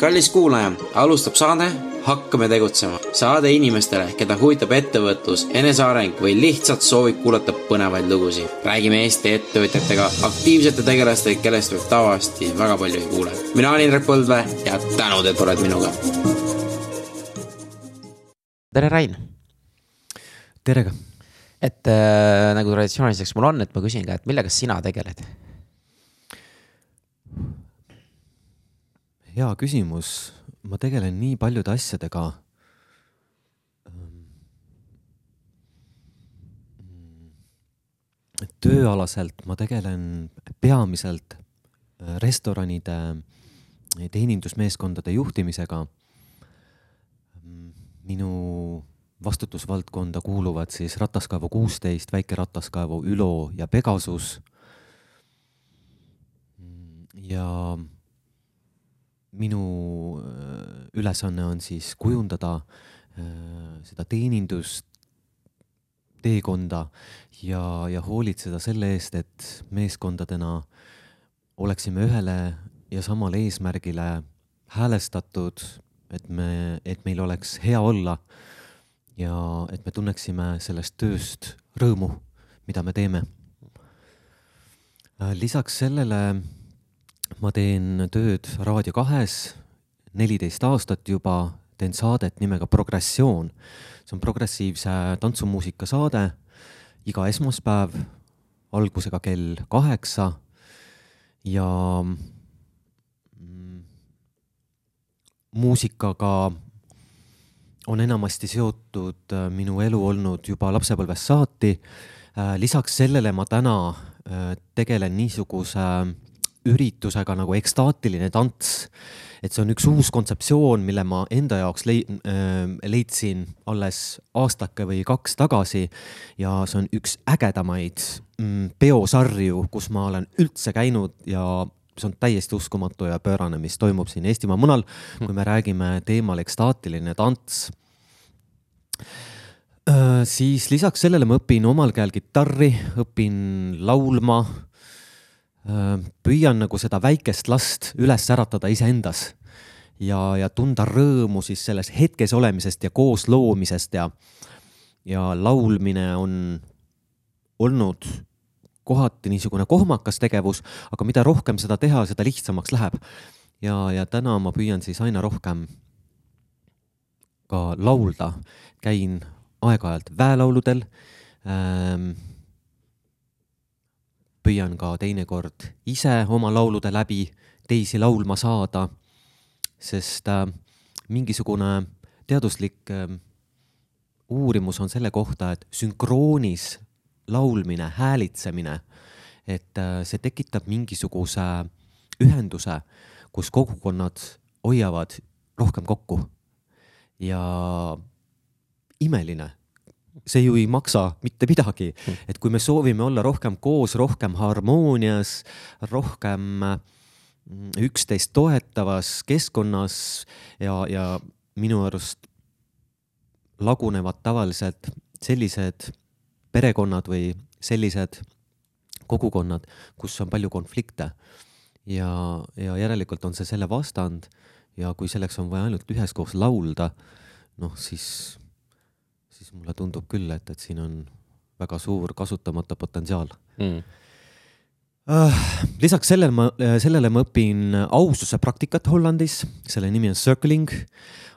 kallis kuulaja, alustab saade Hakkame tegutsema. saade inimestele, keda huvitab ettevõtlus, eneseareng või lihtsalt soovib kuulata põnevaid lugusid. räägime Eesti ettevõtjatega, aktiivsete tegelastega, kellest võib tavaliselt väga palju ei kuule. mina olen Indrek Põldvee ja tänud, et oled minuga. tere, Rain. tere ka. et äh, nagu traditsiooniliseks mul on, et ma küsin ka, et millega sina tegeled? Hea küsimus, ma tegelen nii paljude asjadega. tööalaselt ma tegelen peamiselt äh, restoranide teenindusmeeskondade juhtimisega. minu vastutusvaldkonda kuuluvad siis rataskaevu kuusteist, väike rataskaevu Ülo ja Pegasus. ja minu äh, ülesanne on siis kujundada äh, seda teenindust, teekonda ja, ja hoolitseda selle eest, et meeskondadena oleksime ühele ja samale eesmärgile häälestatud, et me, et meil oleks hea olla ja et me tunneksime sellest tööst rõõmu, mida me teeme. Äh, lisaks sellele ma teen tööd Raadio kahes neliteist aastat juba, teen saadet nimega Progressioon. see on progressiivse tantsumuusika saade iga esmaspäev algusega kell kaheksa ja mm, muusikaga on enamasti seotud äh, minu elu olnud juba lapsepõlvest saati. Äh, lisaks sellele ma täna äh, tegelen niisuguse üritusega nagu ekstaatiline tants. et see on üks uus kontseptsioon, mille ma enda jaoks lei-, leidsin alles aastake või kaks tagasi. ja see on üks ägedamaid mm, peosarju, kus ma olen üldse käinud ja see on täiesti uskumatu ja pöörane, mis toimub siin Eestimaa munal, kui me räägime teemal ekstaatiline tants siis lisaks sellele ma õpin omal käel kitarri, õpin laulma Äh, püüan nagu seda väikest last üles äratada iseendas ja, ja tunda rõõmu siis selles hetkes olemisest ja koos loomisest ja, ja laulmine on olnud kohati niisugune kohmakas tegevus, aga mida rohkem seda teha, seda lihtsamaks läheb. ja, ja täna ma püüan siis aina rohkem ka laulda, käin aeg-ajalt väelauludel ähm, püüan ka teinekord ise oma laulude läbi teisi laulma saada, sest äh, mingisugune teaduslik äh, uurimus on selle kohta, et sünkroonis laulmine, häälitsemine, et äh, see tekitab mingisuguse ühenduse, kus kogukonnad hoiavad rohkem kokku. ja imeline see ju ei maksa mitte midagi, hmm. et kui me soovime olla rohkem koos, rohkem harmoonias, rohkem mm, üksteist toetavas keskkonnas ja, ja minu arust lagunevad tavaliselt sellised perekonnad või sellised kogukonnad, kus on palju konflikte. ja, ja järelikult on see selle vastand ja kui selleks on vaja ainult üheskoos laulda, noh siis siis mulle tundub küll, et, et siin on väga suur kasutamata potentsiaal. Mm.. Uh, lisaks sellele ma, sellele ma õpin aususe praktikat Hollandis, selle nimi on circling.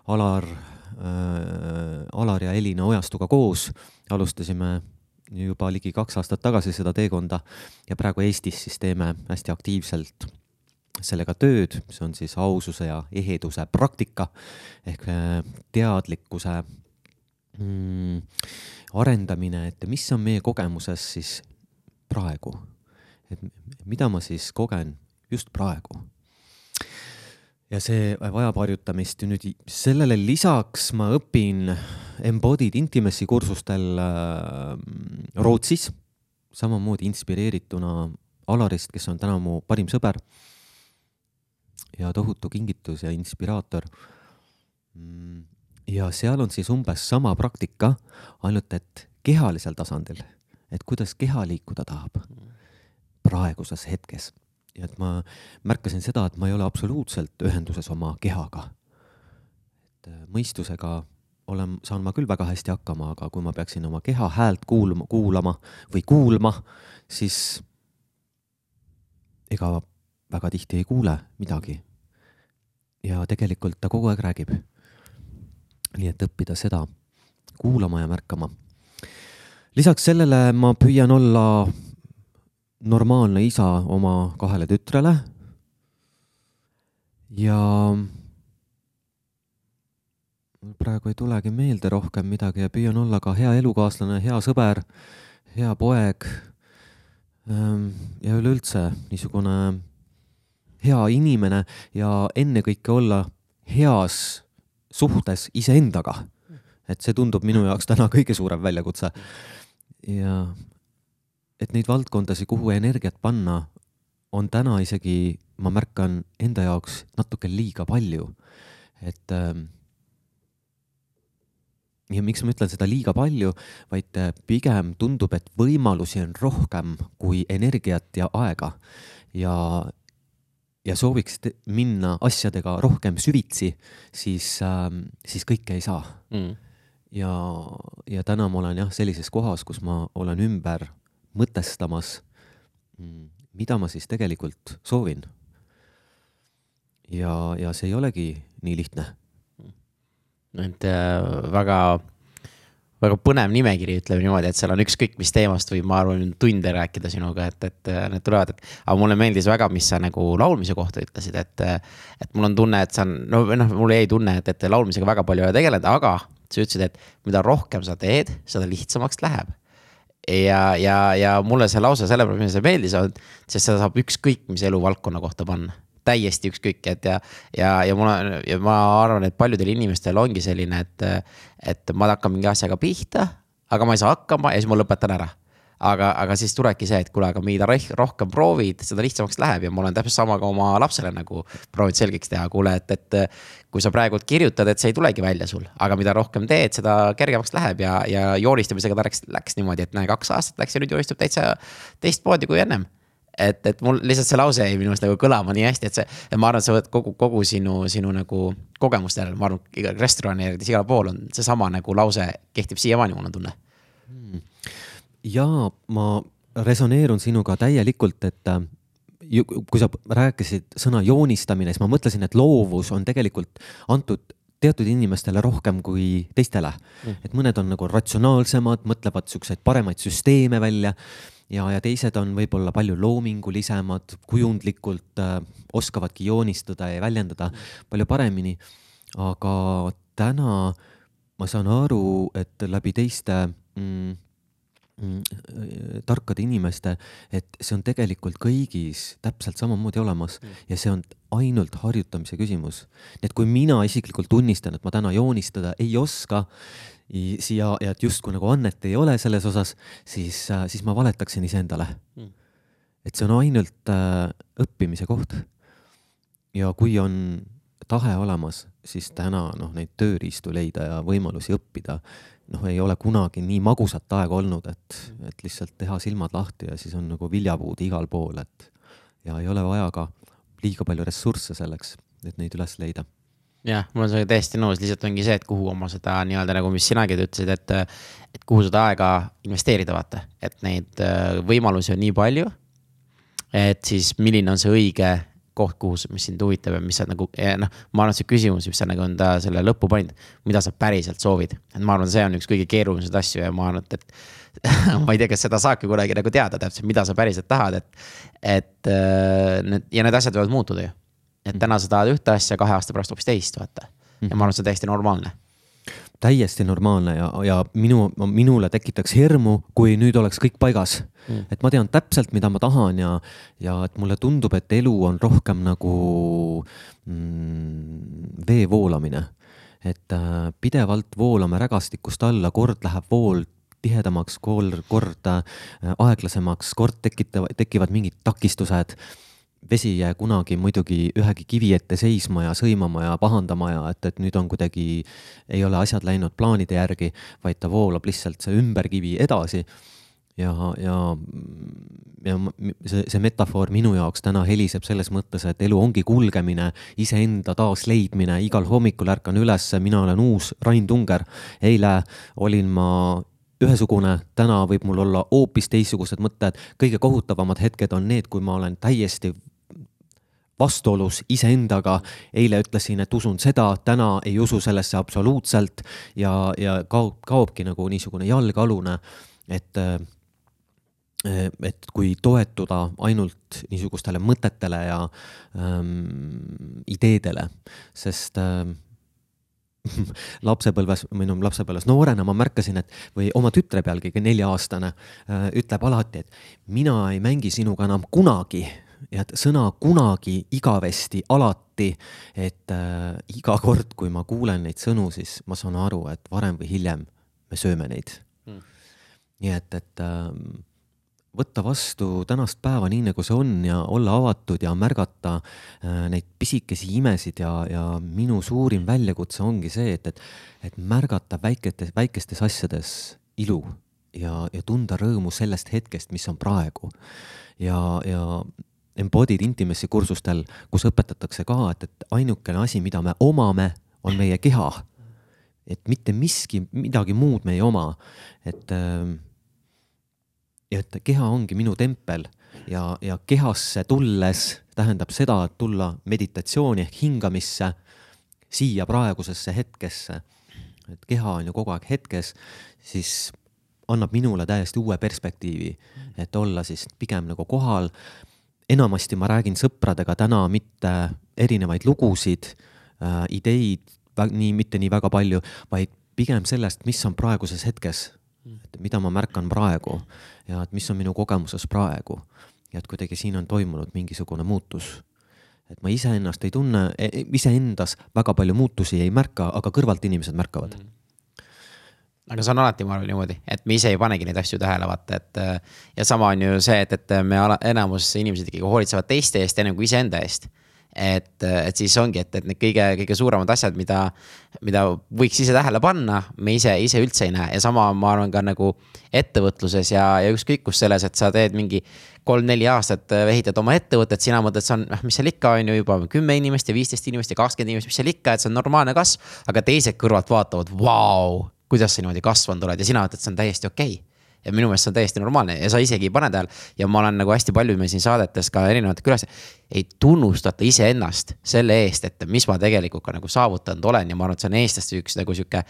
Alar äh,, Alar ja Elina Ojastuga koos alustasime juba ligi kaks aastat tagasi seda teekonda ja praegu Eestis siis teeme hästi aktiivselt sellega tööd, see on siis aususe ja eheduse praktika ehk äh, teadlikkuse mm, arendamine, et mis on meie kogemuses siis praegu, et mida ma siis kogen just praegu. ja see vajab harjutamist. Ja nüüd sellele lisaks ma õpin embodied intimacy kursustel äh, Rootsis, samamoodi inspireerituna Alarist, kes on täna mu parim sõber ja tohutu kingitus ja inspiraator. Mm ja seal on siis umbes sama praktika, ainult et kehalisel tasandil, et kuidas keha liikuda tahab praeguses hetkes ja et ma märkasin seda, et ma ei ole absoluutselt ühenduses oma kehaga. et äh, mõistusega olen, saan ma küll väga hästi hakkama, aga kui ma peaksin oma keha häält kuulma, kuulama või kuulma, siis ega väga tihti ei kuule midagi. ja tegelikult ta kogu aeg räägib. Nii et õppida seda kuulama ja märkama. lisaks sellele ma püüan olla normaalne isa oma kahele tütrele. ja praegu ei tulegi meelde rohkem midagi ja püüan olla ka hea elukaaslane, hea sõber, hea poeg. Ehm, ja üleüldse niisugune hea inimene ja ennekõike olla heas suhtes iseendaga. et see tundub minu jaoks täna kõige suurem väljakutse. ja et neid valdkondasid, kuhu energiat panna, on täna isegi, ma märkan enda jaoks natuke liiga palju. et ähm, ja miks ma ütlen seda liiga palju, vaid äh, pigem tundub, et võimalusi on rohkem kui energiat ja aega. ja, ja sooviks minna asjadega rohkem süvitsi, siis ähm,, siis kõike ei saa mm. ja, ja täna ma olen jah, sellises kohas, kus ma olen ümber mõtestamas, mm, mida ma siis tegelikult soovin. ja, ja see ei olegi nii lihtne. et äh, väga, väga põnev nimekiri, ütleme niimoodi, et seal on ükskõik mis teemast võib, ma arvan, tunde rääkida sinuga, et, et äh, need tulevad, et. aga mulle meeldis väga, mis sa nagu laulmise kohta ütlesid, et, et mul on tunne, et sa on, no noh, mulle jäi tunne, et, et laulmisega väga palju ei ole tegelenud, aga sa ütlesid, et mida rohkem sa teed, seda lihtsamaks läheb ja, ja, ja mulle see lause sellepärast see meeldis, sest seda saab ükskõik mis eluvaldkonna kohta panna täiesti ükskõik, et ja, ja, ja mul on ja ma arvan, et paljudel inimestel ongi selline, et, et ma hakkan mingi asjaga pihta, aga ma ei saa hakkama ja siis ma lõpetan ära aga, aga siis tulebki see, et kuule, aga mida rohkem proovid, seda lihtsamaks läheb ja ma olen täpselt sama ka oma lapsele nagu proovinud selgeks teha, kuule, et, et. kui sa praegult kirjutad, et see ei tulegi välja sul, aga mida rohkem teed, seda kergemaks läheb ja, ja joonistamisega ta läks, läks niimoodi, et näe, kaks aastat läks ja nüüd joonistab täitsa teistmoodi kui ennem et, et mul lihtsalt see lause jäi minu arust nagu kõlama nii hästi, et see, et ma arvan, et sa võid kogu, kogu sinu, sinu nagu kogemuste järel, ma arvan, igal restoranides, igal pool on seesama nagu lause kehtib siiamaani, mul on tunne. Hmm. Jaa, ma resoneerun sinuga täielikult, et äh, kui sa rääkisid sõna joonistamine, siis ma mõtlesin, et loovus on tegelikult antud teatud inimestele rohkem kui teistele. Mm.. et mõned on nagu ratsionaalsemad, mõtlevad siukseid paremaid süsteeme välja ja, ja teised on võib-olla palju loomingulisemad, kujundlikult äh, oskavadki joonistada ja väljendada palju paremini. aga täna ma saan aru, et läbi teiste mm, Mm, tarkade inimeste, et see on tegelikult kõigis täpselt samamoodi olemas mm. ja see on ainult harjutamise küsimus. et kui mina isiklikult tunnistan, et ma täna joonistada ei oska siia ja et justkui nagu annet ei ole selles osas, siis, äh, siis ma valetaksin iseendale. Mm.. et see on ainult äh, õppimise koht. ja kui on tahe olemas, siis täna noh, neid tööriistu leida ja võimalusi õppida noh, ei ole kunagi nii magusat aega olnud, et, et lihtsalt teha silmad lahti ja siis on nagu viljapuud igal pool, et ja ei ole vaja ka liiga palju ressursse selleks, et neid üles leida jah, ma olen sellega täiesti nõus, lihtsalt ongi see, et kuhu oma seda nii-öelda nagu, mis sinagi ütlesid, et, et kuhu seda aega investeerida, vaata, et neid äh, võimalusi on nii palju. et siis milline on see õige koht, kuhu, mis sind huvitab ja mis sa nagu, noh, ma arvan, et see küsimus, mis sa nagu enda selle lõppu panid, mida sa päriselt soovid. et ma arvan, see on üks kõige keerulisemaid asju ja ma arvan, et, et ma ei tea, kas seda saabki kunagi nagu teada täpselt, mida sa päriselt tahad, et. et äh, need ja need asjad võivad muutuda ju. Et täna sa tahad ühte asja, kahe aasta pärast hoopis teist, vaata. ja ma arvan, et see on täiesti normaalne täiesti normaalne ja, ja minu, minule tekitaks hirmu, kui nüüd oleks kõik paigas mm.. et ma tean täpselt, mida ma tahan ja, ja et mulle tundub, et elu on rohkem nagu mm, vee voolamine. et äh, pidevalt voolame rägastikust alla, kord läheb vool tihedamaks, kord, kord äh, aeglasemaks, kord tekitavad, tekivad mingid takistused vesi ei jää kunagi muidugi ühegi kivi ette seisma ja sõimama ja pahandama ja et, et nüüd on kuidagi, ei ole asjad läinud plaanide järgi, vaid ta voolab lihtsalt see ümberkivi edasi. ja, ja, ja see, see metafoor minu jaoks täna heliseb selles mõttes, et elu ongi kulgemine, iseenda taasleidmine, igal hommikul ärkan üles, mina olen uus Rain Tunger. eile olin ma ühesugune, täna võib mul olla hoopis teistsugused mõtted, kõige kohutavamad hetked on need, kui ma olen täiesti vastuolus iseendaga. eile ütlesin, et usun seda, täna ei usu sellesse absoluutselt ja, ja kaob, kaobki nagu niisugune jalgealune, et et kui toetuda ainult niisugustele mõtetele ja ähm, ideedele, sest ähm, lapsepõlves või no lapsepõlves noorena ma märkasin, et või oma tütre pealgi, nelja-aastane, äh, ütleb alati, et mina ei mängi sinuga enam kunagi ja et sõna kunagi, igavesti, alati, et äh, iga kord, kui ma kuulen neid sõnu, siis ma saan aru, et varem või hiljem me sööme neid mm.. nii et, et äh, võtta vastu tänast päeva nii, nagu see on ja olla avatud ja märgata äh, neid pisikesi imesid ja, ja minu suurim väljakutse ongi see, et, et, et märgata väiketes, väikestes asjades ilu ja, ja tunda rõõmu sellest hetkest, mis on praegu. ja, ja embodied intimacy kursustel, kus õpetatakse ka, et, et ainukene asi, mida me omame, on meie keha. et mitte miski, midagi muud me ei oma, et äh, ja et keha ongi minu tempel ja, ja kehasse tulles tähendab seda, et tulla meditatsiooni ehk hingamisse, siia praegusesse hetkesse. et keha on ju kogu aeg hetkes, siis annab minule täiesti uue perspektiivi, et olla siis pigem nagu kohal. Enamasti ma räägin sõpradega täna mitte erinevaid lugusid äh,, ideid, nii, mitte nii väga palju, vaid pigem sellest, mis on praeguses hetkes et mida ma märkan praegu ja et mis on minu kogemuses praegu. ja et kuidagi siin on toimunud mingisugune muutus. et ma iseennast ei tunne, e, iseendas väga palju muutusi ei märka, aga kõrvalt inimesed märkavad mm. -hmm aga see on alati, ma arvan niimoodi, et me ise ei panegi neid asju tähele, vaata, et. ja sama on ju see, et, et me ala, enamus inimesed ikkagi hoolitsevad teiste eest ennem kui iseenda eest et, et siis ongi, et, et need kõige, kõige suuremad asjad, mida, mida võiks ise tähele panna, me ise, ise üldse ei näe ja sama, ma arvan ka nagu ettevõtluses ja, ja ükskõik kus selles, et sa teed mingi kolm-neli aastat ehitad oma ettevõtet, sina mõtled, see on, noh, mis seal ikka on ju juba kümme inimest ja viisteist inimest ja kakskümmend inimest, mis seal ikka, et see on normaalne kasv. aga teised kõrvalt vaatavad, vau, kuidas sa niimoodi kasvanud oled ja sina ütled, see on täiesti okei okay ja minu meelest see on täiesti normaalne ja sa isegi ei pane tähele. ja ma olen nagu hästi palju meil siin saadetes ka erinevate külas, ei tunnustata iseennast selle eest, et mis ma tegelikult ka nagu saavutanud olen ja ma arvan, et see on eestlaste üks nagu sihuke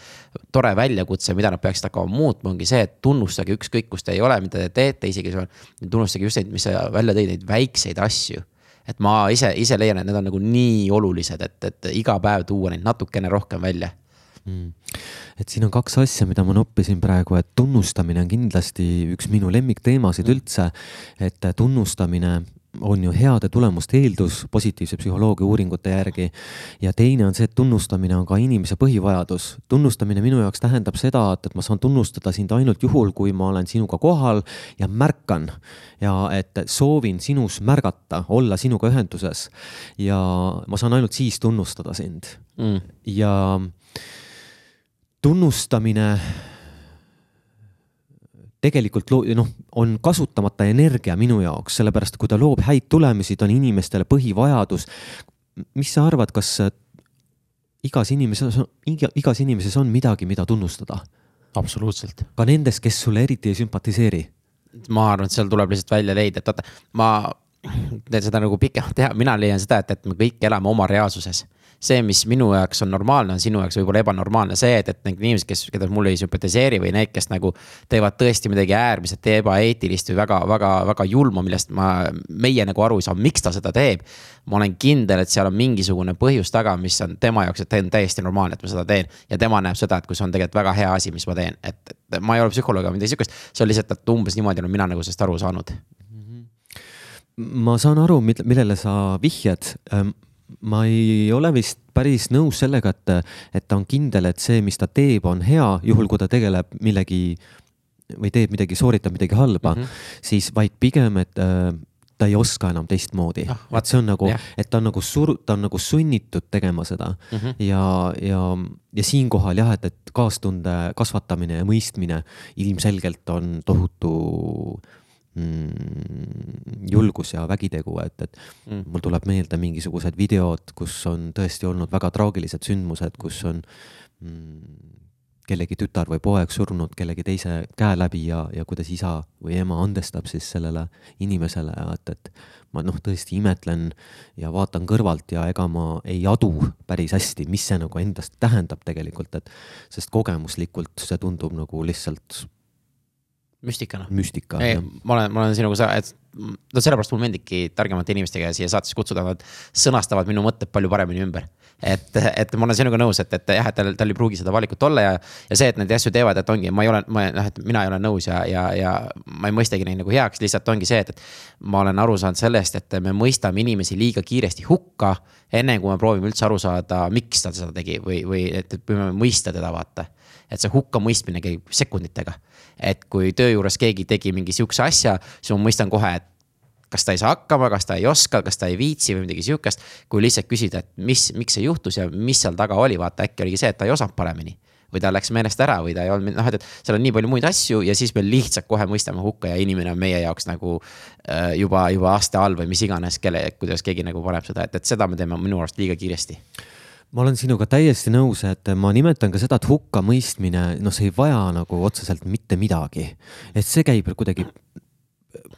tore väljakutse, mida nad peaksid hakkama muutma, ongi see, et tunnustage ükskõik, kus te ei ole, mida te teete, isegi tunnustage just neid, mis sa välja tõid, neid väikseid asju et ma ise, ise leian, et need on nagu nii olulised, et, et iga päev tuua neid natukene rohkem välja. Et siin on kaks asja, mida ma noppisin praegu, et tunnustamine on kindlasti üks minu lemmikteemasid mm. üldse. et tunnustamine on ju heade tulemuste eeldus positiivse psühholoogia uuringute järgi. ja teine on see, et tunnustamine on ka inimese põhivajadus. tunnustamine minu jaoks tähendab seda, et, et ma saan tunnustada sind ainult juhul, kui ma olen sinuga kohal ja märkan ja et soovin sinus märgata, olla sinuga ühenduses. ja ma saan ainult siis tunnustada sind mm. ja tunnustamine tegelikult noh, on kasutamata energia minu jaoks, sellepärast kui ta loob häid tulemusi, ta on inimestele põhivajadus. mis sa arvad, kas igas inimeses, igas inimeses on midagi, mida tunnustada? absoluutselt. ka nendes, kes sulle eriti ei sümpatiseeri? ma arvan, et seal tuleb lihtsalt välja leida, et vaata, ma teen seda nagu pikemalt teha, mina leian seda, et, et me kõik elame oma reaalsuses see, mis minu jaoks on normaalne, on sinu jaoks võib-olla ebanormaalne, see, et, et need inimesed, kes, keda mulle ei sümpatiseeri või need, kes nagu teevad tõesti midagi äärmiselt ebaeetilist või väga, väga, väga julma, millest ma, meie nagu aru ei saa, miks ta seda teeb. ma olen kindel, et seal on mingisugune põhjus taga, mis on tema jaoks, et on täiesti normaalne, et ma seda teen. ja tema näeb seda, et kui see on tegelikult väga hea asi, mis ma teen, et, et ma ei ole psühholoog ega midagi sihukest, see on lihtsalt, et umbes niimoodi olen mina nagu sellest aru saanud ma saan aru, millele sa vihjad ma ei ole vist päris nõus sellega, et, et ta on kindel, et see, mis ta teeb, on hea, juhul kui ta tegeleb millegi või teeb midagi, sooritab midagi halba mm, -hmm. siis vaid pigem, et äh, ta ei oska enam teistmoodi Ah, et see on nagu et ta on nagu sur-, ta on nagu sunnitud tegema seda mm -hmm. ja, ja, ja siinkohal jah, et, et kaastunde kasvatamine ja mõistmine ilmselgelt on tohutu julgus ja vägitegu, et, et mm. mul tuleb meelde mingisugused videod, kus on tõesti olnud väga traagilised sündmused, kus on mm, kellegi tütar või poeg surnud kellegi teise käe läbi ja, ja kuidas isa või ema andestab siis sellele inimesele ja et, et ma noh, tõesti imetlen ja vaatan kõrvalt ja ega ma ei adu päris hästi, mis see nagu endast tähendab tegelikult, et sest kogemuslikult see tundub nagu lihtsalt müstikana. müstika. ma olen, ma olen sinuga sa, et no sellepärast mulle meeldibki targemate inimestega siia saatesse kutsuda, nad sõnastavad minu mõtted palju paremini ümber. et, et ma olen sinuga nõus, et, et jah, et tal, tal ei pruugi seda valikut olla ja, ja see, et neid asju teevad, et ongi, ma ei ole, ma noh, et mina ei ole nõus ja, ja, ja ma ei mõistagi neid nagu heaks, lihtsalt ongi see, et, et ma olen aru saanud sellest, et me mõistame inimesi liiga kiiresti hukka, enne kui me proovime üldse aru saada, miks ta seda tegi või, või et, et püüame mõista teda, vaata et see hukkamõistmine käib sekunditega. et kui töö juures keegi tegi mingi sihukese asja, siis ma mõistan kohe, et kas ta ei saa hakkama, kas ta ei oska, kas ta ei viitsi või midagi sihukest. kui lihtsalt küsida, et mis, miks see juhtus ja mis seal taga oli, vaata äkki oligi see, et ta ei osanud paremini. või ta läks meelest ära või ta ei olnud, noh, et, et seal on nii palju muid asju ja siis me lihtsalt kohe mõistame hukka ja inimene on meie jaoks nagu äh, juba, juba aste all või mis iganes, kelle, kuidas keegi nagu paneb seda, et, et seda me teeme minu arust liiga kiiresti ma olen sinuga täiesti nõus, et ma nimetan ka seda, et hukkamõistmine, noh, see ei vaja nagu otseselt mitte midagi. et see käib kuidagi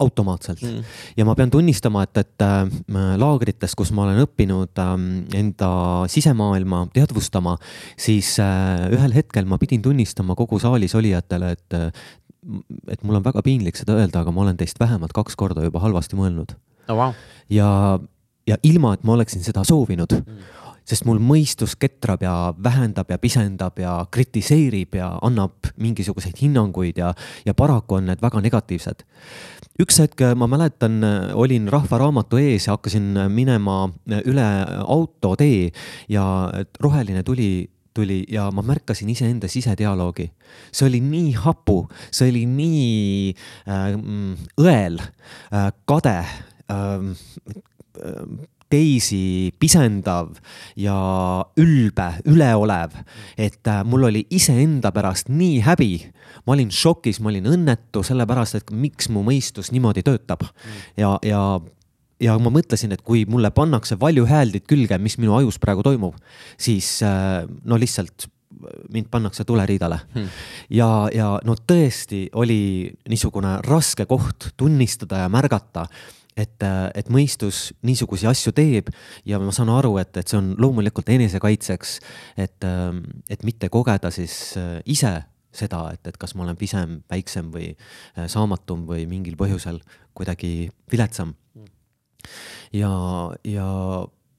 automaatselt mm. ja ma pean tunnistama, et, et äh, laagrites, kus ma olen õppinud äh, enda sisemaailma teadvustama, siis äh, ühel hetkel ma pidin tunnistama kogu saalis olijatele, et äh, et mul on väga piinlik seda öelda, aga ma olen teist vähemalt kaks korda juba halvasti mõelnud oh,. Wow. ja, ja ilma, et ma oleksin seda soovinud mm.. Sest mul mõistus ketrab ja vähendab ja pisendab ja kritiseerib ja annab mingisuguseid hinnanguid ja, ja paraku on need väga negatiivsed. üks hetk ma mäletan, olin Rahva Raamatu ees ja hakkasin minema üle autotee ja roheline tuli tuli ja ma märkasin iseenda sisedialoogi. see oli nii hapu, see oli nii äh, õel äh,, kade äh, teisi pisendav ja ülbe, üleolev, et äh, mul oli iseenda pärast nii häbi. ma olin šokis, ma olin õnnetu sellepärast, et miks mu mõistus niimoodi töötab ja, ja ja ma mõtlesin, et kui mulle pannakse valjuhääldid külge, mis minu ajus praegu toimub, siis no lihtsalt mind pannakse tuleriidale hmm.. ja, ja no tõesti oli niisugune raske koht tunnistada ja märgata et, et mõistus niisuguseid asju teeb ja ma saan aru, et, et see on loomulikult enesekaitseks, et, et mitte kogeda siis ise seda, et, et kas ma olen pisem, väiksem või saamatum või mingil põhjusel kuidagi viletsam. Ja, ja,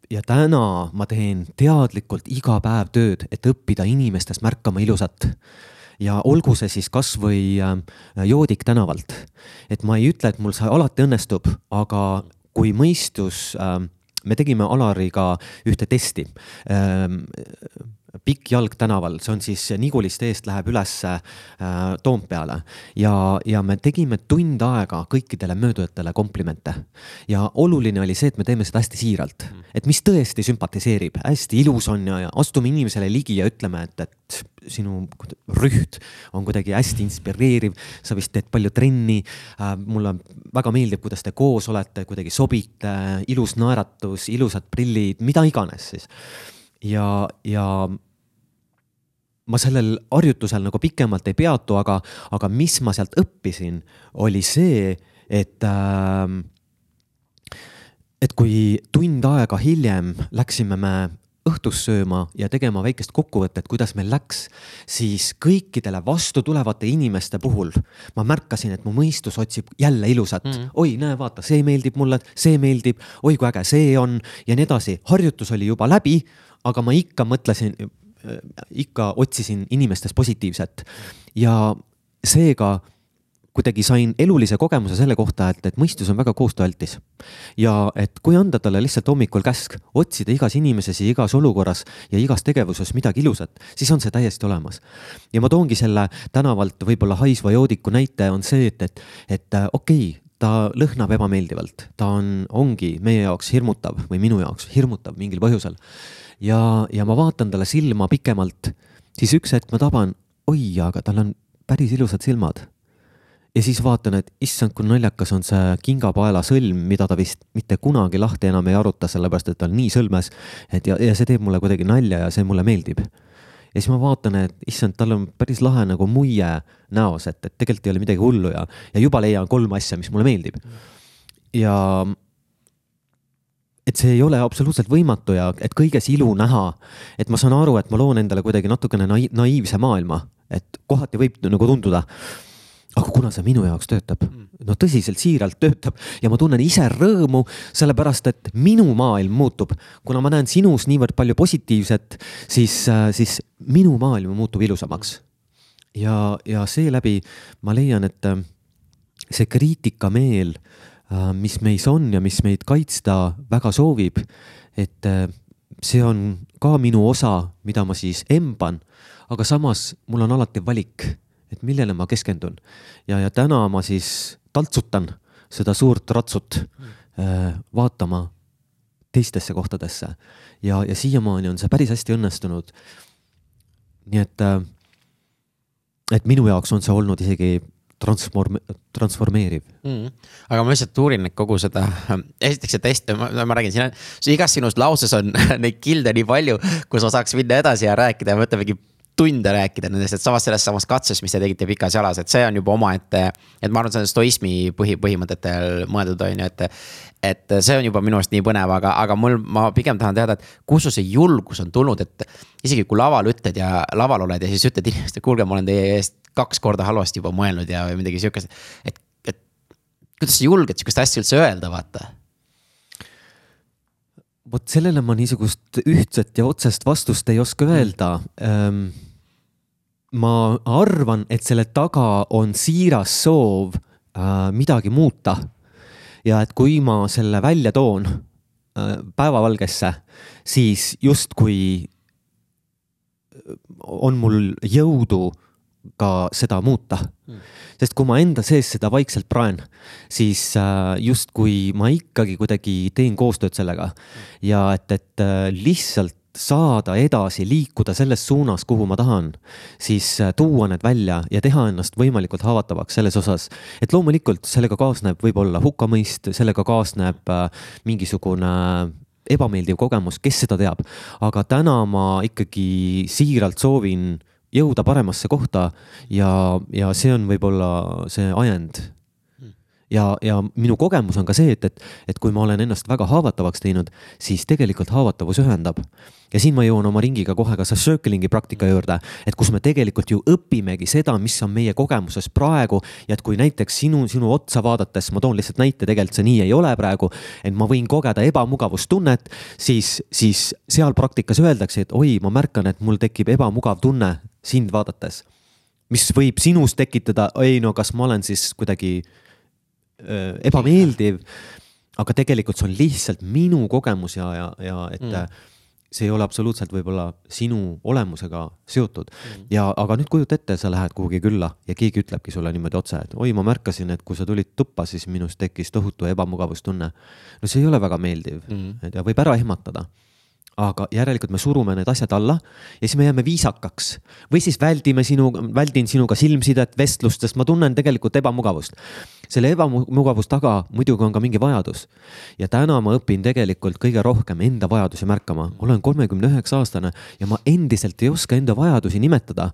ja täna ma teen teadlikult iga päev tööd, et õppida inimestest märkama ilusat ja olgu see siis kasvõi joodik tänavalt. et ma ei ütle, et mul see alati õnnestub, aga kui mõistus, me tegime Alariga ühte testi pikk jalg tänaval, see on siis Niguliste eest läheb ülesse äh, Toompeale. Ja, ja me tegime tund aega kõikidele möödujatele komplimente. ja oluline oli see, et me teeme seda hästi siiralt, et mis tõesti sümpatiseerib, hästi ilus on ja, ja astume inimesele ligi ja ütleme, et, et sinu rüht on kuidagi hästi inspireeriv, sa vist teed palju trenni. Äh,. mulle väga meeldib, kuidas te koos olete, kuidagi sobite, ilus naeratus, ilusad prillid, mida iganes siis ja, ja ma sellel harjutusel nagu pikemalt ei peatu, aga, aga mis ma sealt õppisin, oli see, et äh, et kui tund aega hiljem läksime me õhtust sööma ja tegema väikest kokkuvõtet, kuidas meil läks, siis kõikidele vastu tulevate inimeste puhul ma märkasin, et mu mõistus otsib jälle ilusat mm. -hmm. oi, näe, vaata, see meeldib mulle, see meeldib, oi kui äge see on ja nii edasi. harjutus oli juba läbi, aga ma ikka mõtlesin, ikka otsisin inimestes positiivset ja seega kuidagi sain elulise kogemuse selle kohta, et, et mõistus on väga koostööaltis. ja et kui anda talle lihtsalt hommikul käsk otsida igas inimeses ja igas olukorras ja igas tegevuses midagi ilusat, siis on see täiesti olemas. ja ma toongi selle tänavalt võib-olla haisva joodiku näite on see, et, et, et okei okay, ta lõhnab ebameeldivalt, ta on, ongi meie jaoks hirmutav või minu jaoks hirmutav mingil põhjusel. Ja, ja ma vaatan talle silma pikemalt, siis üks hetk ma taban, oi, aga tal on päris ilusad silmad ja siis vaatan, et issand, kui naljakas on see kingapaela sõlm, mida ta vist mitte kunagi lahti enam ei aruta, sellepärast et ta on nii sõlmes. et ja, ja see teeb mulle kuidagi nalja ja see mulle meeldib. ja siis ma vaatan, et issand, tal on päris lahe nagu muie näos, et, et tegelikult ei ole midagi hullu ja, ja juba leian kolm asja, mis mulle meeldib. ja et see ei ole absoluutselt võimatu ja et kõiges ilu näha, et ma saan aru, et ma loon endale kuidagi natukene nai naiivse maailma, et kohati võib nagu tunduda aga kuna see minu jaoks töötab, no tõsiselt, siiralt töötab ja ma tunnen ise rõõmu, sellepärast et minu maailm muutub. kuna ma näen sinus niivõrd palju positiivset, siis, siis minu maailm muutub ilusamaks. ja, ja seeläbi ma leian, et see kriitikameel, mis meis on ja mis meid kaitsta väga soovib, et see on ka minu osa, mida ma siis emban, aga samas mul on alati valik et millele ma keskendun. ja, ja täna ma siis taltsutan seda suurt ratsut äh, vaatama teistesse kohtadesse ja, ja siiamaani on see päris hästi õnnestunud. nii et äh,, et minu jaoks on see olnud isegi transform-, transformeeriv. Mm.. aga ma lihtsalt uurin kogu seda, esiteks see test, ma räägin, siin on, igas sinus lauses on neid kilde nii palju, kus ma saaks minna edasi ja rääkida ja võtta mingi tunde rääkida nendest, et samas selles samas katses, mis te tegite Pikas jalas, et see on juba omaette. et ma arvan, see on stoismi põhi, põhimõtetel mõeldud, on ju, et. et see on juba minu arust nii põnev, aga, aga mul, ma pigem tahan teada, et kust sul see julgus on tulnud, et. isegi kui laval ütled ja laval oled ja siis ütled inimestele, kuulge, ma olen teie eest kaks korda halvasti juba mõelnud ja midagi sihukest. et, et kuidas sa julged sihukest asja üldse öelda, vaata vot sellele ma niisugust ühtset ja otsest vastust ei oska öelda ähm,. ma arvan, et selle taga on siiras soov äh, midagi muuta. ja et kui ma selle välja toon äh, päevavalgesse, siis justkui on mul jõudu ka seda muuta mm sest kui ma enda sees seda vaikselt praen, siis äh, justkui ma ikkagi kuidagi teen koostööd sellega ja et, et äh, lihtsalt saada edasi, liikuda selles suunas, kuhu ma tahan, siis äh, tuua need välja ja teha ennast võimalikult haavatavaks selles osas. et loomulikult sellega kaasneb võib-olla hukkamõist, sellega kaasneb mingisugune ebameeldiv kogemus, kes seda teab. aga täna ma ikkagi siiralt soovin jõuda paremasse kohta ja, ja see on võib-olla see ajend. ja, ja minu kogemus on ka see, et, et, et kui ma olen ennast väga haavatavaks teinud, siis tegelikult haavatavus ühendab. ja siin ma jõuan oma ringiga kohe ka circling'i praktika juurde, et kus me tegelikult ju õpimegi seda, mis on meie kogemuses praegu ja et kui näiteks sinu, sinu otsa vaadates, ma toon lihtsalt näite, tegelikult see nii ei ole praegu, et ma võin kogeda ebamugavustunnet, siis, siis seal praktikas öeldakse, et oi, ma märkan, et mul tekib ebamugav tunne sind vaadates, mis võib sinus tekitada, ei no kas ma olen siis kuidagi öö, ebameeldiv. aga tegelikult see on lihtsalt minu kogemus ja, ja, ja et mm. see ei ole absoluutselt võib-olla sinu olemusega seotud mm.. ja, aga nüüd kujuta ette, sa lähed kuhugi külla ja keegi ütlebki sulle niimoodi otse, et oi, ma märkasin, et kui sa tulid tuppa, siis minus tekkis tohutu ebamugavustunne. no see ei ole väga meeldiv mm., ja võib ära ehmatada aga järelikult me surume need asjad alla ja siis me jääme viisakaks või siis väldime sinu, väldin sinuga silmsidet, vestlust, sest ma tunnen tegelikult ebamugavust. selle ebamugavuse taga muidugi on ka mingi vajadus. ja täna ma õpin tegelikult kõige rohkem enda vajadusi märkama, olen kolmekümne üheksa aastane ja ma endiselt ei oska enda vajadusi nimetada.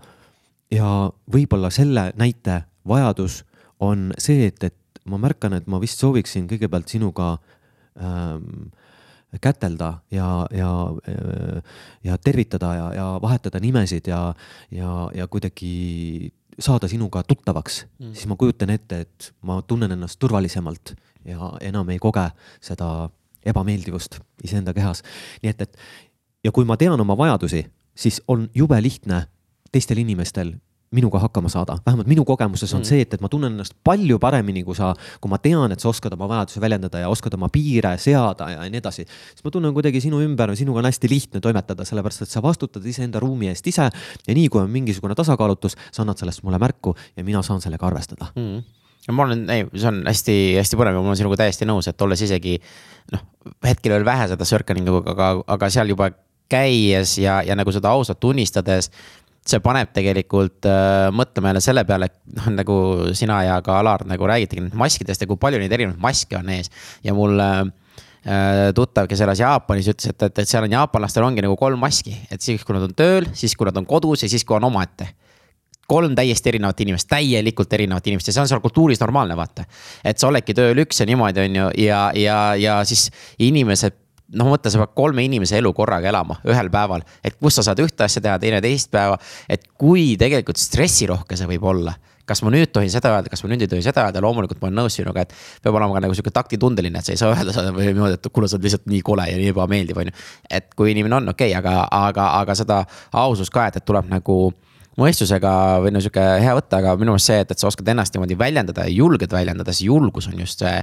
ja võib-olla selle näite vajadus on see, et, et ma märkan, et ma vist sooviksin kõigepealt sinuga ähm, kätelda ja, ja, ja tervitada ja, ja vahetada nimesid ja, ja, ja kuidagi saada sinuga tuttavaks mm., siis ma kujutan ette, et ma tunnen ennast turvalisemalt ja enam ei koge seda ebameeldivust iseenda kehas. nii et, et ja kui ma tean oma vajadusi, siis on jube lihtne teistel inimestel minuga hakkama saada, vähemalt minu kogemuses on mm. see, et, et ma tunnen ennast palju paremini, kui sa, kui ma tean, et sa oskad oma vajadusi väljendada ja oskad oma piire seada ja nii edasi. siis ma tunnen kuidagi sinu ümber, sinuga on hästi lihtne toimetada, sellepärast et sa vastutad iseenda ruumi eest ise. ja nii kui on mingisugune tasakaalutus, sa annad sellest mulle märku ja mina saan sellega arvestada mm ja ma olen, ei, see on hästi-hästi põnev ja ma olen sinuga täiesti nõus, et olles isegi noh, hetkel veel vähe seda circling'u, aga, aga seal juba käies ja, ja nagu seda ausalt tunnistades. See paneb tegelikult äh, mõtlema jälle selle peale, et noh, nagu sina ja ka Alar nagu räägitegi maskidest ja kui palju neid erinevaid maske on ees. Ja mul äh, tuttav, kes elas Jaapanis, ütles, et, et, et seal on jaapanlastel ongi nagu kolm maski, et siis, kui nad on tööl, siis kui nad on kodus ja siis, kui on omaette. Kolm täiesti erinevat inimest, täielikult erinevat inimest. Ja see on seal kultuuris normaalne, vaata. et sa oledki tööl üks ja niimoodi, on ju, ja, ja, ja siis inimesed noh, mõtle, sa pead kolme inimese elu korraga elama ühel päeval, et kus sa saad ühte asja teha, teine teist päeva. et kui tegelikult stressirohke see võib olla, kas ma nüüd tohin seda öelda, kas ma nüüd ei tohi seda öelda, loomulikult ma olen nõus sinuga, et. peab olema ka nagu sihuke taktitundeline, et sa ei saa öelda seda niimoodi, et kuule, sa oled lihtsalt nii kole ja nii ebameeldiv, on ju. et kui inimene on okei okay,, aga, aga, aga seda ausust ka, et, et tuleb nagu mõistusega või no sihuke hea võtta, aga minu meelest see, et, et sa oskad ennast niimoodi väljendada ja julged väljendada, see julgus on just see,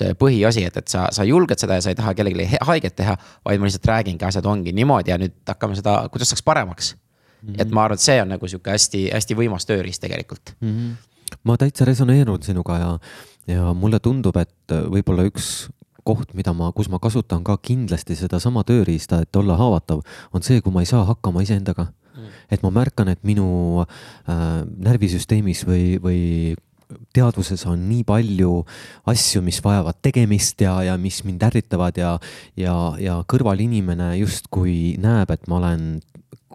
see põhiasi, et, et sa, sa julged seda ja sa ei taha kellelegi haiget teha. vaid ma lihtsalt räägingi, asjad ongi niimoodi ja nüüd hakkame seda, kuidas saaks paremaks mm. -hmm. et ma arvan, et see on nagu sihuke hästi-hästi võimas tööriist tegelikult mm. -hmm. ma täitsa resoneerun sinuga ja, ja mulle tundub, et võib-olla üks koht, mida ma, kus ma kasutan ka kindlasti sedasama tööriista, et olla haavatav, on see, kui ma ei saa hakkama iseendaga mm.. Et ma märkan, et minu äh, närvisüsteemis või, või teadvuses on nii palju asju, mis vajavad tegemist ja, ja mis mind ärritavad ja, ja, ja kõrvalinimene justkui näeb, et ma olen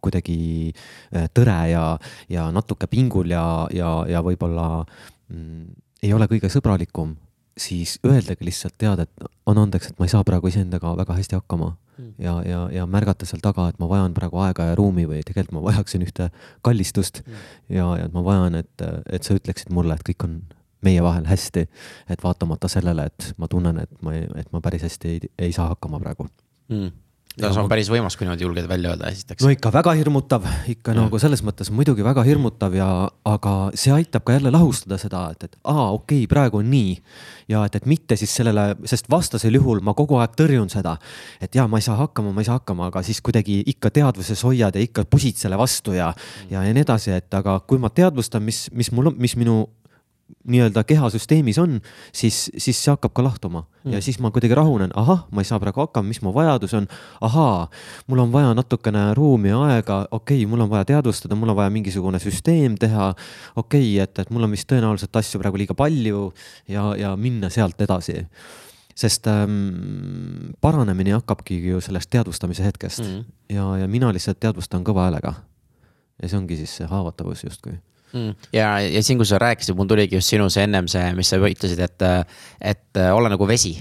kuidagi äh, tõre ja, ja natuke pingul ja, ja, ja võib-olla mm, ei ole kõige sõbralikum siis öeldagi lihtsalt teada, et anna andeks, et ma ei saa praegu iseendaga väga hästi hakkama. Ja, ja, ja märgata seal taga, et ma vajan praegu aega ja ruumi või tegelikult ma vajaksin ühte kallistust mm. ja, ja et ma vajan, et, et sa ütleksid mulle, et kõik on meie vahel hästi. et vaatamata sellele, et ma tunnen, et ma, et ma päris hästi ei, ei saa hakkama praegu mm no see on päris võimas, kui niimoodi julged välja öelda, esiteks. no ikka väga hirmutav, ikka ja. nagu selles mõttes muidugi väga hirmutav ja, aga see aitab ka jälle lahustada seda, et, et aa, okei okay,, praegu on nii. ja et, et mitte siis sellele, sest vastasel juhul ma kogu aeg tõrjun seda. et jaa, ma ei saa hakkama, ma ei saa hakkama, aga siis kuidagi ikka teadvuses hoiad ja ikka pusid selle vastu ja, ja, ja nii edasi, et aga kui ma teadvustan, mis, mis mul on, mis minu nii-öelda kehasüsteemis on, siis, siis see hakkab ka lahtuma mm. ja siis ma kuidagi rahunen, ahah, ma ei saa praegu hakkama, mis mu vajadus on. ahaa, mul on vaja natukene ruumi ja aega, okei okay,, mul on vaja teadvustada, mul on vaja mingisugune süsteem teha. okei okay,, et, et mul on vist tõenäoliselt asju praegu liiga palju ja, ja minna sealt edasi sest ähm, paranemine hakkabki ju sellest teadvustamise hetkest mm. ja, ja mina lihtsalt teadvustan kõva häälega. ja see ongi siis see haavatavus justkui mm.. ja, ja siin, kui sa rääkisid, mul tuligi just sinu see ennem see, mis sa ütlesid, et, et ole nagu vesi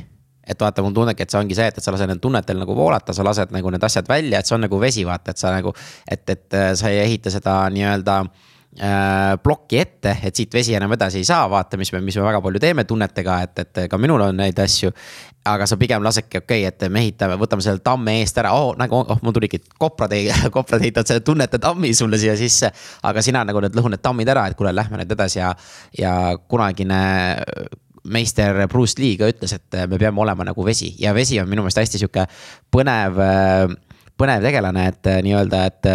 et vaata, mul tunnebki, et see ongi see, et, et sa lased nendel tunnetel nagu voolata, sa lased nagu need asjad välja, et see on nagu vesi, vaata, et sa nagu. et, et sa ei ehita seda nii-öelda äh, plokki ette, et siit vesi enam edasi ei saa, vaata, mis me, mis me väga palju teeme tunnetega, et, et ka minul on neid asju. Aga sa pigem lasedki, okei okay,, et me ehitame, võtame selle tamme eest ära, oh nagu, oh mul tuligi koprad, koprad ehitavad selle tunnete tammi sulle siia sisse. aga sina nagu nüüd lõhu need tammid ära, et kuule, lähme nüüd edasi. Ja, ja kunagine meister Bruce Lee ka ütles, et me peame olema nagu vesi. Ja vesi on minu meelest hästi sihuke põnev, põnev tegelane, et nii-öelda, et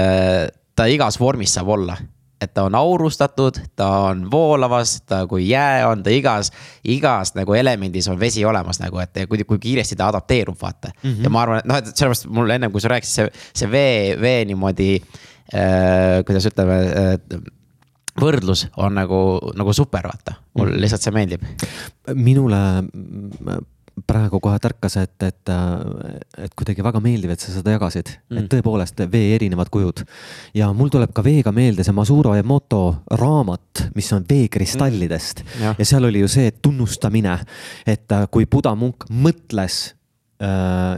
ta igas vormis saab olla et ta on aurustatud, ta on voolavas, ta kui jää on ta igas, igas nagu elemendis on vesi olemas nagu, et kui, kui kiiresti ta adapteerub, vaata mm. -hmm. ja ma arvan, et noh, et sellepärast mul ennem, kui sa rääkisid, see, see vee, vee niimoodi äh,, kuidas ütleme äh, võrdlus on nagu, nagu super, vaata, mulle mhm. lihtsalt see meeldib. minule praegu kohe tärkas, et, et, et kuidagi väga meeldiv, et sa seda jagasid mm., et tõepoolest vee erinevad kujud. ja mul tuleb ka veega meelde see Masuro Emoto raamat, mis on veekristallidest mm. ja. ja seal oli ju see tunnustamine, et kui Buda munk mõtles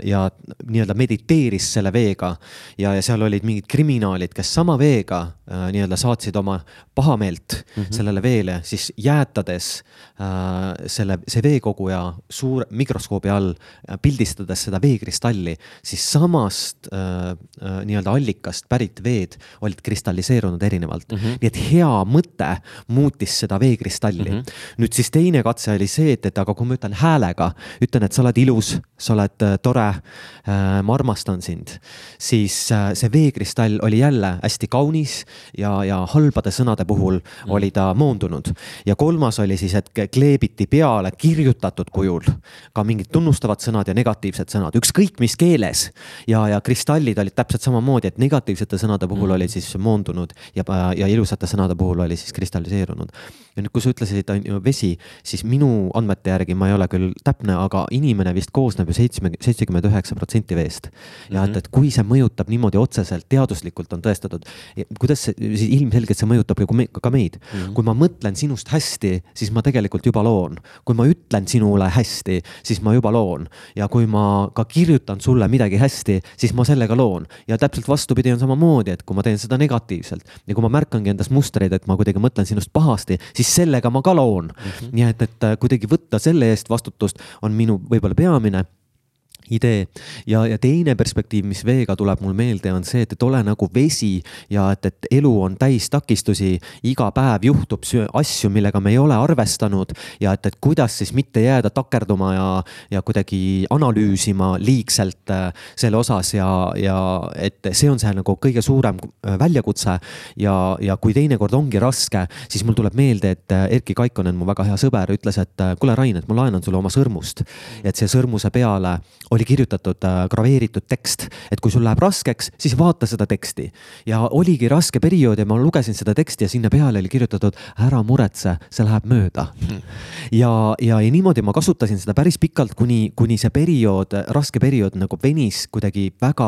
ja nii-öelda mediteeris selle veega ja, ja seal olid mingid kriminaalid, kes sama veega äh, nii-öelda saatsid oma pahameelt mm -hmm. sellele veele, siis jäätades äh, selle, see veekogu ja suur mikroskoobi all äh, pildistades seda veekristalli, siis samast äh, äh, nii-öelda allikast pärit veed olid kristalliseerunud erinevalt mm. -hmm. nii et hea mõte muutis seda veekristalli mm. -hmm. nüüd siis teine katse oli see, et, et aga kui ma ütlen häälega, ütlen, et sa oled ilus, sa oled et äh, tore äh,, ma armastan sind, siis äh, see veekristall oli jälle hästi kaunis ja, ja halbade sõnade puhul mm. oli ta moondunud. ja kolmas oli siis, et kleebiti peale kirjutatud kujul ka mingid tunnustavad sõnad ja negatiivsed sõnad, ükskõik mis keeles. ja, ja kristallid olid täpselt samamoodi, et negatiivsete sõnade puhul mm. olid siis moondunud ja, ja ilusate sõnade puhul oli siis kristalliseerunud. ja nüüd, kui sa ütlesid, on ju vesi, siis minu andmete järgi, ma ei ole küll täpne, aga inimene vist koosneb ju seitsme, seitsekümmend üheksa protsenti veest. ja et, Mhm. et kui see mõjutab niimoodi otseselt, teaduslikult on tõestatud, kuidas see, siis ilmselgelt see mõjutab ju ka me- ka meid mm. -hmm. kui ma mõtlen sinust hästi, siis ma tegelikult juba loon. kui ma ütlen sinule hästi, siis ma juba loon. ja kui ma ka kirjutan sulle midagi hästi, siis ma sellega loon. ja täpselt vastupidi on samamoodi, et kui ma teen seda negatiivselt ja kui ma märkangi endas mustreid, et ma kuidagi mõtlen sinust pahasti, siis sellega ma ka loon mm. -hmm. nii et, et kuidagi võtta selle eest vastutust on minu võib-olla peamine idee ja, ja teine perspektiiv, mis veega tuleb mul meelde, on see, et, et ole nagu vesi ja et, et elu on täis takistusi. iga päev juhtub asju, millega me ei ole arvestanud ja et, et kuidas siis mitte jääda takerduma ja, ja kuidagi analüüsima liigselt äh, selle osas ja, ja et see on see nagu kõige suurem äh, väljakutse. ja, ja kui teinekord ongi raske, siis mul tuleb meelde, et äh, Erkki Kaikonen, mu väga hea sõber, ütles, et kuule, Rain, et ma laenan sulle oma sõrmust. et see sõrmuse peale oli kirjutatud äh, graveeritud tekst, et kui sul läheb raskeks, siis vaata seda teksti. ja oligi raske periood ja ma lugesin seda teksti ja sinna peale oli kirjutatud ära muretse, see läheb mööda. ja, ja, ja niimoodi ma kasutasin seda päris pikalt, kuni, kuni see periood, raske periood nagu venis kuidagi väga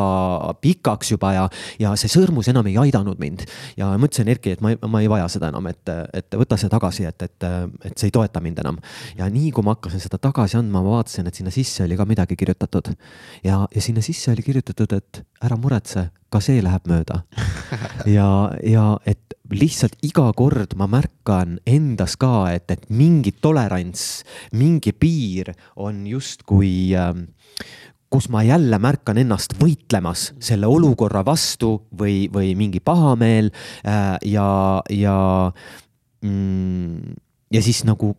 pikaks juba ja, ja see sõrmus enam ei aidanud mind. ja ma ütlesin Erki, et ma, ma ei vaja seda enam, et, et võta see tagasi, et, et, et see ei toeta mind enam. ja nii kui ma hakkasin seda tagasi andma, ma vaatasin, et sinna sisse oli ka midagi kirjutatud. Ja, ja sinna sisse oli kirjutatud, et ära muretse, ka see läheb mööda. ja, ja et lihtsalt iga kord ma märkan endas ka, et, et mingi tolerants, mingi piir on justkui ähm, kus ma jälle märkan ennast võitlemas selle olukorra vastu või, või mingi pahameel äh, ja, ja mm, ja siis nagu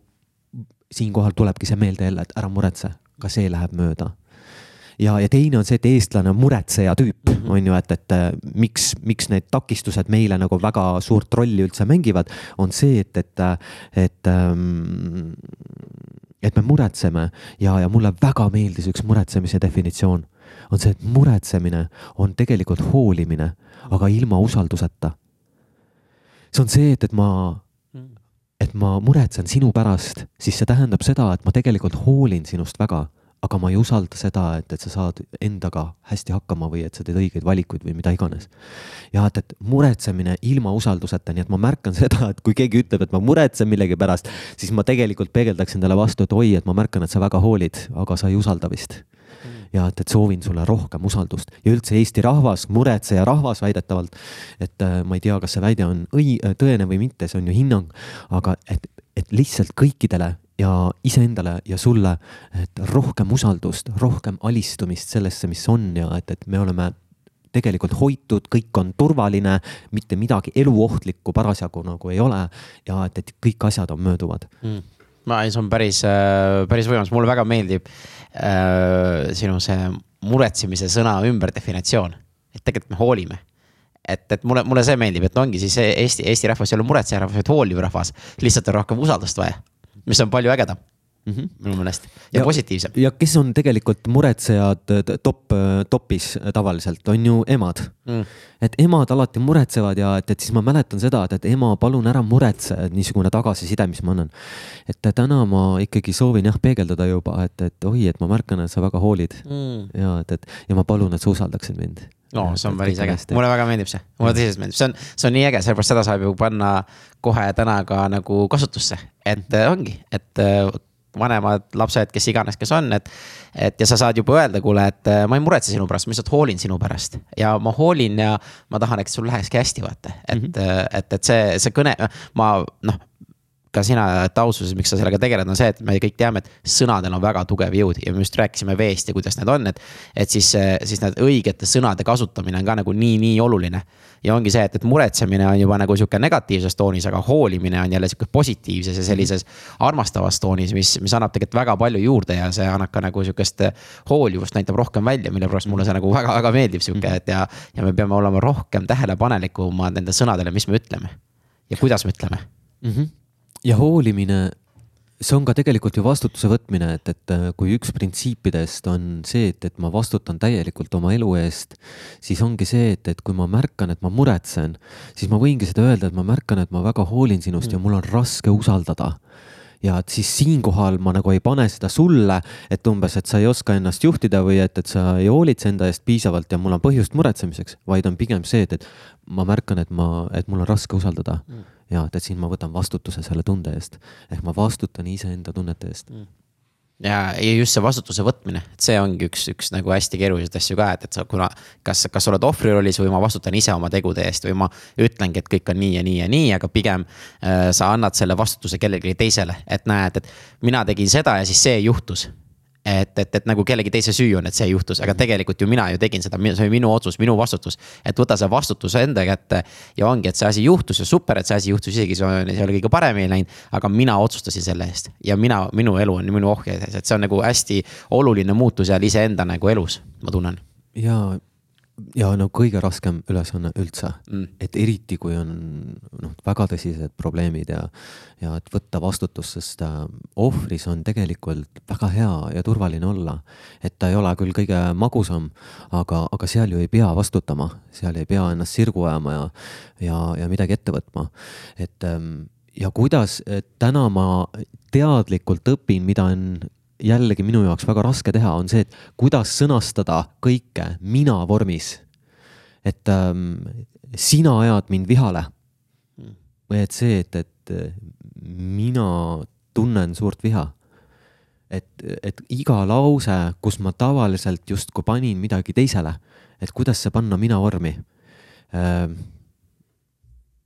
siinkohal tulebki see meelde jälle, et ära muretse, ka see läheb mööda ja, ja teine on see, et eestlane on muretseja tüüp mm, -hmm. on ju, et, et äh, miks, miks need takistused meile nagu väga suurt rolli üldse mängivad, on see, et, et, et ähm, et me muretseme ja, ja mulle väga meeldis üks muretsemise definitsioon. on see, et muretsemine on tegelikult hoolimine, aga ilma usalduseta. see on see, et, et ma, et ma muretsen sinu pärast, siis see tähendab seda, et ma tegelikult hoolin sinust väga aga ma ei usalda seda, et, et sa saad endaga hästi hakkama või et sa teed õigeid valikuid või mida iganes. ja et, et muretsemine ilma usalduseta, nii et ma märkan seda, et kui keegi ütleb, et ma muretsen millegi pärast, siis ma tegelikult peegeldaks endale vastu, et oi, et ma märkan, et sa väga hoolid, aga sa ei usalda vist ja et, et soovin sulle rohkem usaldust ja üldse Eesti rahvas, muretseja rahvas väidetavalt. et äh, ma ei tea, kas see väide on õi-, tõene või mitte, see on ju hinnang, aga et, et lihtsalt kõikidele ja iseendale ja sulle, et rohkem usaldust, rohkem alistumist sellesse, mis on ja et, et me oleme tegelikult hoitud, kõik on turvaline, mitte midagi eluohtlikku parasjagu nagu ei ole ja et, et kõik asjad on mööduvad. Mm. ma, see on päris, päris võimas, mulle väga meeldib äh, sinu see muretsemise sõna ümberdefinitsioon, et tegelikult me hoolime. Et, et mulle, mulle see meeldib, et ongi siis Eesti, Eesti rahvas ei ole muretseja rahvas, vaid hooliv rahvas. lihtsalt on rohkem usaldust vaja, mis on palju ägedam mm -hmm. minu meelest. Ja, ja positiivsem. ja kes on tegelikult muretsejad top, topis tavaliselt, on ju emad. Mm.. et emad alati muretsevad ja et, et siis ma mäletan seda, et, et ema, palun ära muretse, niisugune tagasiside, mis ma annan. et täna ma ikkagi soovin jah peegeldada juba, et, et oi, et ma märkan, et sa väga hoolid. Mm. ja et, et ja ma palun, et sa usaldaksid mind. No see on päris äge, mulle väga meeldib see, mulle tõsiselt meeldib, see on, see on nii äge, sellepärast seda saab ju panna kohe täna ka nagu kasutusse, et ongi, et vanemad lapsed, kes iganes, kes on, et. et ja sa saad juba öelda, kuule, et ma ei muretse sinu pärast, ma lihtsalt hoolin sinu pärast ja ma hoolin ja ma tahan, et sul lähekski hästi, vaata, et mm, -hmm. et, et see, see kõne, ma noh ka sina oled aususes, miks sa sellega tegeled, on see, et me kõik teame, et sõnadel on väga tugev jõud ja me just rääkisime veest ja kuidas need on, et. et siis, siis need õigete sõnade kasutamine on ka nagu nii, nii oluline. ja ongi see, et, et muretsemine on juba nagu sihuke negatiivses toonis, aga hoolimine on jälle sihuke positiivses ja sellises armastavas toonis, mis, mis annab tegelikult väga palju juurde ja see annab ka nagu sihukest hoolivust näitab rohkem välja, mille pärast mulle see nagu väga-väga meeldib sihuke, et ja. ja me peame olema rohkem tähelepanelikumad nende sõnadele, mis me ütleme ja kuidas me ütleme mm. -hmm ja hoolimine, see on ka tegelikult ju vastutuse võtmine, et, et äh, kui üks printsiipidest on see, et, et ma vastutan täielikult oma elu eest, siis ongi see, et, et kui ma märkan, et ma muretsen, siis ma võingi seda öelda, et ma märkan, et ma väga hoolin sinust mm. ja mul on raske usaldada. Ja et siis siinkohal ma nagu ei pane seda sulle, et umbes, et sa ei oska ennast juhtida või et, et sa ei hoolitse enda eest piisavalt ja mul on põhjust muretsemiseks, vaid on pigem see, et, et ma märkan, et ma, et mul on raske usaldada. Mm ja et, et siin ma võtan vastutuse selle tunde eest. Ehk ma vastutan iseenda tunnete eest. Mm. Ja, ja just see vastutuse võtmine, et see ongi üks, üks nagu hästi keeruliseid asju ka, et, et sa, kuna kas, kas sa oled ohvri rollis või ma vastutan ise oma tegude eest või ma ütlengi, et kõik on nii ja nii ja nii, aga pigem äh, sa annad selle vastutuse kellelegi teisele, et näed, et mina tegin seda ja siis see juhtus et, et, et nagu kellegi teise süü on, et see juhtus, aga tegelikult ju mina ju tegin seda, see oli minu otsus, minu vastutus. et võta see vastutus enda kätte ja ongi, et see asi juhtus ja super, et see asi juhtus, isegi see ei ole kõige paremini läinud. aga mina otsustasin selle eest ja mina, minu elu on minu ohje, et see on nagu hästi oluline muutus jälle iseenda nagu elus, ma tunnen. ja ja no kõige raskem ülesanne üldse mm., et eriti kui on noh, väga tõsised probleemid ja, ja et võtta vastutust, sest äh, ohvris on tegelikult väga hea ja turvaline olla. et ta ei ole küll kõige magusam, aga, aga seal ju ei pea vastutama, seal ei pea ennast sirgu ajama ja, ja, ja midagi ette võtma. et ähm, ja kuidas, täna ma teadlikult õpin, mida on jällegi minu jaoks väga raske teha, on see, et kuidas sõnastada kõike mina vormis. et ähm, sina ajad mind vihale. või et see, et, et mina tunnen suurt viha. et, et iga lause, kus ma tavaliselt justkui panin midagi teisele, et kuidas see panna mina vormi ähm,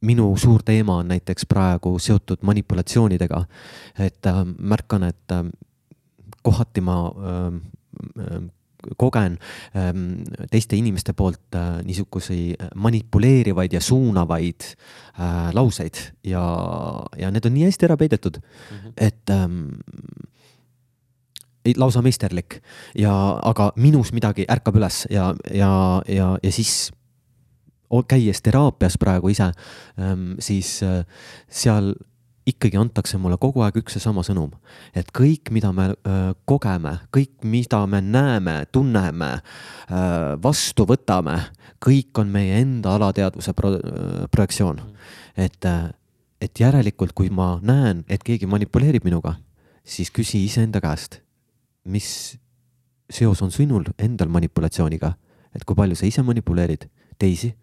minu suur teema on näiteks praegu seotud manipulatsioonidega. et äh, märkan, et äh, kohati ma ähm, ähm, kogen ähm, teiste inimeste poolt äh, niisuguseid manipuleerivaid ja suunavaid äh, lauseid ja, ja need on nii hästi ära peidetud mm, -hmm. et ähm, lausa meisterlik ja, aga minus midagi ärkab üles ja, ja, ja, ja siis käies teraapias praegu ise, siis äh, seal ikkagi antakse mulle kogu aeg üks ja sama sõnum, et kõik, mida me öö, kogeme, kõik, mida me näeme, tunneme, vastu võtame, kõik on meie enda alateadvuse pro, projektsioon. et, et järelikult, kui ma näen, et keegi manipuleerib minuga, siis küsi iseenda käest, mis seos on sinul endal manipulatsiooniga, et kui palju sa ise manipuleerid teisi,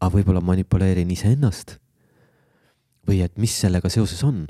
aga võib-olla manipuleerin iseennast või et mis sellega seoses on.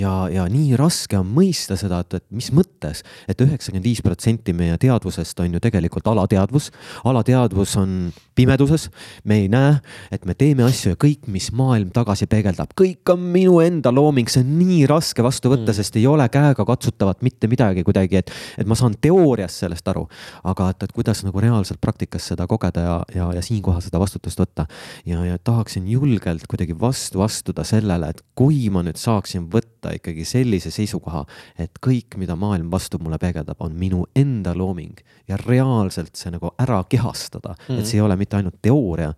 Ja, ja nii raske on mõista seda, et, et mis mõttes et, et üheksakümmend viis protsenti meie teadvusest on ju tegelikult alateadvus. alateadvus on pimeduses, me ei näe, et me teeme asju ja kõik, mis maailm tagasi peegeldab, kõik on minu enda looming, see on nii raske vastu võtta mm., sest ei ole käegakatsutavat mitte midagi kuidagi, et, et ma saan teoorias sellest aru, aga et, et kuidas nagu reaalselt praktikas seda kogeda ja, ja, ja siinkohal seda vastutust võtta. ja, ja tahaksin julgelt kuidagi vastu astuda sellele, et kui ma nüüd saaksin võtta ikkagi sellise seisukoha, et kõik, mida maailm vastu mulle peegeldab, on minu enda looming ja reaalselt see nagu ära kehastada mm, -hmm. et see ei ole mitte ainult teooria,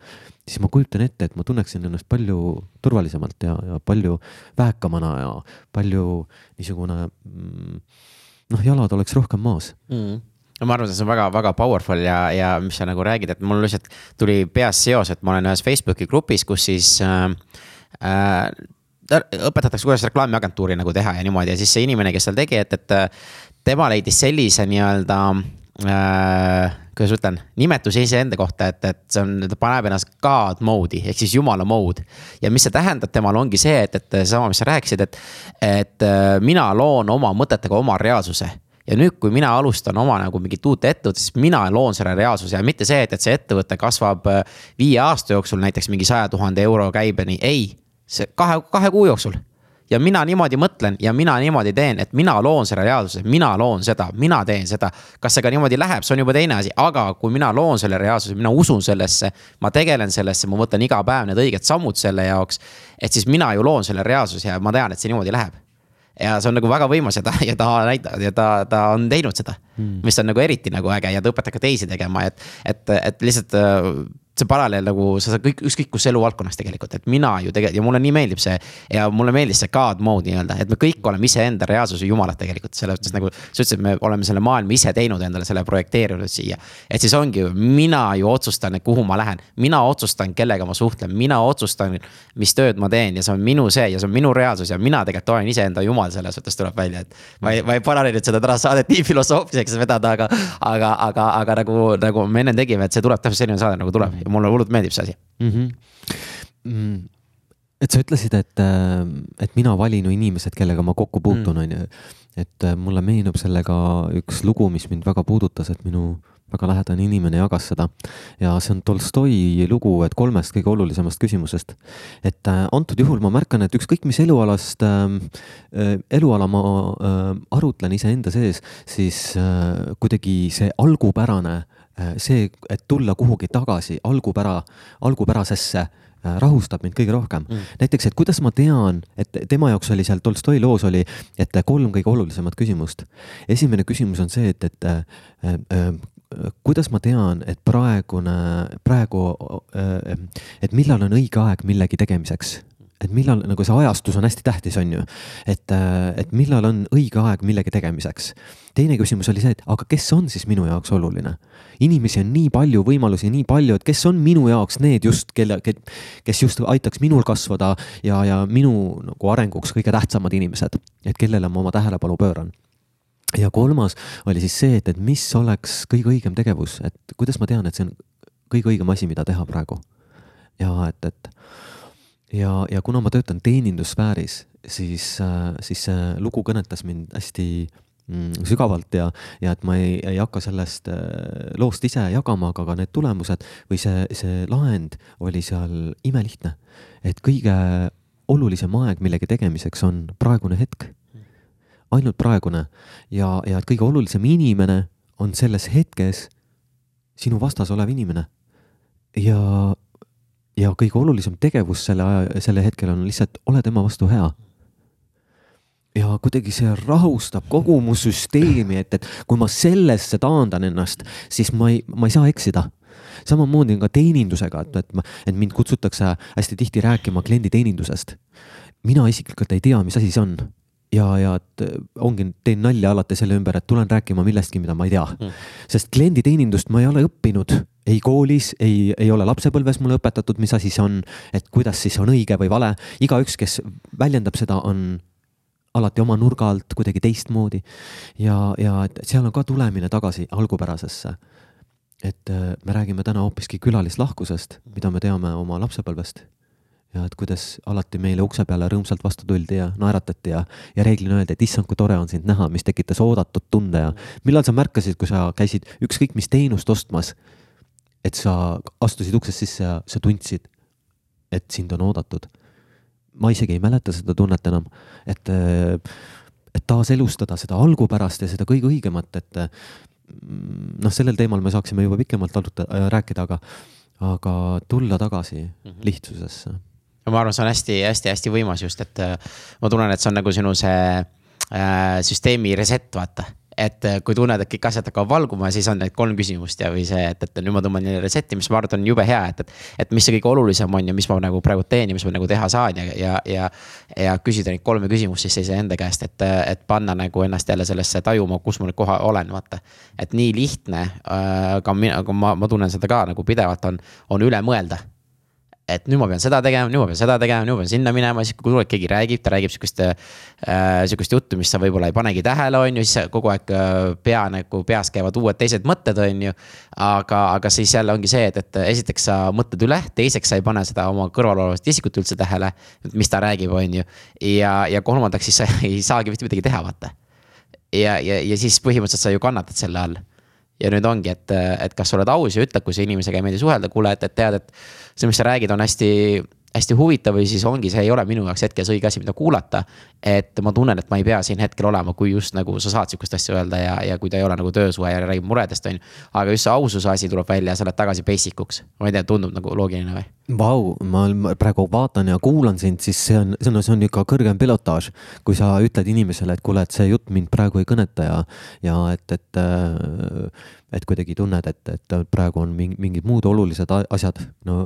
siis ma kujutan ette, et ma tunneksin ennast palju turvalisemalt ja, ja palju väekamana ja palju niisugune mm, noh, jalad oleks rohkem maas mm no ma arvan, et see on väga-väga powerful ja, ja mis sa nagu räägid, et mul lihtsalt tuli peas seos, et ma olen ühes Facebooki grupis, kus siis äh, äh, õpetatakse, kuidas reklaamiagentuuri nagu teha ja niimoodi ja siis see inimene, kes seal tegi, et, et tema leidis sellise nii-öelda äh, kuidas ma ütlen, nimetuse iseenda kohta, et, et see on, ta paneb ennast God mode'i ehk siis jumala mode. ja mis see tähendab temal ongi see, et, et seesama, mis sa rääkisid, et, et äh, mina loon oma mõtetega oma reaalsuse ja nüüd, kui mina alustan oma nagu mingit uut ettevõtet, siis mina loon selle reaalsuse ja mitte see, et, et see ettevõte kasvab äh, viie aasta jooksul näiteks mingi saja tuhande euro käibeni, ei. See kahe, kahe kuu jooksul ja mina niimoodi mõtlen ja mina niimoodi teen, et mina loon selle reaalsuse, mina loon seda, mina teen seda. kas see ka niimoodi läheb, see on juba teine asi, aga kui mina loon selle reaalsuse, mina usun sellesse, ma tegelen sellesse, ma võtan iga päev need õiged sammud selle jaoks. et siis mina ju loon selle reaalsuse ja ma tean, et see niimoodi läheb ja see on nagu väga võimas ja ta, ja ta näitab ja ta, ta on teinud seda mm.. mis on nagu eriti nagu äge ja ta õpetab ka teisi tegema, et, et, et lihtsalt see paralleel nagu sa saad kõik, ükskõik kus eluvaldkonnas tegelikult, et mina ju tegelikult ja mulle nii meeldib see. ja mulle meeldis see God mode nii-öelda, et me kõik oleme iseenda reaalsuse jumalad tegelikult, selles mõttes nagu. sa ütlesid, et me oleme selle maailma ise teinud endale, selle projekteerinud siia. et siis ongi ju, mina ju otsustan, kuhu ma lähen, mina otsustan, kellega ma suhtlen, mina otsustan. mis tööd ma teen ja see on minu see ja see on minu reaalsus ja mina tegelikult olen iseenda jumal, selles mõttes tuleb välja, et. ma ei, ma ei paralleelinud seda tänast saadet nii filosoofiliseks vedada, aga, aga, aga, aga nagu, nagu me enne tegime, et see tuleb täpselt selline saade nagu tuleb ja mulle hullult meeldib see asi mm. -hmm. Mm. et sa ütlesid, et, äh, et mina valin ju inimesed, kellega ma kokku puutun, mm. on ju. et äh, mulle meenub sellega üks lugu, mis mind väga puudutas, et minu väga lähedane inimene jagas seda ja see on Tolstoi lugu, et kolmest kõige olulisemast küsimusest. et äh, antud juhul ma märkan, et ükskõik mis elualast äh,, eluala ma äh, arutlen iseenda sees, siis äh, kuidagi see algupärane Äh, see, et tulla kuhugi tagasi algupära, algupärasesse äh, rahustab mind kõige rohkem. Mm.. näiteks, et kuidas ma tean, et tema jaoks oli seal Tolstoi loos oli, et kolm kõige olulisemat küsimust. esimene küsimus on see, et, et äh, äh, kuidas ma tean, et praegune, praegu äh,, et millal on õige aeg millegi tegemiseks et millal nagu see ajastus on hästi tähtis, on ju. et, äh, et millal on õige aeg millegi tegemiseks. teine küsimus oli see, et aga kes on siis minu jaoks oluline? inimesi on nii palju, võimalusi nii palju, et kes on minu jaoks need just, kelle, kes just aitaks minul kasvada ja, ja minu nagu arenguks kõige tähtsamad inimesed, et kellele ma oma tähelepanu pööran ja kolmas oli siis see, et, et mis oleks kõige õigem tegevus, et kuidas ma tean, et see on kõige õigem asi, mida teha praegu. ja et, et ja, ja kuna ma töötan teenindussfääris, siis, äh, siis see lugu kõnetas mind hästi mm, sügavalt ja, ja et ma ei, ei hakka sellest äh, loost ise jagama, aga ka need tulemused või see, see lahend oli seal imelihtne. et kõige olulisem aeg millegi tegemiseks on praegune hetk. ainult praegune ja, ja et kõige olulisem inimene on selles hetkes sinu vastas olev inimene. ja, ja kõige olulisem tegevus selle aja, selle hetkel on lihtsalt ole tema vastu hea. ja kuidagi see rahustab kogu mu süsteemi, et, et kui ma sellesse taandan ennast, siis ma ei, ma ei saa eksida. Samamoodi on ka teenindusega, et, et ma, et mind kutsutakse hästi tihti rääkima klienditeenindusest. mina isiklikult ei tea, mis asi see on. Ja, ja et ongi, teen nalja alati selle ümber, et tulen rääkima millestki, mida ma ei tea. Mm.. sest klienditeenindust ma ei ole õppinud ei koolis, ei, ei ole lapsepõlves mulle õpetatud, mis asi see on, et kuidas siis on õige või vale. igaüks, kes väljendab seda, on alati oma nurga alt kuidagi teistmoodi. ja, ja et seal on ka tulemine tagasi algupärasesse. et äh, me räägime täna hoopiski külalislahkusest, mida me teame oma lapsepõlvest ja et kuidas alati meile ukse peale rõõmsalt vastu tuldi ja naeratati ja, ja reeglina öeldi, et issand, kui tore on sind näha, mis tekitas oodatud tunde ja millal sa märkasid, kui sa käisid ükskõik mis teenust ostmas et sa astusid uksest sisse ja sa tundsid, et sind on oodatud. ma isegi ei mäleta seda tunnet enam, et, et taaselustada seda algupärast ja seda kõige õigemat, et noh, sellel teemal me saaksime juba pikemalt aruta, äh, rääkida, aga, aga tulla tagasi mm -hmm. lihtsusesse. ma arvan, see on hästi-hästi-hästi võimas just, et ma tunnen, et see on nagu sinu see äh, süsteemi reset, vaata et äh, kui tunned, et kõik asjad hakkavad valguma, siis on need kolm küsimust ja, või see, et, et nüüd ma tõmban neile reset'i, mis ma arvan, et on jube hea, et, et. et mis see kõige olulisem on ja mis ma nagu praegu teen ja mis ma nagu teha saan ja, ja, ja. ja küsida neid kolme küsimust siis iseenda käest, et, et panna nagu ennast jälle sellesse tajuma, kus ma nüüd koha olen, vaata. et nii lihtne äh,, aga mina, aga ma, ma tunnen seda ka nagu pidevalt on, on üle mõelda et nüüd ma pean seda tegema, nüüd ma pean seda tegema, nüüd ma pean sinna minema, siis kui tuleb, keegi räägib, ta räägib sihukest äh,, sihukest juttu, mis sa võib-olla ei panegi tähele, on ju, siis kogu aeg äh, pea nagu, peas käivad uued teised mõtted, on ju. aga, aga siis jälle ongi see, et, et esiteks sa mõtled üle, teiseks sa ei pane seda oma kõrval olevat isikut üldse tähele, mis ta räägib, on ju. ja, ja kolmandaks siis sa ei saagi mitte midagi teha, vaata. ja, ja, ja siis põhimõtteliselt sa ju kannatad selle all ja nüüd ongi, et, et kas sa oled aus ja ütled, kui sa inimesega ei meeldi suhelda, kuule, et, et tead, et see, mis sa räägid, on hästi, hästi huvitav või siis ongi, see ei ole minu jaoks hetkel see õige asi, mida kuulata. et ma tunnen, et ma ei pea siin hetkel olema, kui just nagu sa saad sihukest asja öelda ja, ja kui ta ei ole nagu töösuhe ja räägib muredest, on ju. aga just see aususe asi tuleb välja ja sa lähed tagasi basic uks, ma ei tea, tundub nagu loogiline või? Vau, ma praegu vaatan ja kuulan sind, siis see on, see on, see on ikka kõrgem pilotaaž. kui sa ütled inimesele, et kuule, et see jutt mind praegu ei kõneta ja, ja et, et äh, et kuidagi tunned, et, et praegu on mingid muud olulised asjad no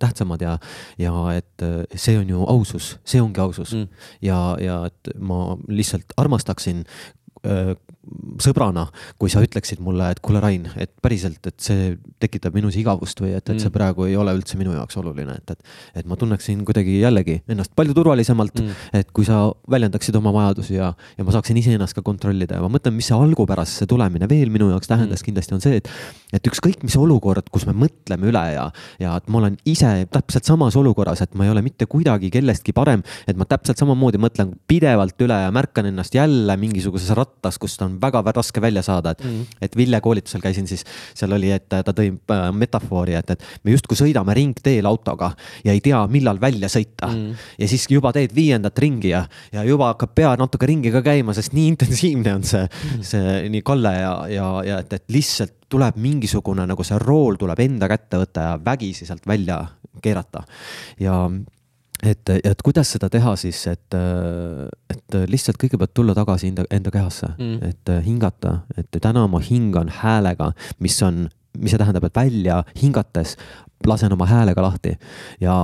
tähtsamad ja, ja et see on ju ausus, see ongi ausus mm. ja, ja et ma lihtsalt armastaksin sõbrana, kui sa ütleksid mulle, et kuule, Rain, et päriselt, et see tekitab minus igavust või et, et see mm. praegu ei ole üldse minu jaoks oluline, et, et. et ma tunneksin kuidagi jällegi ennast palju turvalisemalt mm., et kui sa väljendaksid oma vajadusi ja, ja ma saaksin iseennast ka kontrollida ja ma mõtlen, mis see algupärast see tulemine veel minu jaoks tähendas mm. kindlasti on see, et. et ükskõik mis olukord, kus me mõtleme üle ja, ja et ma olen ise täpselt samas olukorras, et ma ei ole mitte kuidagi kellestki parem, et ma täpselt samamoodi mõtlen pidevalt üle ja märkan ennast jälle mingisuguses rattas, kust on väga-väga raske välja saada, et mm., et Ville koolitusel käisin, siis seal oli, et ta tõi äh, metafoori, et, et me justkui sõidame ringteel autoga ja ei tea, millal välja sõita mm.. ja siis juba teed viiendat ringi ja, ja juba hakkab pea natuke ringi ka käima, sest nii intensiivne on see mm., see nii kalle ja, ja, ja et, et lihtsalt tuleb mingisugune nagu see rool tuleb enda kätte võtta ja vägisi sealt välja keerata. ja et, et kuidas seda teha siis, et, et lihtsalt kõigepealt tulla tagasi enda, enda kehasse mm., et hingata, et täna ma hingan häälega, mis on, mis see tähendab, et välja hingates lasen oma häälega lahti ja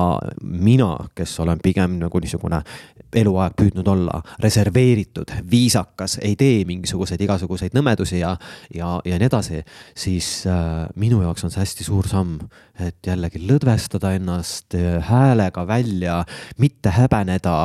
mina, kes olen pigem nagu niisugune eluaeg püüdnud olla reserveeritud, viisakas, ei tee mingisuguseid igasuguseid nõmedusi ja, ja, ja nii edasi, siis äh, minu jaoks on see hästi suur samm, et jällegi lõdvestada ennast äh, häälega välja, mitte häbeneda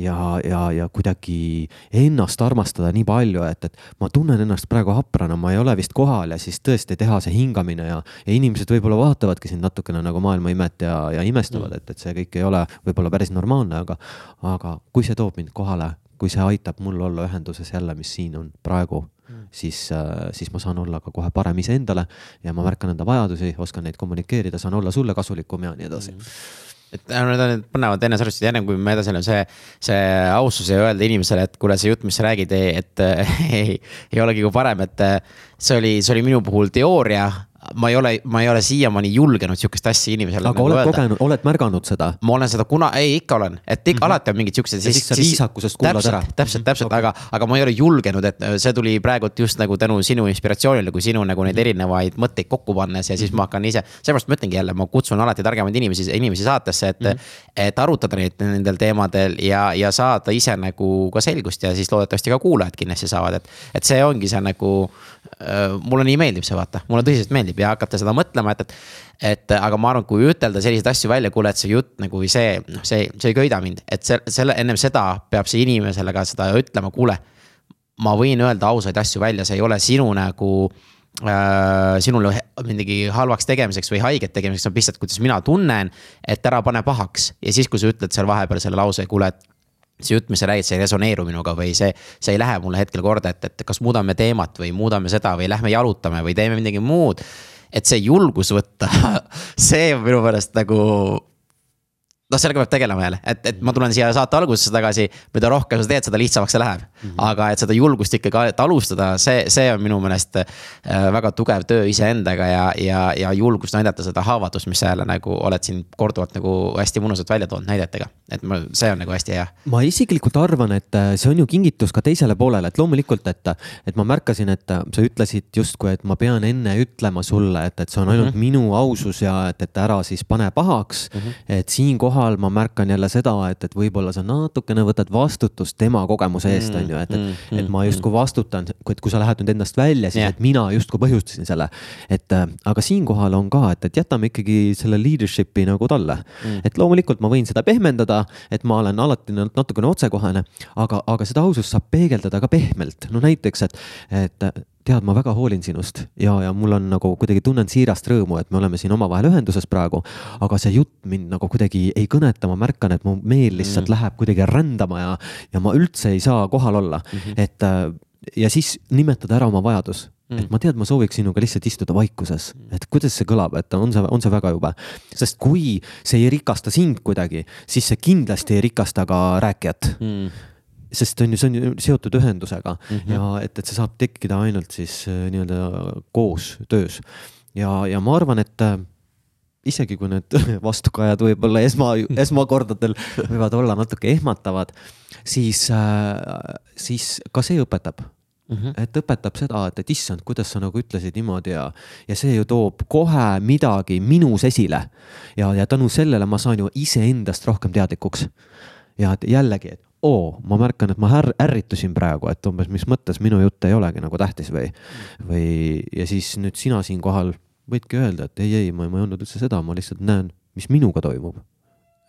ja, ja, ja kuidagi ennast armastada nii palju, et, et ma tunnen ennast praegu haprana, ma ei ole vist kohal ja siis tõesti teha see hingamine ja, ja inimesed võib-olla vaatavadki sind natukene nagu maailmaimet ja, ja imestavad, mm. et, et see kõik ei ole võib-olla päris normaalne, aga, aga kui see toob mind kohale, kui see aitab mul olla ühenduses jälle, mis siin on praegu mm., siis, äh, siis ma saan olla ka kohe parem iseendale ja ma märkan enda vajadusi, oskan neid kommunikeerida, saan olla sulle kasulikum ja nii edasi mm et need on need põnevad enesearvestused ja ennem kui me edasi läheme, see, see aussus ja öelda inimesele, et kuule, see jutt, mis sa räägid, et ei, ei olegi kui parem, et see oli, see oli minu puhul teooria ma ei ole, ma ei ole siiamaani julgenud sihukest asja inimesele. aga nagu oled öelda. kogenud, oled märganud seda? ma olen seda kuna, ei ikka olen, et ikka mm -hmm. alati on mingid siuksed. ja siis sa viisakusest kuulad täpselt, ära. täpselt, täpselt okay., aga, aga ma ei ole julgenud, et see tuli praegult just nagu tänu sinu inspiratsioonile, kui sinu nagu neid mhm. erinevaid mõtteid kokku pannes ja siis ma hakkan ise. seepärast ma ütlengi jälle, ma kutsun alati targemaid inimesi, inimesi saatesse, et mm, -hmm. et arutada neid nendel teemadel ja, ja saada ise nagu ka selgust ja siis loodetavasti ka kuulajad kindlasti saavad, et. et see ongi see nagu Äh, mulle nii meeldib see, vaata, mulle tõsiselt meeldib ja hakata seda mõtlema, et, et. et aga ma arvan, kui ütelda selliseid asju välja, kuule, et see jutt nagu see, noh, see, see ei köida mind, et see, selle, ennem seda peab see inimesele ka seda ütlema, kuule. ma võin öelda ausaid asju välja, see ei ole sinu nagu äh, sinule midagi halvaks tegemiseks või haiget tegemiseks, on lihtsalt, kuidas mina tunnen, et ära pane pahaks ja siis, kui sa ütled seal vahepeal selle lause, kuule, et see jutt, mis sa räägid, see ei resoneeru minuga või see, see ei lähe mulle hetkel korda, et, et kas muudame teemat või muudame seda või lähme jalutame või teeme midagi muud. et see julgus võtta see on minu meelest nagu noh, sellega peab tegelema jälle, et, et ma tulen siia saate algusesse tagasi, mida rohkem sa teed, seda lihtsamaks see läheb mm. -hmm. aga et seda julgust ikkagi, alustada, see, see on minu meelest äh, väga tugev töö iseendaga ja, ja, ja julgust näidata seda haavatust, mis sa jälle nagu oled siin korduvalt nagu hästi mõnusalt välja toonud näidetega. et ma, see on nagu hästi hea. ma isiklikult arvan, et äh, see on ju kingitus ka teisele poolele, et loomulikult, et, et ma märkasin, et äh, sa ütlesid justkui, et ma pean enne ütlema sulle, et, et see on ainult mm -hmm. minu ausus ja et, et ära siis pane pahaks mm. -hmm. et siinkohal kohal ma märkan jälle seda, et, et võib-olla sa natukene võtad vastutust tema kogemuse eest, mm, on ju, et, et mm,, et ma mm, justkui vastutan, et kui sa lähed nüüd endast välja, siis yeah. et mina justkui põhjustasin selle. et äh, aga siinkohal on ka, et, et jätame ikkagi selle leadership'i nagu talle mm.. et loomulikult ma võin seda pehmendada, et ma olen alati natukene otsekohene, aga, aga seda ausust saab peegeldada ka pehmelt, no näiteks, et, et tead, ma väga hoolin sinust ja, ja mul on nagu kuidagi tunnen siirast rõõmu, et me oleme siin omavahel ühenduses praegu. aga see jutt mind nagu kuidagi ei kõneta, ma märkan, et mu meel lihtsalt mm. läheb kuidagi rändama ja, ja ma üldse ei saa kohal olla mm, -hmm. et äh, ja siis nimetada ära oma vajadus mm.. et ma tean, ma sooviks sinuga lihtsalt istuda vaikuses, et kuidas see kõlab, et on see, on see väga jube. sest kui see ei rikasta sind kuidagi, siis see kindlasti ei rikasta ka rääkijat mm sest on ju, see on ju seotud ühendusega mm -hmm. ja et, et see saab tekkida ainult siis äh, nii-öelda koos töös. ja, ja ma arvan, et äh, isegi kui need vastukajad võib-olla esma, esmakordadel võivad olla natuke ehmatavad, siis, äh, siis ka see õpetab Mm -hmm. et õpetab seda, et, et issand, kuidas sa nagu ütlesid niimoodi ja, ja see ju toob kohe midagi minus esile. ja, ja tänu sellele ma saan ju iseendast rohkem teadlikuks. ja et jällegi, et oo, ma märkan, et ma är, ärritusin praegu, et umbes, mis mõttes minu jutt ei olegi nagu tähtis või, või ja siis nüüd sina siinkohal võidki öelda, et ei, ei, ma, ma ei öelnud üldse seda, ma lihtsalt näen, mis minuga toimub.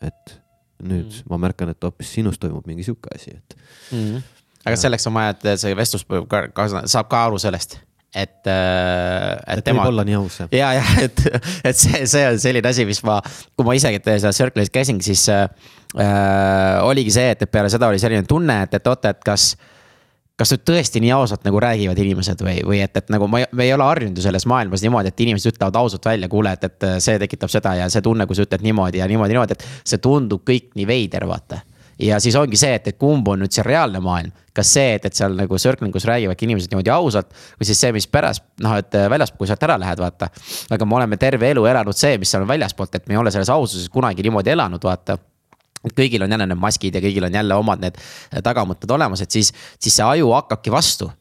et nüüd mm. ma märkan, et hoopis sinus toimub mingi sihuke asi, et mm. aga selleks on vaja, et see vestlus ka, ka, saab ka aru sellest et, äh, et, et tema. võib olla nii aus jah. ja, ja et, et see, see on selline asi, mis ma, kui ma isegi seal Circle'is käisin, siis äh, äh, oligi see, et, et peale seda oli selline tunne, et, et oota, et kas kas nüüd tõesti nii ausalt nagu räägivad inimesed või, või et, et nagu ma, me ei ole harjunud ju selles maailmas niimoodi, et inimesed ütlevad ausalt välja, kuule, et, et see tekitab seda ja see tunne, kui sa ütled niimoodi ja niimoodi, niimoodi, et see tundub kõik nii veider, vaata. ja siis ongi see, et, et kumb on nüüd see reaalne maailm, kas see, et, et seal nagu circling us räägivadki inimesed niimoodi ausalt või siis see, mis pärast noh, et väljaspool, kui sealt ära lähed, vaata. aga me oleme terve elu elanud see, mis seal on väljaspoolt, et me ei ole selles aususes kunagi niimoodi elanud, vaata kõigil on jälle need maskid ja kõigil on jälle omad need tagamõtted olemas, et siis, siis see aju hakkabki vastu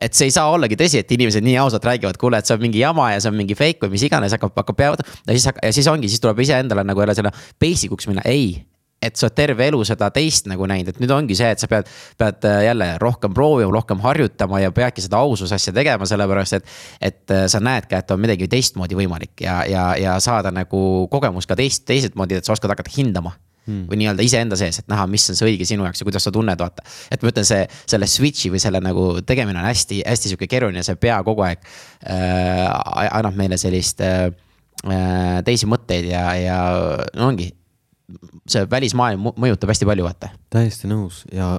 et see ei saa ollagi tõsi, et inimesed nii ausalt räägivad, kuule, et see on mingi jama ja see on mingi fake või mis iganes, hakkab, hakkab peale. ja siis, ja siis ongi, siis tuleb iseendale nagu jälle selle basic uks minna, ei. et sa oled terve elu seda teist nagu näinud, et nüüd ongi see, et sa pead, pead äh, jälle rohkem proovima, rohkem harjutama ja peadki seda aususe asja tegema, sellepärast et. et äh, sa näed ka, et on midagi teistmoodi võimalik ja, ja, ja saada nagu kogemus ka teist, teiselt moodi, et sa oskad hakata hindama hmm. või nii-öelda iseenda sees, et näha, mis on see õige sinu jaoks ja kuidas sa tunned, vaata. et ma ütlen, see, selle switch'i või selle nagu tegemine on hästi, hästi sihuke keeruline, see pea kogu aeg äh, annab meile sellist äh, äh, teisi mõtteid ja, ja no ongi. see välismaailm mõjutab hästi palju, vaata. täiesti nõus ja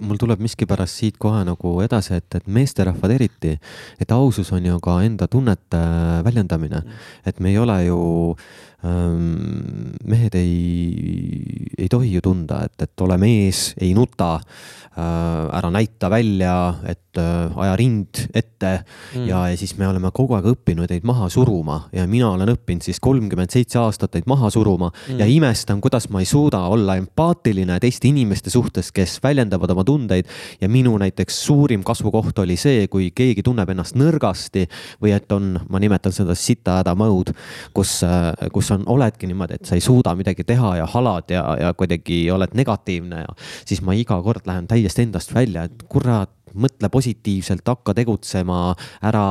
mul tuleb miskipärast siit kohe nagu edasi, et, et meesterahvad eriti, et ausus on ju ka enda tunnete väljendamine. et me ei ole ju ähm,, mehed ei, ei tohi ju tunda, et, et ole mees, ei nuta äh,, ära näita välja, et äh, aja rind ette mm. ja, ja siis me oleme kogu aeg õppinud neid maha suruma ja mina olen õppinud siis kolmkümmend seitse aastat neid maha suruma mm. ja imestan, kuidas ma ei suuda olla empaatiline teiste inimeste suhtes, kes väljendavad oma tundeid. ja minu näiteks suurim kasvukoht oli see, kui keegi tunneb ennast nõrgasti või et on, ma nimetan seda sita-häda mode, kus, kus on, oledki niimoodi, et sa ei suuda midagi teha ja halad ja, ja kuidagi oled negatiivne ja siis ma iga kord lähen täiesti endast välja, et kurat mõtle positiivselt, hakka tegutsema, ära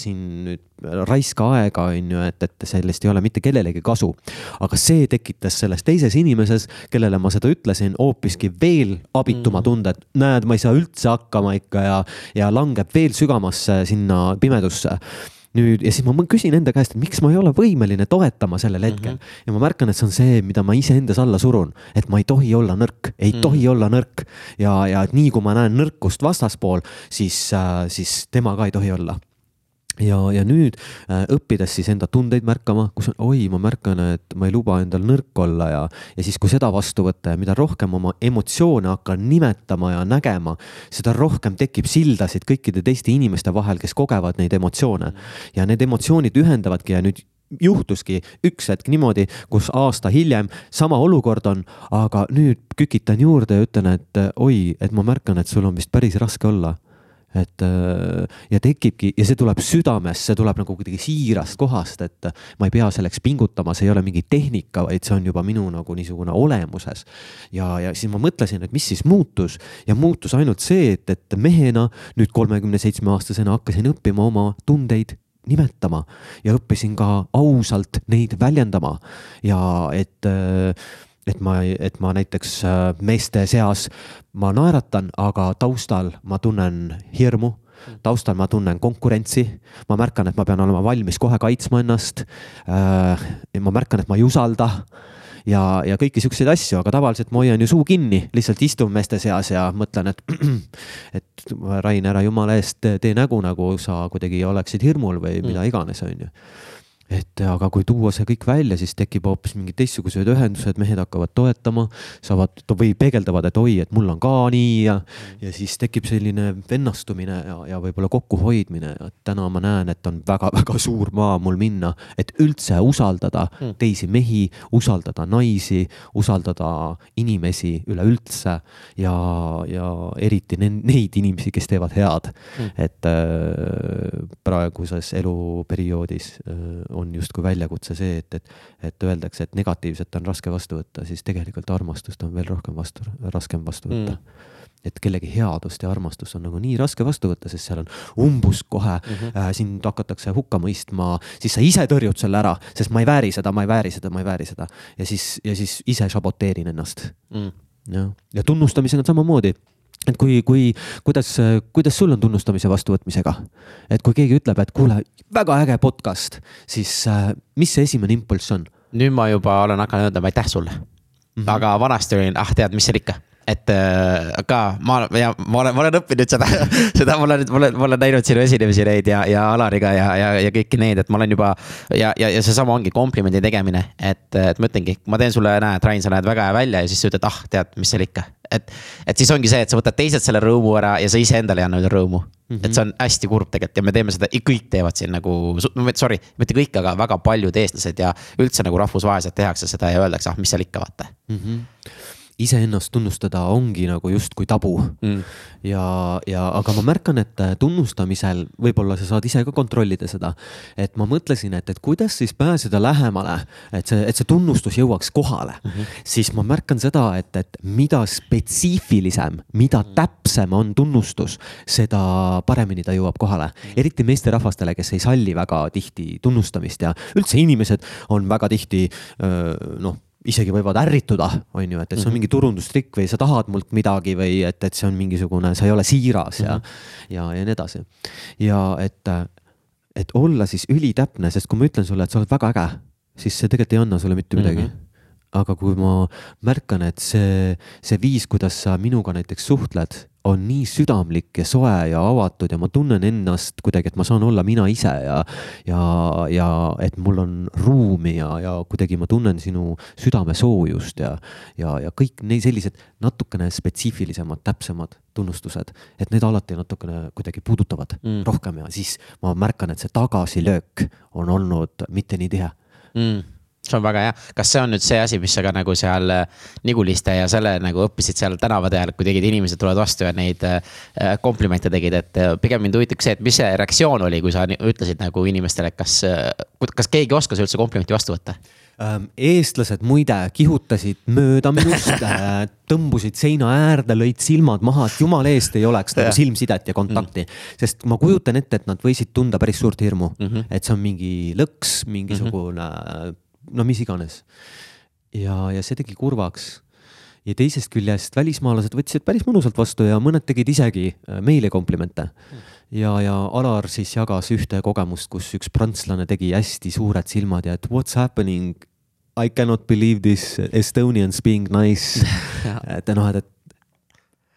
siin nüüd raiska aega, on ju, et, et sellest ei ole mitte kellelegi kasu. aga see tekitas selles teises inimeses, kellele ma seda ütlesin, hoopiski veel abituma mm. tunde, et näed, ma ei saa üldse hakkama ikka ja, ja langeb veel sügavasse sinna pimedusse nüüd ja siis ma küsin enda käest, et miks ma ei ole võimeline toetama sellel hetkel mm. -hmm. ja ma märkan, et see on see, mida ma iseendas alla surun, et ma ei tohi olla nõrk, ei mm -hmm. tohi olla nõrk. ja, ja et nii kui ma näen nõrkust vastaspool, siis äh,, siis tema ka ei tohi olla ja, ja nüüd äh, õppides siis enda tundeid märkama, kus on, oi, ma märkan, et ma ei luba endal nõrk olla ja, ja siis, kui seda vastu võtta ja mida rohkem oma emotsioone hakkan nimetama ja nägema, seda rohkem tekib sildasid kõikide teiste inimeste vahel, kes kogevad neid emotsioone. ja need emotsioonid ühendavadki ja nüüd juhtuski üks hetk niimoodi, kus aasta hiljem sama olukord on, aga nüüd kükitan juurde ja ütlen, et oi, et ma märkan, et sul on vist päris raske olla et äh, ja tekibki ja see tuleb südamest, see tuleb nagu kuidagi siirast kohast, et ma ei pea selleks pingutama, see ei ole mingi tehnika, vaid see on juba minu nagu niisugune olemuses. ja, ja siis ma mõtlesin, et mis siis muutus ja muutus ainult see, et, et mehena nüüd kolmekümne seitsme aastasena hakkasin õppima oma tundeid nimetama ja õppisin ka ausalt neid väljendama ja et äh, et ma, et ma näiteks äh, meeste seas, ma naeratan, aga taustal ma tunnen hirmu taustal ma tunnen konkurentsi, ma märkan, et ma pean olema valmis kohe kaitsma ennast. Äh, ma märkan, et ma ei usalda ja, ja kõiki siukseid asju, aga tavaliselt ma hoian ju suu kinni, lihtsalt istun meeste seas ja mõtlen, et, et Rain, ära jumala eest tee nägu, nagu sa kuidagi oleksid hirmul või mida iganes, on ju et aga kui tuua see kõik välja, siis tekib hoopis mingid teistsugused ühendused, mehed hakkavad toetama, saavad või peegeldavad, et oi, et mul on ka nii ja, ja siis tekib selline vennastumine ja, ja võib-olla kokkuhoidmine. täna ma näen, et on väga-väga suur maa mul minna, et üldse usaldada mm. teisi mehi, usaldada naisi, usaldada inimesi üleüldse ja, ja eriti neid inimesi, kes teevad head mm.. et äh, praeguses eluperioodis äh, on justkui väljakutse see, et, et, et öeldakse, et negatiivset on raske vastu võtta, siis tegelikult armastust on veel rohkem vastu, raskem vastu võtta. Mm. Et kellegi headust ja armastust on nagu nii raske vastu võtta, sest seal on umbusk kohe mm, -hmm. äh, sind hakatakse hukka mõistma, siis sa ise tõrjud selle ära, sest ma ei vääri seda, ma ei vääri seda, ma ei vääri seda. ja siis, ja siis ise saboteerin ennast. Mm.. jah, ja tunnustamisega on samamoodi et kui, kui, kuidas, kuidas sul on tunnustamise vastuvõtmisega? et kui keegi ütleb, et kuule, väga äge podcast, siis äh, mis see esimene impulss on? nüüd ma juba olen hakanud ütlema aitäh sulle mm. -hmm. aga vanasti olin, ah tead, mis seal ikka et äh, ka ma ja ma olen, ma olen õppinud seda, seda ma olen, ma olen, ma olen näinud sinu esinemisi neid ja, ja Alariga ja, ja, ja kõiki neid, et ma olen juba. ja, ja, ja seesama ongi komplimendi tegemine, et, et ma ütlengi, ma teen sulle, näed, Rain, sa näed väga hea välja ja siis sa ütled, ah, tead, mis seal ikka. Et, et siis ongi see, et sa võtad teiselt selle rõõmu ära ja sa iseendale ei anna veel rõõmu mm. -hmm. et see on hästi kurb tegelikult ja me teeme seda, kõik teevad siin nagu, sorry, mitte kõik, aga väga paljud eestlased ja üldse nagu rahvusvaheliselt tehakse seda ja öeldakse, ah, mis seal ikka, vaata mm. -hmm iseennast tunnustada ongi nagu justkui tabu mm. ja, ja aga ma märkan, et tunnustamisel võib-olla sa saad ise ka kontrollida seda. et ma mõtlesin, et, et kuidas siis pääseda lähemale, et see, et see tunnustus jõuaks kohale mm, -hmm. siis ma märkan seda, et, et mida spetsiifilisem, mida mm. täpsem on tunnustus, seda paremini ta jõuab kohale mm. eriti meesterahvastele, kes ei salli väga tihti tunnustamist ja üldse inimesed on väga tihti noh isegi võivad ärrituda, on ju, et, et see on mhm. mingi turundustrikk või sa tahad mult midagi või et, et see on mingisugune, sa ei ole siiras ja mm, -hmm. ja, ja nii edasi. ja et, et olla siis ülitäpne, sest kui ma ütlen sulle, et sa oled väga äge, siis see tegelikult ei anna sulle mitte midagi mm. -hmm aga kui ma märkan, et see, see viis, kuidas sa minuga näiteks suhtled, on nii südamlik ja soe ja avatud ja ma tunnen ennast kuidagi, et ma saan olla mina ise ja, ja, ja et mul on ruumi ja, ja kuidagi ma tunnen sinu südamesoojust ja, ja, ja kõik need sellised natukene spetsiifilisemad, täpsemad tunnustused, et need alati natukene kuidagi puudutavad mm. rohkem ja siis ma märkan, et see tagasilöök on olnud mitte nii tihe. Mm see on väga hea, kas see on nüüd see asi, mis sa ka nagu seal äh, Niguliste ja selle nagu õppisid seal tänavade ajal, kui tegid, inimesed tulevad vastu ja neid äh, komplimente tegid, et äh, pigem mind huvitaks see, et mis see reaktsioon oli, kui sa ütlesid nagu inimestele, kas, kas keegi oskas üldse komplimenti vastu võtta? Ähm, eestlased muide kihutasid mööda minust, tõmbusid seina äärde, lõid silmad maha, et jumala eest ei oleks nagu silmsidet ja kontakti mm. sest ma kujutan ette, et nad võisid tunda päris suurt hirmu mm, -hmm. et see on mingi lõks, mingisugune mm -hmm no mis iganes. ja, ja see tegi kurvaks. ja teisest küljest välismaalased võtsid päris mõnusalt vastu ja mõned tegid isegi äh, meile komplimente. ja, ja Alar siis jagas ühte kogemust, kus üks prantslane tegi hästi suured silmad ja et what's happening I cannot believe this Estonians being nice et noh, et, et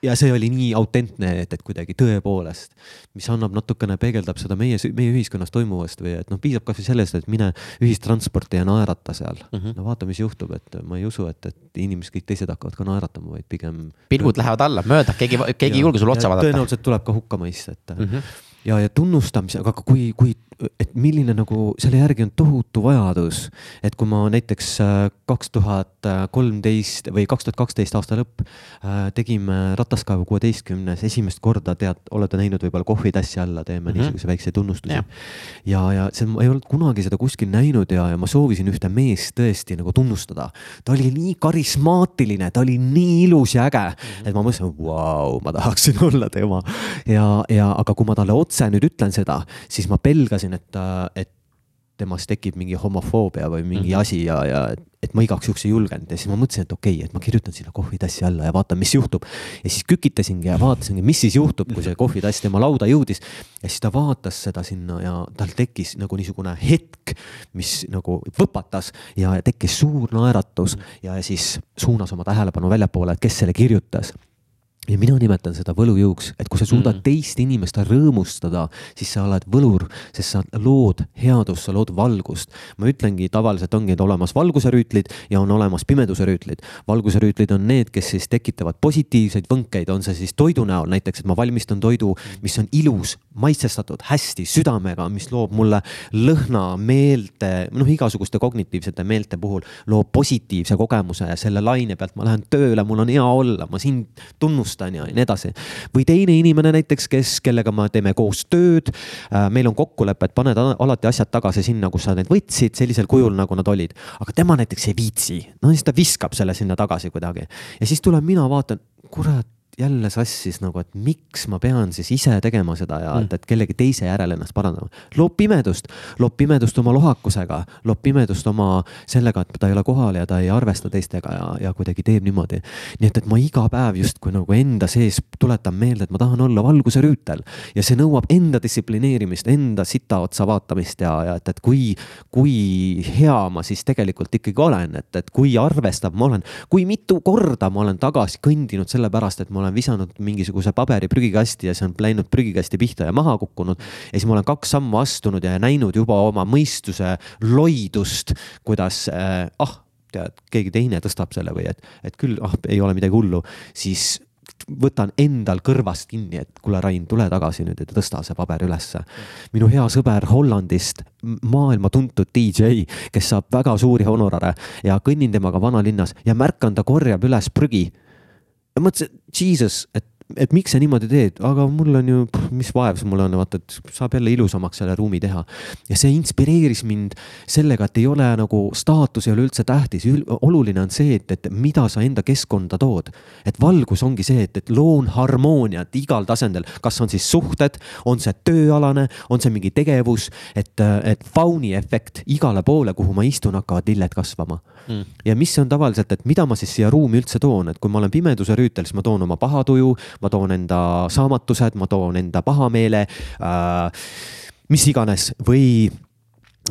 ja see oli nii autentne, et, et kuidagi tõepoolest, mis annab natukene, peegeldab seda meie, meie ühiskonnas toimuvast või et noh, piisab kasvõi sellest, et mine ühistransporti ja naerata seal mm. -hmm. no vaata, mis juhtub, et ma ei usu, et, et inimesed, kõik teised hakkavad ka naeratama, vaid pigem. pilgud lähevad alla, mööda, keegi, keegi ei julge sulle otsa vaadata. tõenäoliselt tuleb ka hukkamõist, et mm. -hmm ja, ja tunnustamise, aga kui, kui, et milline nagu selle järgi on tohutu vajadus, et kui ma näiteks äh, kaks tuhat kolmteist või kaks tuhat kaksteist aasta lõpp äh, tegime Rataskaevu kuueteistkümnes esimest korda, tead, olete näinud võib-olla kohvitassi alla teeme mm -hmm. niisuguse väikse tunnustusi. ja, ja, ja see, ma ei olnud kunagi seda kuskil näinud ja, ja ma soovisin ühte meest tõesti nagu tunnustada. ta oli nii karismaatiline, ta oli nii ilus ja äge mm, -hmm. et ma mõtlesin, vau, ma tahaksin olla tema ja, ja aga kui ma talle otse otse nüüd ütlen seda, siis ma pelgasin, et, et temas tekib mingi homofoobia või mingi Mhm. mm -hmm. asi ja, ja et, et ma igaks juhuks ei julgenud ja siis ma mõtlesin, et okei okay,, et ma kirjutan sinna kohvitassi alla ja vaatan, mis juhtub. ja siis kükitasingi ja vaatasingi, mis siis juhtub, kui see kohvitass tema lauda jõudis. ja siis ta vaatas seda sinna ja tal tekkis nagu niisugune hetk, mis nagu võpatas ja tekkis suur naeratus ja siis suunas oma tähelepanu väljapoole, et kes selle kirjutas ja mina nimetan seda võlujõuks, et kui sa suudad Mm. teist inimest rõõmustada, siis sa oled võlur, sest sa lood headust, sa lood valgust. ma ütlengi, tavaliselt ongi olemas valguserüütlid ja on olemas pimeduserüütlid. valguserüütlid on need, kes siis tekitavad positiivseid võnkeid, on see siis toidu näol näiteks, et ma valmistan toidu, mis on ilus, maitsestatud, hästi südamega, mis loob mulle lõhna, meelte, noh, igasuguste kognitiivsete meelte puhul loob positiivse kogemuse ja selle laine pealt ma lähen tööle, mul on hea olla, ma sind tunnustan ja nii edasi. või teine inimene näiteks, kes, kellega me teeme koos tööd. meil on kokkulepe, et paned alati asjad tagasi sinna, kus sa need võtsid, sellisel kujul, nagu nad olid. aga tema näiteks ei viitsi, no siis ta viskab selle sinna tagasi kuidagi ja siis tulen mina, vaatan, kurat jälle sassis nagu, et miks ma pean siis ise tegema seda ja et, et kellegi teise järel ennast parandama. loob pimedust, loob pimedust oma lohakusega, loob pimedust oma sellega, et ta ei ole kohal ja ta ei arvesta teistega ja, ja kuidagi teeb niimoodi. nii et, et ma iga päev justkui nagu enda sees tuletan meelde, et ma tahan olla valguse rüütel ja see nõuab enda distsiplineerimist, enda sita otsa vaatamist ja, ja et, et kui, kui hea ma siis tegelikult ikkagi olen, et, et kui arvestav ma olen, kui mitu korda ma olen tagasi kõndinud sellepärast, et ma olen visanud mingisuguse paberi prügikasti ja see on läinud prügikasti pihta ja maha kukkunud. ja siis ma olen kaks sammu astunud ja näinud juba oma mõistuse loidust, kuidas äh, ah, tead, keegi teine tõstab selle või et, et küll, ah, ei ole midagi hullu, siis võtan endal kõrvast kinni, et kuule, Rain, tule tagasi nüüd ja tõsta see paber ülesse. minu hea sõber Hollandist, maailma tuntud DJ, kes saab väga suuri honorare ja kõnnin temaga vanalinnas ja märkan, ta korjab üles prügi. Mõtlesin, jesus, et et miks sa niimoodi teed, aga mul on ju, mis vaev mul on, vaata, et saab jälle ilusamaks selle ruumi teha. ja see inspireeris mind sellega, et ei ole nagu staatus ei ole üldse tähtis, oluline on see, et, et mida sa enda keskkonda tood. et valgus ongi see, et, et loon harmooniat igal tasandil, kas on siis suhted, on see tööalane, on see mingi tegevus, et, et fauni efekt igale poole, kuhu ma istun, hakkavad lilled kasvama mm.. ja mis on tavaliselt, et mida ma siis siia ruumi üldse toon, et kui ma olen pimeduse rüütel, siis ma toon oma paha tuju ma toon enda saamatused, ma toon enda pahameele äh,, mis iganes. Või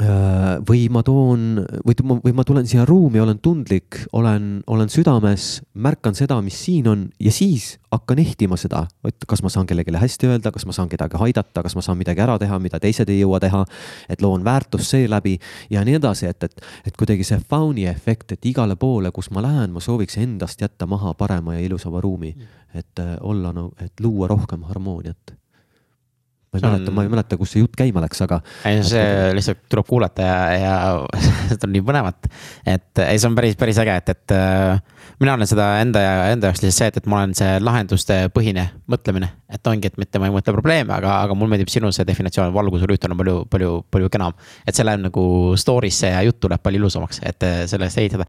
või ma toon või, või ma tulen siia ruumi, olen tundlik, olen, olen südames, märkan seda, mis siin on ja siis hakkan ehtima seda, et kas ma saan kellelegi hästi öelda, kas ma saan kedagi aidata, kas ma saan midagi ära teha, mida teised ei jõua teha. et loon väärtust seeläbi ja nii edasi, et, et, et kuidagi see fauni efekt, et igale poole, kus ma lähen, ma sooviks endast jätta maha parema ja ilusama ruumi, et äh, olla nagu, et luua rohkem harmooniat ma ei mäleta on..., ma ei mäleta, kus see jutt käima läks, aga. ei, see lihtsalt tuleb kuulata ja, ja seda on nii põnevat. et ei, see on päris, päris äge, et, et äh, mina olen seda enda ja enda jaoks lihtsalt see, et, et ma olen see lahenduste põhine mõtlemine. et ongi, et mitte ma ei mõtle probleeme, aga, aga mulle meeldib sinu see definitsioon, valguse rüütel on palju, palju, palju kenam. et see läheb nagu story'sse ja jutt tuleb palju ilusamaks, et äh, selle eest ehitada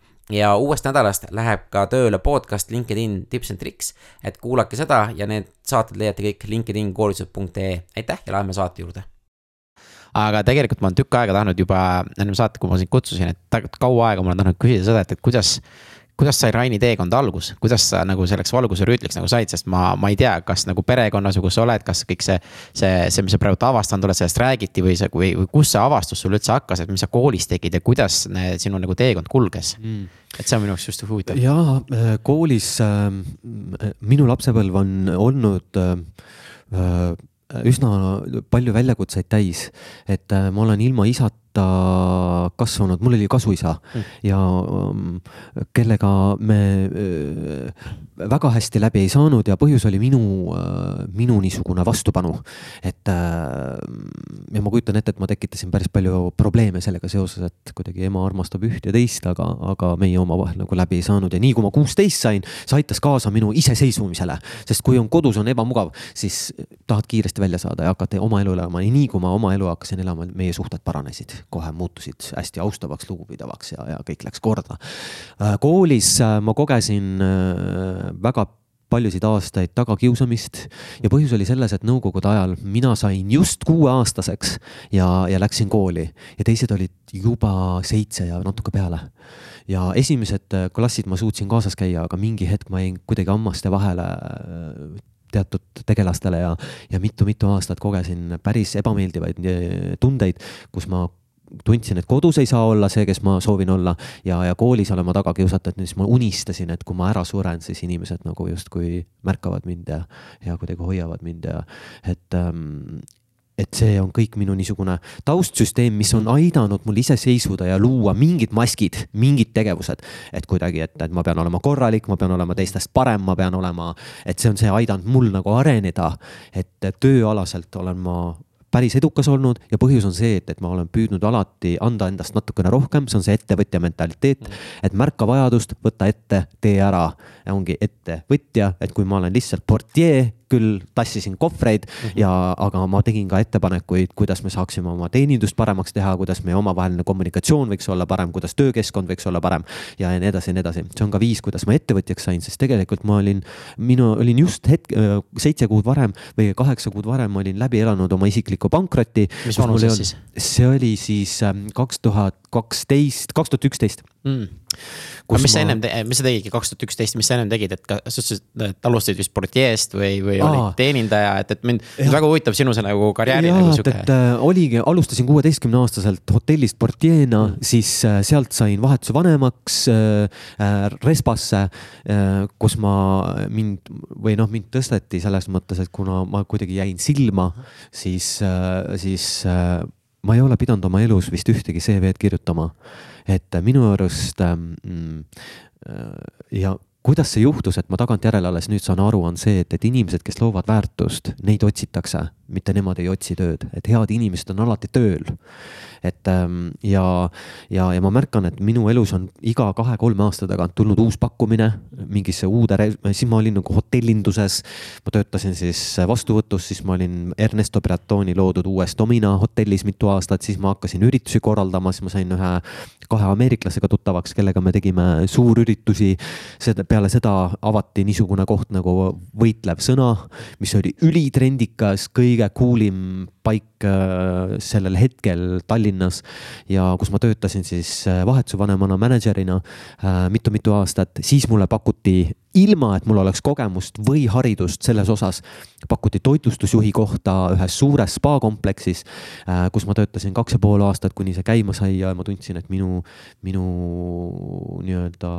ja uuest nädalast läheb ka tööle podcast LinkedIn tips and tricks, et kuulake seda ja need saated leiate kõik LinkedIn koolitused.ee, aitäh ja läheme saate juurde. aga tegelikult ma olen tükk aega tahtnud juba ennem saadet, kui ma sind kutsusin, et kaua aega ma olen tahtnud küsida seda, et, et kuidas kuidas sai Raini teekond algus, kuidas sa nagu selleks valguse rüütliks nagu said, sest ma, ma ei tea, kas nagu perekonnas või kus sa oled, kas kõik see, see, see, mis sa praegu avastanud oled, sellest räägiti või see, või, või kus see avastus sul üldse hakkas, et mis sa koolis tegid ja kuidas ne, sinu nagu teekond kulges mm.? et see on minu jaoks just huvitav. jaa, koolis äh, minu lapsepõlv on olnud äh, üsna palju väljakutseid täis, et äh, ma olen ilma isata vanemata kasvanud, mul oli kasuisa mm. ja um, kellega me uh, väga hästi läbi ei saanud ja põhjus oli minu uh,, minu niisugune vastupanu. et uh, ja ma kujutan ette, et ma tekitasin päris palju probleeme sellega seoses, et kuidagi ema armastab üht ja teist, aga, aga meie omavahel nagu läbi ei saanud ja nii kui ma kuusteist sain, see aitas kaasa minu iseseisvumisele, sest kui on kodus on ebamugav, siis tahad kiiresti välja saada ja hakata oma elu elama ja nii kui ma oma elu hakkasin elama, meie suhted paranesid, kohe muutusid hästi austavaks, lugupidavaks ja, ja kõik läks korda. Äh, koolis äh, ma kogesin äh, väga paljusid aastaid tagakiusamist ja põhjus oli selles, et nõukogude ajal mina sain just kuueaastaseks ja, ja läksin kooli ja teised olid juba seitse ja natuke peale. ja esimesed klassid ma suutsin kaasas käia, aga mingi hetk ma jäin kuidagi hammaste vahele teatud tegelastele ja, ja mitu-mitu aastat kogesin päris ebameeldivaid tundeid, kus ma tundsin, et kodus ei saa olla see, kes ma soovin olla ja, ja koolis olen ma taga kiusatud, siis ma unistasin, et kui ma ära suren, siis inimesed nagu justkui märkavad mind ja, ja kuidagi hoiavad mind ja et ähm, et see on kõik minu niisugune taustsüsteem, mis on aidanud mul iseseisvuda ja luua mingid maskid, mingid tegevused. et kuidagi, et, et ma pean olema korralik, ma pean olema teistest parem, ma pean olema, et see on see aidanud mul nagu areneda. et tööalaselt olen ma päris edukas olnud ja põhjus on see, et, et ma olen püüdnud alati anda endast natukene rohkem, see on see ettevõtja mentaliteet. et märka vajadust, võta ette, tee ära. Ongi ettevõtja, et kui ma olen lihtsalt portier küll tassisin kohvreid mm -hmm. ja, aga ma tegin ka ettepanekuid, kuidas me saaksime oma teenindust paremaks teha, kuidas meie omavaheline kommunikatsioon võiks olla parem, kuidas töökeskkond võiks olla parem ja nii edasi ja nii edasi. see on ka viis, kuidas ma ettevõtjaks sain, sest tegelikult ma olin, minu olin just hetk, seitse kuud varem või kaheksa kuud varem olin läbi elanud oma isikliku pankroti. mis vanuses siis? see oli siis ähm, kaks tuhat kaksteist, kaks tuhat üksteist mm.. aga mis ma... sa ennem, mis sa tegidki kaks tuhat üksteist, mis sa ennem tegid, et kas sa ütlesid, et alustasid vist portjeest või, või Aa. olid teenindaja, et, et mind ja. väga huvitab sinu see nagu karjääri nagu sihuke. et äh, oligi, alustasin kuueteistkümne aastaselt hotellist portjeena mm., siis äh, sealt sain vahetuse vanemaks äh, äh, Respasse äh,, kus ma mind või noh, mind tõsteti selles mõttes, et kuna ma kuidagi jäin silma, siis äh,, siis äh, ma ei ole pidanud oma elus vist ühtegi CV-d kirjutama. et minu arust ähm, äh, ja kuidas see juhtus, et ma tagantjärele alles nüüd saan aru, on see, et, et inimesed, kes loovad väärtust, neid otsitakse, mitte nemad ei otsi tööd, et head inimesed on alati tööl et ähm, ja, ja, ja ma märkan, et minu elus on iga kahe-kolme aasta tagant tulnud uus pakkumine mingisse uude, siis ma olin nagu hotellinduses. ma töötasin siis vastuvõtus, siis ma olin Ernesto Bratoni loodud uues Domina hotellis mitu aastat, siis ma hakkasin üritusi korraldama, siis ma sain ühe kahe ameeriklasega tuttavaks, kellega me tegime suurüritusi. seda, peale seda avati niisugune koht nagu Võitlev sõna, mis oli ülitrendikas, kõige cool im paik äh, sellel hetkel Tallinnas ja kus ma töötasin siis äh, vahetusvanemana, mänedžerina äh, mitu-mitu aastat, siis mulle pakuti ilma, et mul oleks kogemust või haridust selles osas, pakuti toitlustusjuhi kohta ühes suures spa kompleksis, kus ma töötasin kaks ja pool aastat, kuni see käima sai ja ma tundsin, et minu, minu nii-öelda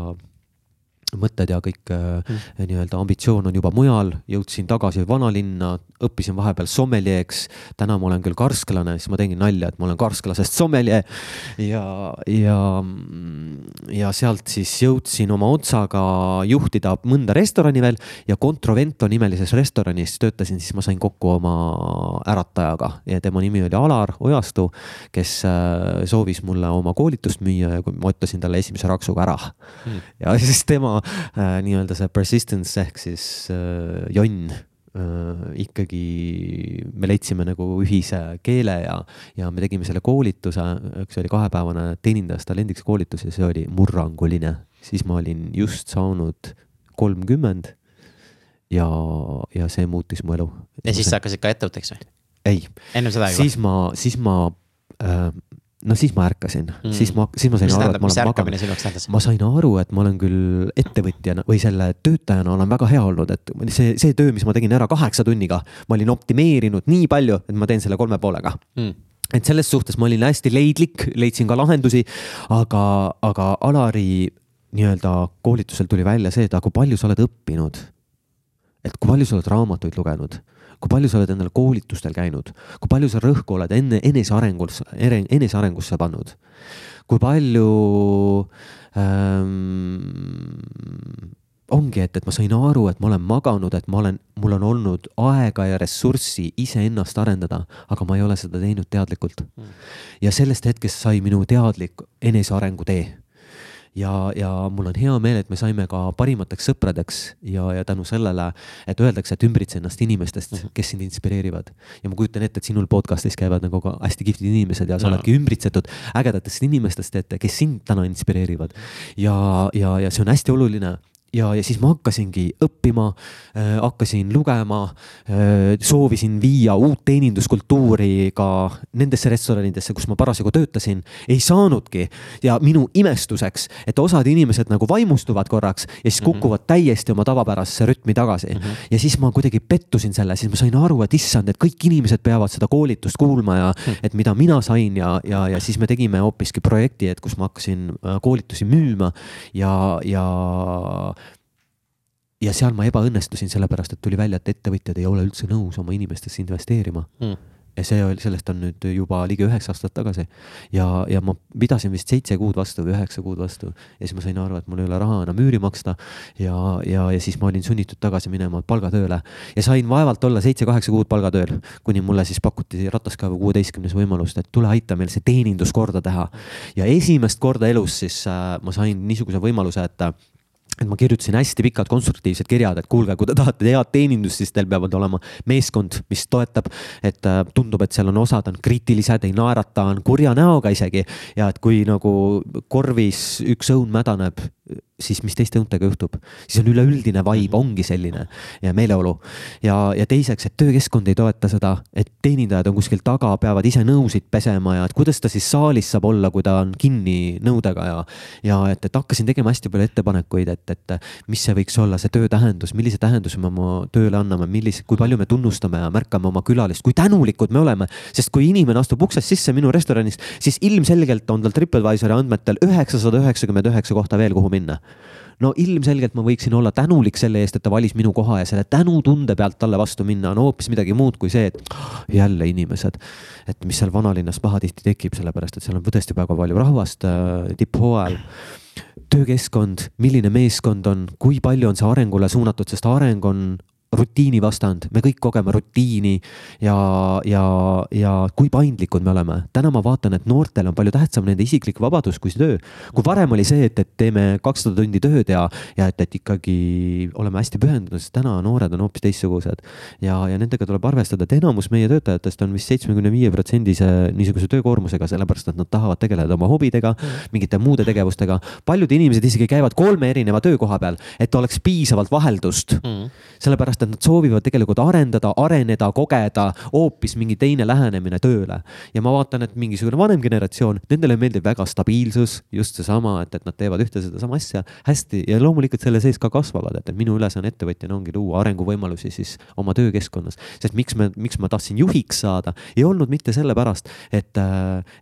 mõtted ja kõik mm. nii-öelda ambitsioon on juba mujal, jõudsin tagasi vanalinna, õppisin vahepeal sommeljeeks. täna ma olen küll karsklane, siis ma tegin nalja, et ma olen karsklasest sommelje. ja, ja, ja sealt siis jõudsin oma otsaga juhtida mõnda restorani veel ja Controvento nimelises restoranis töötasin, siis ma sain kokku oma äratajaga ja tema nimi oli Alar Ojastu, kes äh, soovis mulle oma koolitust müüa ja ma ütlesin talle esimese raksuga ära mm.. ja siis tema äh, nii-öelda see persistence ehk siis äh, jonn äh, ikkagi me leidsime nagu ühise keele ja, ja me tegime selle koolituse, üks oli kahepäevane teenindajast talendiks koolitus ja see oli murranguline. siis ma olin just saanud kolmkümmend ja, ja see muutis mu elu. ja siis sa hakkasid ka ettevõtteks või? ei. ennem seda juba? siis ma, siis ma äh, no siis ma ärkasin mm., siis ma, siis ma sain mis aru, et ma olen maganud. ma sain aru, et ma olen küll ettevõtjana või selle töötajana olen väga hea olnud, et see, see töö, mis ma tegin ära kaheksa tunniga, ma olin optimeerinud nii palju, et ma teen selle kolme poolega mm et selles suhtes ma olin hästi leidlik, leidsin ka lahendusi, aga, aga Alari nii-öelda koolitusel tuli välja see, et aga kui palju sa oled õppinud. et kui palju sa oled raamatuid lugenud kui palju sa oled endale koolitustel käinud, kui palju sa rõhku oled enne enesearengusse, enesearengusse pannud, kui palju ähm, ongi, et, et ma sain aru, et ma olen maganud, et ma olen, mul on olnud aega ja ressurssi iseennast arendada, aga ma ei ole seda teinud teadlikult. Mm.. ja sellest hetkest sai minu teadlik enesearengu tee ja, ja mul on hea meel, et me saime ka parimateks sõpradeks ja, ja tänu sellele, et öeldakse, et ümbritse ennast inimestest, mhm. kes sind inspireerivad. ja ma kujutan ette, et sinul podcast'is käivad nagu ka hästi kihvtid inimesed ja sa no. oledki ümbritsetud ägedatest inimestest, et kes sind täna inspireerivad. ja, ja, ja see on hästi oluline ja, ja siis ma hakkasingi õppima äh,, hakkasin lugema äh,, soovisin viia uut teeninduskultuuri ka nendesse restoranidesse, kus ma parasjagu töötasin. ei saanudki ja minu imestuseks, et osad inimesed nagu vaimustuvad korraks ja siis mhm. kukuvad mm -hmm. täiesti oma tavapärasesse rütmi tagasi mm. -hmm. ja siis ma kuidagi pettusin selle, siis ma sain aru, et issand, et kõik inimesed peavad seda koolitust kuulma ja mm -hmm. et mida mina sain ja, ja, ja siis me tegime hoopiski projekti, et kus ma hakkasin äh, koolitusi müüma ja, ja ja seal ma ebaõnnestusin, sellepärast et tuli välja, et ettevõtjad ei ole üldse nõus oma inimestesse investeerima mm. ja see oli, sellest on nüüd juba ligi üheksa aastat tagasi. ja, ja ma pidasin vist seitse kuud vastu või üheksa kuud vastu ja siis ma sain aru, et mul ei ole raha enam üüri maksta. ja, ja, ja siis ma olin sunnitud tagasi minema palgatööle ja sain vaevalt olla seitse-kaheksa kuud palgatööl, kuni mulle siis pakuti Rataskaevu kuueteistkümnes võimalust, et tule aita meil see teenindus korda teha. ja esimest korda elus siis äh, ma sain niisuguse võimaluse, et et ma kirjutasin hästi pikad konstruktiivsed kirjad, et kuulge, kui te tahate head teenindust, siis teil peavad olema meeskond, mis toetab. et äh, tundub, et seal on osad on kriitilised, ei naerata, on kurja näoga isegi ja et kui nagu korvis üks õun mädaneb, siis mis teiste õuntega juhtub, siis on üleüldine vibe mhm. ongi selline ja meeleolu. ja, ja teiseks, et töökeskkond ei toeta seda, et teenindajad on kuskil taga, peavad ise nõusid pesema ja et kuidas ta siis saalis saab olla, kui ta on kinni nõudega ja. ja et, et hakkasin tegema hästi palju ettepanekuid, et, et mis see võiks olla see töö tähendus, millise tähenduse me oma tööle anname, millise, kui palju me tunnustame ja märkame oma külalist, kui tänulikud me oleme. sest kui inimene astub uksest sisse minu restoranist, siis ilmselgelt on tal Tripadvisori andmetel üheksasada üheksakümmend üheksa kohta veel, kuhu minna no ilmselgelt ma võiksin olla tänulik selle eest, et ta valis minu koha ja selle tänutunde pealt talle vastu minna on hoopis midagi muud kui see, et jälle inimesed. et mis seal vanalinnas pahatihti tekib, sellepärast et seal on tõesti väga palju rahvast äh, tipphooajal töökeskkond, milline meeskond on, kui palju on see arengule suunatud, sest areng on rutiini vastand, me kõik kogeme rutiini ja, ja, ja kui paindlikud me oleme. täna ma vaatan, et noortel on palju tähtsam nende isiklik vabadus kui see töö. kui varem oli see, et, et teeme kakssada tundi tööd ja, ja et, et ikkagi oleme hästi pühendunud, siis täna noored on hoopis teistsugused. ja, ja nendega tuleb arvestada, et enamus meie töötajatest on vist seitsmekümne viie protsendise niisuguse töökoormusega, sellepärast et nad tahavad tegeleda oma hobidega mingite muude tegevustega. paljud inimesed isegi käivad kolme erineva töökoha peal, et oleks piisavalt vaheldust mm.. sellepärast sellepärast, et nad soovivad tegelikult arendada, areneda, kogeda hoopis mingi teine lähenemine tööle. ja ma vaatan, et mingisugune vanem generatsioon, nendele meeldib väga stabiilsus, just seesama, et, et nad teevad ühte sedasama asja hästi ja loomulikult selle sees ka kasvavad, et, et minu ülesanne ettevõtjana ongi luua arenguvõimalusi siis oma töökeskkonnas. sest miks me, miks ma tahtsin juhiks saada, ei olnud mitte sellepärast, et,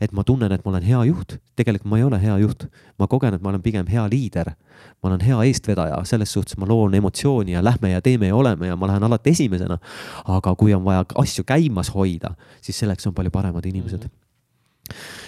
et ma tunnen, et ma olen hea juht, tegelikult ma ei ole hea juht. ma kogen, et ma olen pigem hea liider ma olen hea eestvedaja, selles suhtes ma loon emotsiooni ja lähme ja teeme ja oleme ja ma lähen alati esimesena. aga kui on vaja asju käimas hoida, siis selleks on palju paremad inimesed mm. -hmm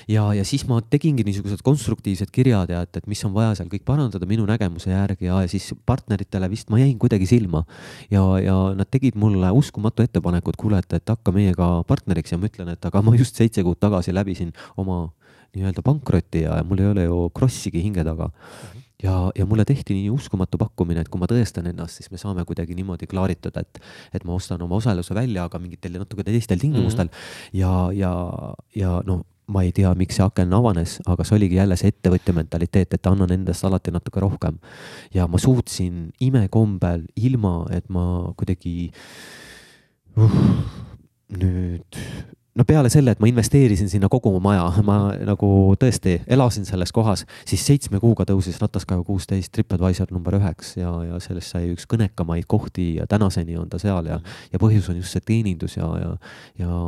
ja, ja siis ma tegingi niisugused konstruktiivsed kirjad ja et, et mis on vaja seal kõik parandada minu nägemuse järgi ja, ja siis partneritele vist ma jäin kuidagi silma. ja, ja nad tegid mulle uskumatu ettepaneku, et kuule, et, et hakka meiega partneriks ja ma ütlen, et aga ma just seitse kuud tagasi läbisin oma nii-öelda pankroti ja mul ei ole ju krossigi hinge taga mm. -hmm ja, ja mulle tehti nii uskumatu pakkumine, et kui ma tõestan ennast, siis me saame kuidagi niimoodi klaaritud, et, et ma ostan oma osaluse välja, aga mingitel natuke teistel tingimustel mm. -hmm. ja, ja, ja no ma ei tea, miks see aken avanes, aga see oligi jälle see ettevõtja mentaliteet, et annan endast alati natuke rohkem. ja ma suutsin imekombel, ilma et ma kuidagi uh, nüüd no peale selle, et ma investeerisin sinna kogu oma maja, ma nagu tõesti elasin selles kohas, siis seitsme kuuga tõusis Rataskaevu kuusteist TripAdvisor number üheks ja, ja sellest sai üks kõnekamaid kohti ja tänaseni on ta seal ja, ja põhjus on just see teenindus ja, ja, ja,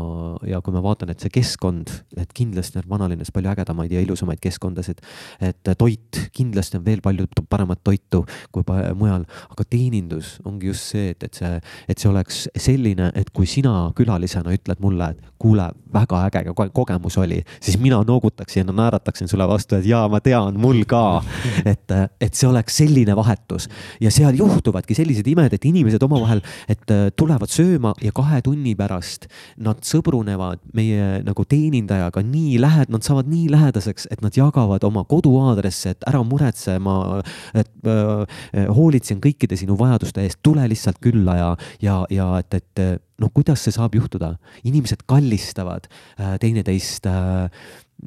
ja kui ma vaatan, et see keskkond, et kindlasti on vanalinnas palju ägedamaid ja ilusamaid keskkondasid, et toit, kindlasti on veel palju paremat toitu kui mujal, aga teenindus ongi just see, et, et see, et see oleks selline, et kui sina külalisena ütled mulle, et kuule, väga äge kogemus oli, siis mina noogutaksin ja naerataksin sulle vastu, et jaa, ma tean, mul ka. et, et see oleks selline vahetus ja seal juhtuvadki sellised imed, et inimesed omavahel, et tulevad sööma ja kahe tunni pärast nad sõbrunevad meie nagu teenindajaga nii lähed-, nad saavad nii lähedaseks, et nad jagavad oma koduaadressi, et ära muretse, ma, et äh, hoolitsen kõikide sinu vajaduste eest, tule lihtsalt külla ja, ja, ja et, et noh, kuidas see saab juhtuda, inimesed kallistavad äh, teineteist äh,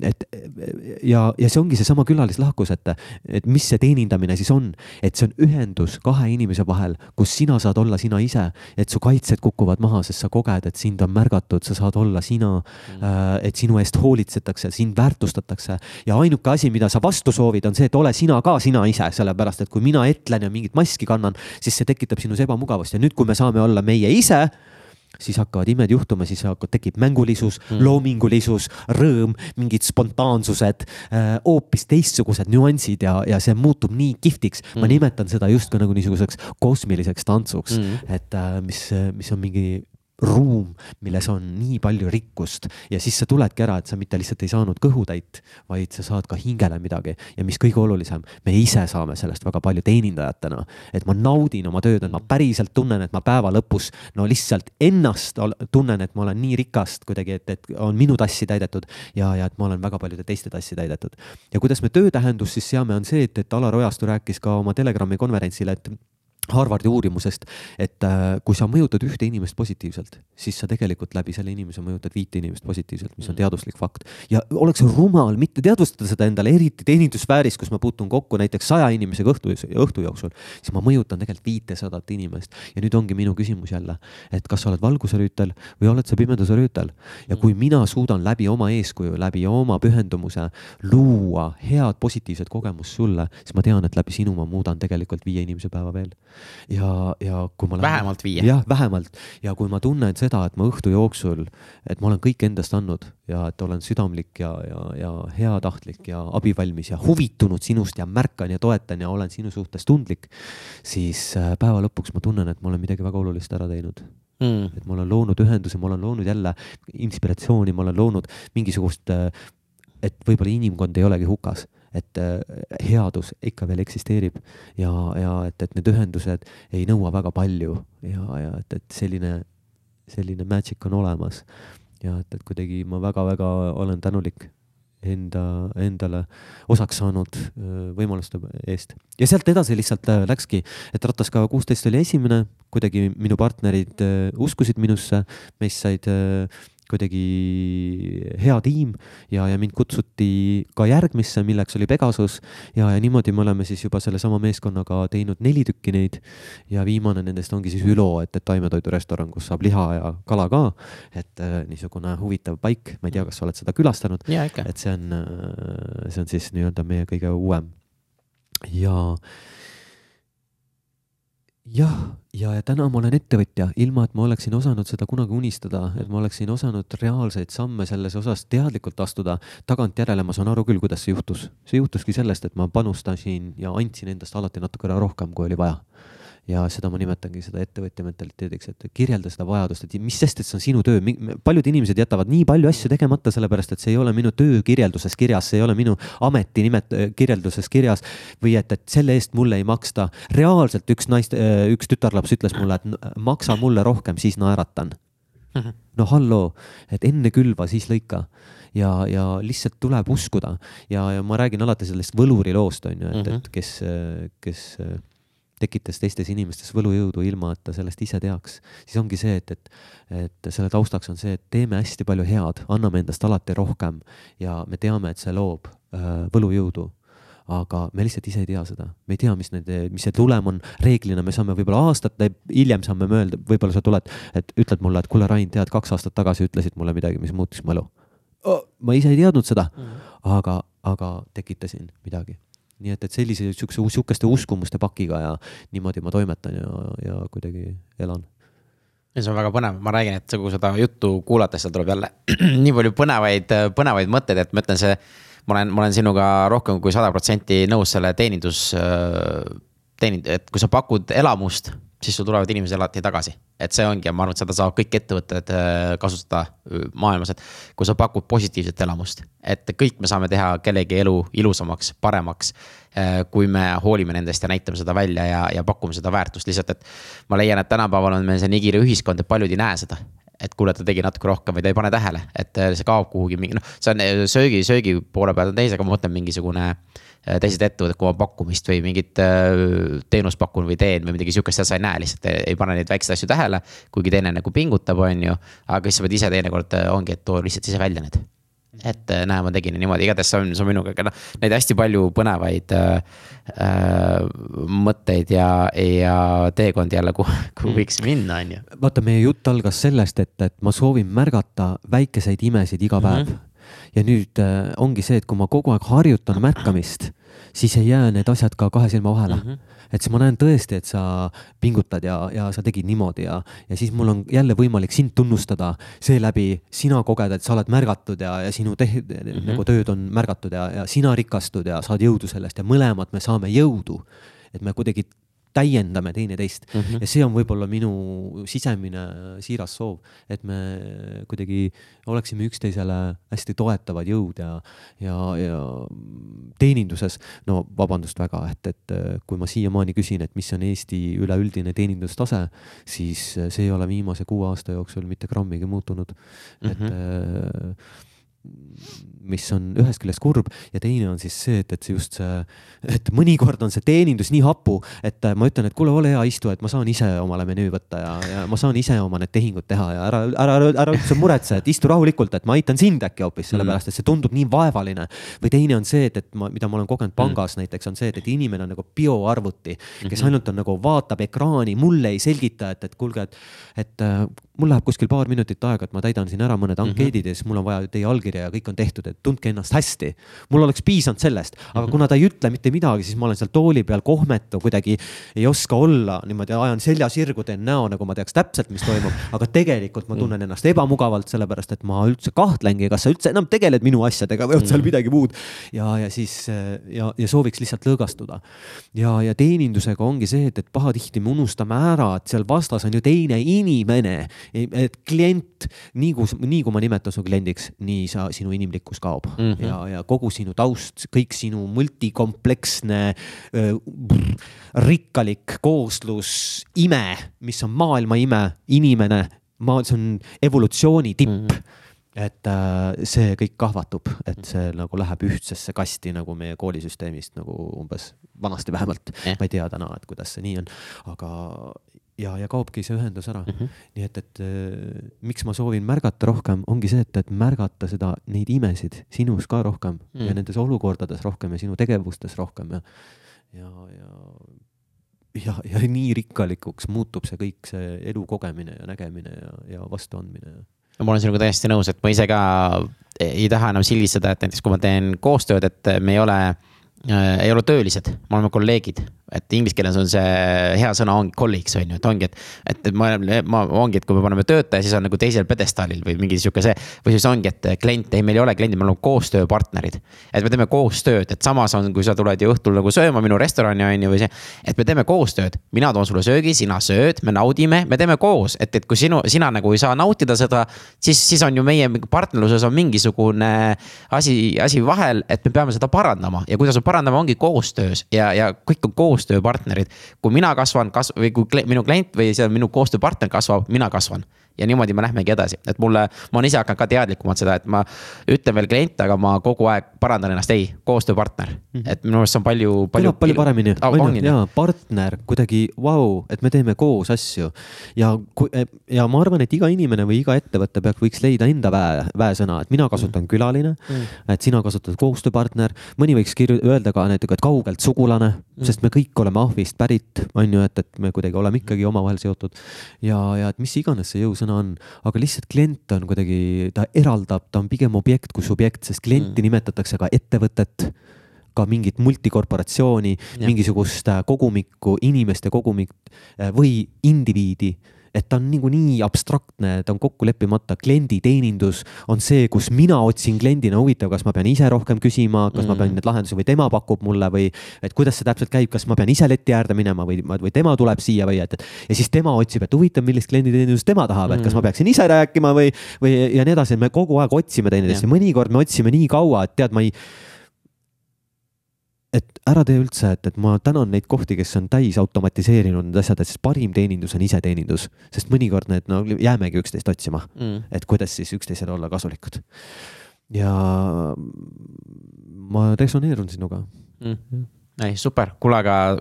et ja, ja see ongi seesama külalislahkus, et, et mis see teenindamine siis on, et see on ühendus kahe inimese vahel, kus sina saad olla sina ise, et su kaitsed kukuvad maha, sest sa koged, et sind on märgatud, sa saad olla sina mm., et sinu eest hoolitsetakse, sind väärtustatakse. Ja ainuke asi, mida sa vastu soovid, on see, et ole sina ka sina ise, sellepärast et kui mina etlen ja mingit maski kannan, siis see tekitab sinus ebamugavust. Ja nüüd, kui me saame olla meie ise siis hakkavad imed juhtuma, siis hakkab, tekib mängulisus mm., loomingulisus, rõõm, mingid spontaansused, äh, hoopis teistsugused nüansid ja, ja see muutub nii kihvtiks mm.. ma nimetan seda justkui nagu niisuguseks kosmiliseks tantsuks mm., et äh, mis, mis on mingi ruum, milles on nii palju rikkust ja siis sa tuledki ära, et sa mitte lihtsalt ei saanud kõhutäit, vaid sa saad ka hingele midagi ja mis kõige olulisem, me ise saame sellest väga palju teenindajatena. et ma naudin oma tööd, et ma päriselt tunnen, et ma päeva lõpus no lihtsalt ennast tunnen, et ma olen nii rikast kuidagi, et, et on minu tassi täidetud ja, ja et ma olen väga paljude teiste tassi täidetud. ja kuidas me töötähendust siis seame, on see, et, et Alar Ojastu rääkis ka oma Telegrami konverentsil, et Harvardi uurimusest, et äh, kui sa mõjutad ühte inimest positiivselt, siis sa tegelikult läbi selle inimese mõjutad viite inimest positiivselt, mis on mm. teaduslik fakt. ja oleks rumal mitte teadvustada seda endale, eriti teenindussfääris, kus ma puutun kokku näiteks saja inimesega õhtu, õhtu jooksul, siis ma mõjutan tegelikult viitesadat inimest. ja nüüd ongi minu küsimus jälle, et kas sa oled valguse rüütel või oled sa pimeduse rüütel. ja kui mm. mina suudan läbi oma eeskuju, läbi oma pühendumuse luua head positiivset kogemust sulle, siis ma tean, et läbi sinu ma muudan tegelikult viie inimese päeva veel ja, ja kui ma lähen. vähemalt viie. jah, vähemalt ja kui ma tunnen seda, et ma õhtu jooksul, et ma olen kõik endast andnud ja et olen südamlik ja, ja, ja heatahtlik ja abivalmis ja huvitunud sinust ja märkan ja toetan ja olen sinu suhtes tundlik, siis äh, päeva lõpuks ma tunnen, et ma olen midagi väga olulist ära teinud mm.. et ma olen loonud ühenduse, ma olen loonud jälle inspiratsiooni, ma olen loonud mingisugust, äh, et võib-olla inimkond ei olegi hukas et äh, headus ikka veel eksisteerib ja, ja et, et need ühendused ei nõua väga palju ja, ja et, et selline, selline magic on olemas. ja et, et kuidagi ma väga-väga olen tänulik enda, endale osaks saanud äh, võimaluste eest. ja sealt edasi lihtsalt äh, läkski, et Rataskaeva kuusteist oli esimene, kuidagi minu partnerid uskusid minusse, meist said kuidagi hea tiim ja, ja mind kutsuti ka järgmisse, milleks oli Pegasus. ja, ja niimoodi me oleme siis juba sellesama meeskonnaga teinud neli tükki neid. ja viimane nendest ongi siis Ülo, et, et taimetoidurestoran, kus saab liha ja kala ka. et äh, niisugune huvitav paik, ma ei tea, kas sa oled seda külastanud. et see on, äh, see on siis nii-öelda meie kõige uuem ja jah, ja, ja täna ma olen ettevõtja, ilma et ma oleksin osanud seda kunagi unistada, et ma oleksin osanud reaalseid samme selles osas teadlikult astuda. tagantjärele ma saan aru küll, kuidas see juhtus. see juhtuski sellest, et ma panustasin ja andsin endast alati natukene rohkem, kui oli vaja ja seda ma nimetangi seda ettevõtja mentaliteediks, et kirjelda seda vajadust, et mis sest, et see on sinu töö. paljud inimesed jätavad nii palju asju tegemata, sellepärast et see ei ole minu töökirjelduses kirjas, see ei ole minu ameti nimet-, kirjelduses kirjas. või et, et selle eest mulle ei maksta. reaalselt üks naist, üks tütarlaps ütles mulle, et maksa mulle rohkem, siis naeratan mhm. no halloo, et enne külva, siis lõika ja, ja lihtsalt tuleb uskuda ja, ja ma räägin alati sellest võluri loost on ju, et mm, -hmm. et kes, kes tekitas teistes inimestes võlujõudu, ilma et ta sellest ise teaks, siis ongi see, et, et, et selle taustaks on see, et teeme hästi palju head, anname endast alati rohkem ja me teame, et see loob äh, võlujõudu. aga me lihtsalt ise ei tea seda, me ei tea, mis need, mis see tulem on, reeglina me saame võib-olla aastate hiljem saame mõelda, võib-olla sa tuled, et ütled mulle, et kuule, Rain, tead, kaks aastat tagasi ütlesid mulle midagi, mis muutis mu elu oh,. ma ise ei teadnud seda mm, -hmm. aga, aga tekitasin midagi nii et, et sellise siukse sihukeste uskumuste pakiga ja niimoodi ma toimetan ja, ja kuidagi elan. See on väga põnev, ma räägin, et kogu seda juttu kuulates seal tuleb jälle nii palju põnevaid, põnevaid mõtteid, et ma ütlen, see ma olen, ma olen sinuga rohkem kui sada protsenti nõus selle teenindus, teenind-, et kui sa pakud elamust, siis sul tulevad inimesed alati tagasi. et see ongi ja ma arvan, et seda saavad kõik ettevõtted äh, kasutada äh, maailmas, et kui sa pakud positiivset elamust. et kõik me saame teha kellegi elu ilusamaks, paremaks. Äh, kui me hoolime nendest ja näitame seda välja ja, ja pakume seda väärtust, lihtsalt et. ma leian, et tänapäeval on meil see nii kiire ühiskond, et paljud ei näe seda et kuule, ta tegi natuke rohkem või ta ei pane tähele, et see kaob kuhugi mingi noh, see on söögi, söögi poole pealt on teis, aga ma mõtlen mingisugune äh, teised ettevõtted, kui ma pakkumist või mingit äh, teenust pakun või teen või midagi sihukest, seda sa ei näe lihtsalt, ei pane neid väikseid asju tähele. kuigi teine nagu pingutab, on ju, aga siis sa pead ise teinekord äh, ongi, et too lihtsalt ise välja need et äh, näe, ma tegin niimoodi, igatahes see on, see on minuga, aga noh, neid hästi palju põnevaid äh, äh, mõtteid ja, ja teekondi jälle, kuhu, kuhu mm. võiks minna, on ju. vaata, meie jutt algas sellest, et, et ma soovin märgata väikeseid imesid iga päev mm. -hmm. Ja nüüd äh, ongi see, et kui ma kogu aeg harjutan märkamist, siis ei jää need asjad ka kahe silma vahele mm. -hmm et siis ma näen tõesti, et sa pingutad ja, ja sa tegid niimoodi ja, ja siis mul on jälle võimalik sind tunnustada. seeläbi sina koged, et sa oled märgatud ja, ja sinu teh- mm, -hmm. nagu tööd on märgatud ja, ja sina rikastud ja saad jõudu sellest ja mõlemad me saame jõudu. et me kuidagi täiendame teineteist mm -hmm. ja see on võib-olla minu sisemine siiras soov, et me kuidagi oleksime üksteisele hästi toetavad jõud ja, ja, ja teeninduses, no vabandust väga, et, et kui ma siiamaani küsin, et mis on Eesti üleüldine teenindustase, siis see ei ole viimase kuue aasta jooksul mitte grammigi muutunud mm. -hmm. et mhm mis on ühest küljest kurb ja teine on siis see, et, et see just see, et mõnikord on see teenindus nii hapu, et ma ütlen, et kuule, ole hea, istu, et ma saan ise omale menüü võtta ja, ja ma saan ise oma need tehingud teha ja ära, ära, ära, ära üldse muretse, et istu rahulikult, et ma aitan sind äkki hoopis, sellepärast et see tundub nii vaevaline. või teine on see, et, et ma, mida ma olen kogenud pangas mm. näiteks, on see, et, et inimene on nagu bioarvuti, kes mhm. ainult on nagu vaatab ekraani, mulle ei selgita, et, et kuulge, et, et mul läheb kuskil paar minutit aega, et ma täidan siin ära mõned ankeedid mm -hmm. ja siis mul on vaja teie allkirja ja kõik on tehtud, et tundke ennast hästi. mul oleks piisanud sellest, aga -hmm. kuna ta ei ütle mitte midagi, siis ma olen seal tooli peal kohmetu, kuidagi ei oska olla, niimoodi ajan selja sirgu, teen näo, nagu ma teaks täpselt, mis toimub. aga tegelikult ma mhm. tunnen ennast ebamugavalt, sellepärast et ma üldse kahtlengi, kas sa üldse enam tegeled minu asjadega või on seal mhm. midagi muud. ja, ja siis ja, ja sooviks lihtsalt lõõgastuda. ja, ja teenindusega ongi see, et, et pahatihti me unustame ära, et seal vastas on ju teine inimene et klient, nii kui, nii kui ma nimetan su kliendiks, nii sa, sinu inimlikkus kaob mm -hmm. ja, ja kogu sinu taust, kõik sinu multikompleksne rikkalik kooslus, ime, mis on maailma ime, inimene, maa, see on evolutsiooni tipp mm. -hmm et äh, see kõik kahvatub, et see nagu läheb ühtsesse kasti nagu meie koolisüsteemist nagu umbes vanasti vähemalt eh.. ma ei tea täna, et kuidas see nii on, aga ja, ja kaobki see ühendus ära mm. -hmm. nii et, et äh, miks ma soovin märgata rohkem, ongi see, et, et märgata seda, neid imesid sinus ka rohkem mm -hmm. ja nendes olukordades rohkem ja sinu tegevustes rohkem ja, ja, ja ja, ja nii rikkalikuks muutub see kõik, see elu kogemine ja nägemine ja, ja vastuandmine. no ma olen sinuga täiesti nõus, et ma ise ka ei taha enam sildistada, et näiteks kui ma teen koostööd, et me ei ole äh,, ei ole töölised, me oleme kolleegid et inglise keeles on see hea sõna ongi colleagues on ju, et ongi, et, et ma, ma ongi, et kui me paneme töötaja, siis on nagu teisel pjedestaalil või mingi sihuke see. või siis ongi, et klient, ei, meil ei ole kliendid, me oleme koostööpartnerid. et me teeme koostööd, et samas on, kui sa tuled ju õhtul nagu sööma minu restorani on ju või see. et me teeme koostööd, mina toon sulle söögi, sina sööd, me naudime, me teeme koos, et, et kui sinu, sina nagu ei saa nautida seda. siis, siis on ju meie partnerluses on mingisugune asi, asi vahel, et me peame seda parandama ja kuidas me parandame, ongi koostöös ja, ja kõik on koos koostööpartnerid. kui mina kasvan, kas- või kui minu klient või see minu koostööpartner kasvab, mina kasvan ja niimoodi me lähmegi edasi, et mulle, ma olen ise hakanud ka teadlikumalt seda, et ma ütlen veel kliente, aga ma kogu aeg parandan ennast, ei, koostööpartner. -hmm. et minu meelest see on palju, palju. kõlab palju paremini oh,, on ju, jaa, partner kuidagi, vau, et me teeme koos asju. ja, ja ma arvan, et iga inimene või iga ettevõte peaks, võiks leida enda väe, väesõna, et mina kasutan mm külaline mm, et sina kasutad koostööpartner. mõni võiks kirju-, öelda ka näiteks, et kaugelt sugulane mm, sest me kõik oleme ahvist pärit, on ju, et, et me kuidagi oleme ikkagi omavahel seotud. ja, ja et mis iganes see jõusõna on, aga lihtsalt klient on kuidagi, ta eraldab, ta on pigem objekt kui subjekt, sest klienti mm. nimetatakse ka ettevõtet ka mingit multikorporatsiooni, mingisugust äh, kogumikku, inimeste kogumik või indiviidi et ta on niikuinii abstraktne, ta on kokku leppimata, klienditeenindus on see, kus mina otsin kliendina, huvitav, kas ma pean ise rohkem küsima, kas mm. ma pean mm. neid lahendusi või tema pakub mulle või et kuidas see täpselt käib, kas ma pean ise leti äärde minema või, või tema tuleb siia või et, et. ja siis tema otsib, et huvitav, millist klienditeenindust tema tahab, et kas ma mm. peaksin ise rääkima või, või ja nii edasi, me kogu aeg otsime teineteist ja mõnikord me otsime nii kaua, et tead, ma ei et ära tee üldse, et, et ma tänan neid kohti, kes on täis automatiseerinud need asjad, et siis parim teenindus on iseteenindus, sest mõnikord need no jäämegi üksteist otsima mm., et kuidas siis üksteisele olla kasulikud. ja ma resoneerun sinuga mm. -hmm. ei, super, kuule, aga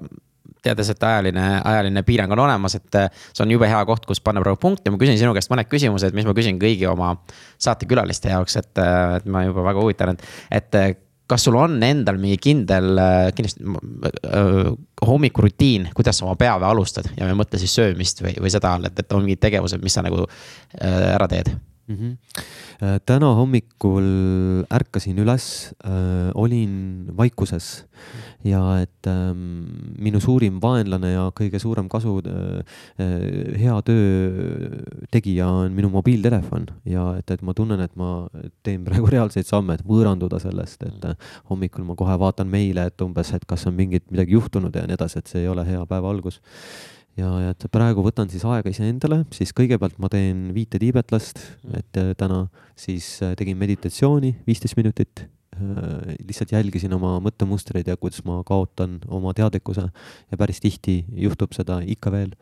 teades, et ajaline, ajaline piirang on olemas, et see on jube hea koht, kus panna praegu punkt ja ma küsin sinu käest mõned küsimused, mis ma küsin kõigi oma saatekülaliste jaoks, et, et ma juba väga huvitatud, et kas sul on endal mingi kindel, äh, kindlasti äh, hommikurutiin, kuidas sa oma päeva alustad ja ma ei mõtle siis söömist või, või seda, et, et on mingid tegevused, mis sa nagu äh, ära teed mm? -hmm. täna hommikul ärkasin üles äh,, olin vaikuses ja et äh, minu suurim vaenlane ja kõige suurem kasu äh,, hea töö tegija on minu mobiiltelefon ja et, et ma tunnen, et ma teen praegu reaalseid samme, et võõranduda sellest, et äh, hommikul ma kohe vaatan meile, et umbes, et kas on mingit midagi juhtunud ja nii edasi, et see ei ole hea päeva algus ja, ja et praegu võtan siis aega iseendale, siis kõigepealt ma teen viite tiibetlast, mm. et äh, täna siis äh, tegin meditatsiooni viisteist minutit äh,. lihtsalt jälgisin oma mõttemustreid ja kuidas ma kaotan oma teadlikkuse ja päris tihti juhtub seda ikka veel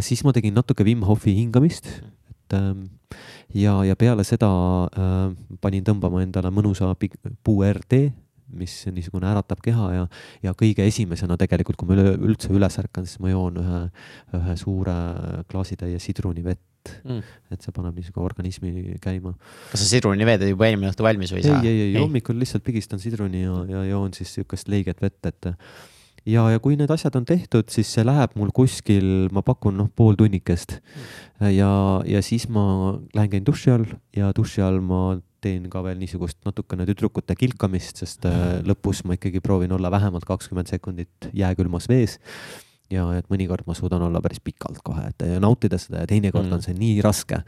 siis ma tegin natuke Wim Hofi hingamist, et äh, ja, ja peale seda panin tõmbama endale mõnusa puuRD mis niisugune äratab keha ja, ja kõige esimesena tegelikult, kui ma üle, üldse üles ärkan, siis ma joon ühe, ühe suure klaasitäie sidrunivett. Mm.. et see paneb niisugune organismi käima. kas see sidrunivee teeb juba eelmine õhtu valmis või ei saa? ei, ei, ei, hommikul lihtsalt pigistan sidruni ja, ja joon siis niisugust leiget vett, et ja, ja kui need asjad on tehtud, siis see läheb mul kuskil, ma pakun noh, pool tunnikest. Mm.. ja, ja siis ma lähen käin duši all ja duši all ma teen ka veel niisugust natukene tüdrukute kilkamist, sest äh, lõpus ma ikkagi proovin olla vähemalt kakskümmend sekundit jääkülmas vees ja et mõnikord ma suudan olla päris pikalt kohe, et nautida seda ja teinekord mm. on see nii raske.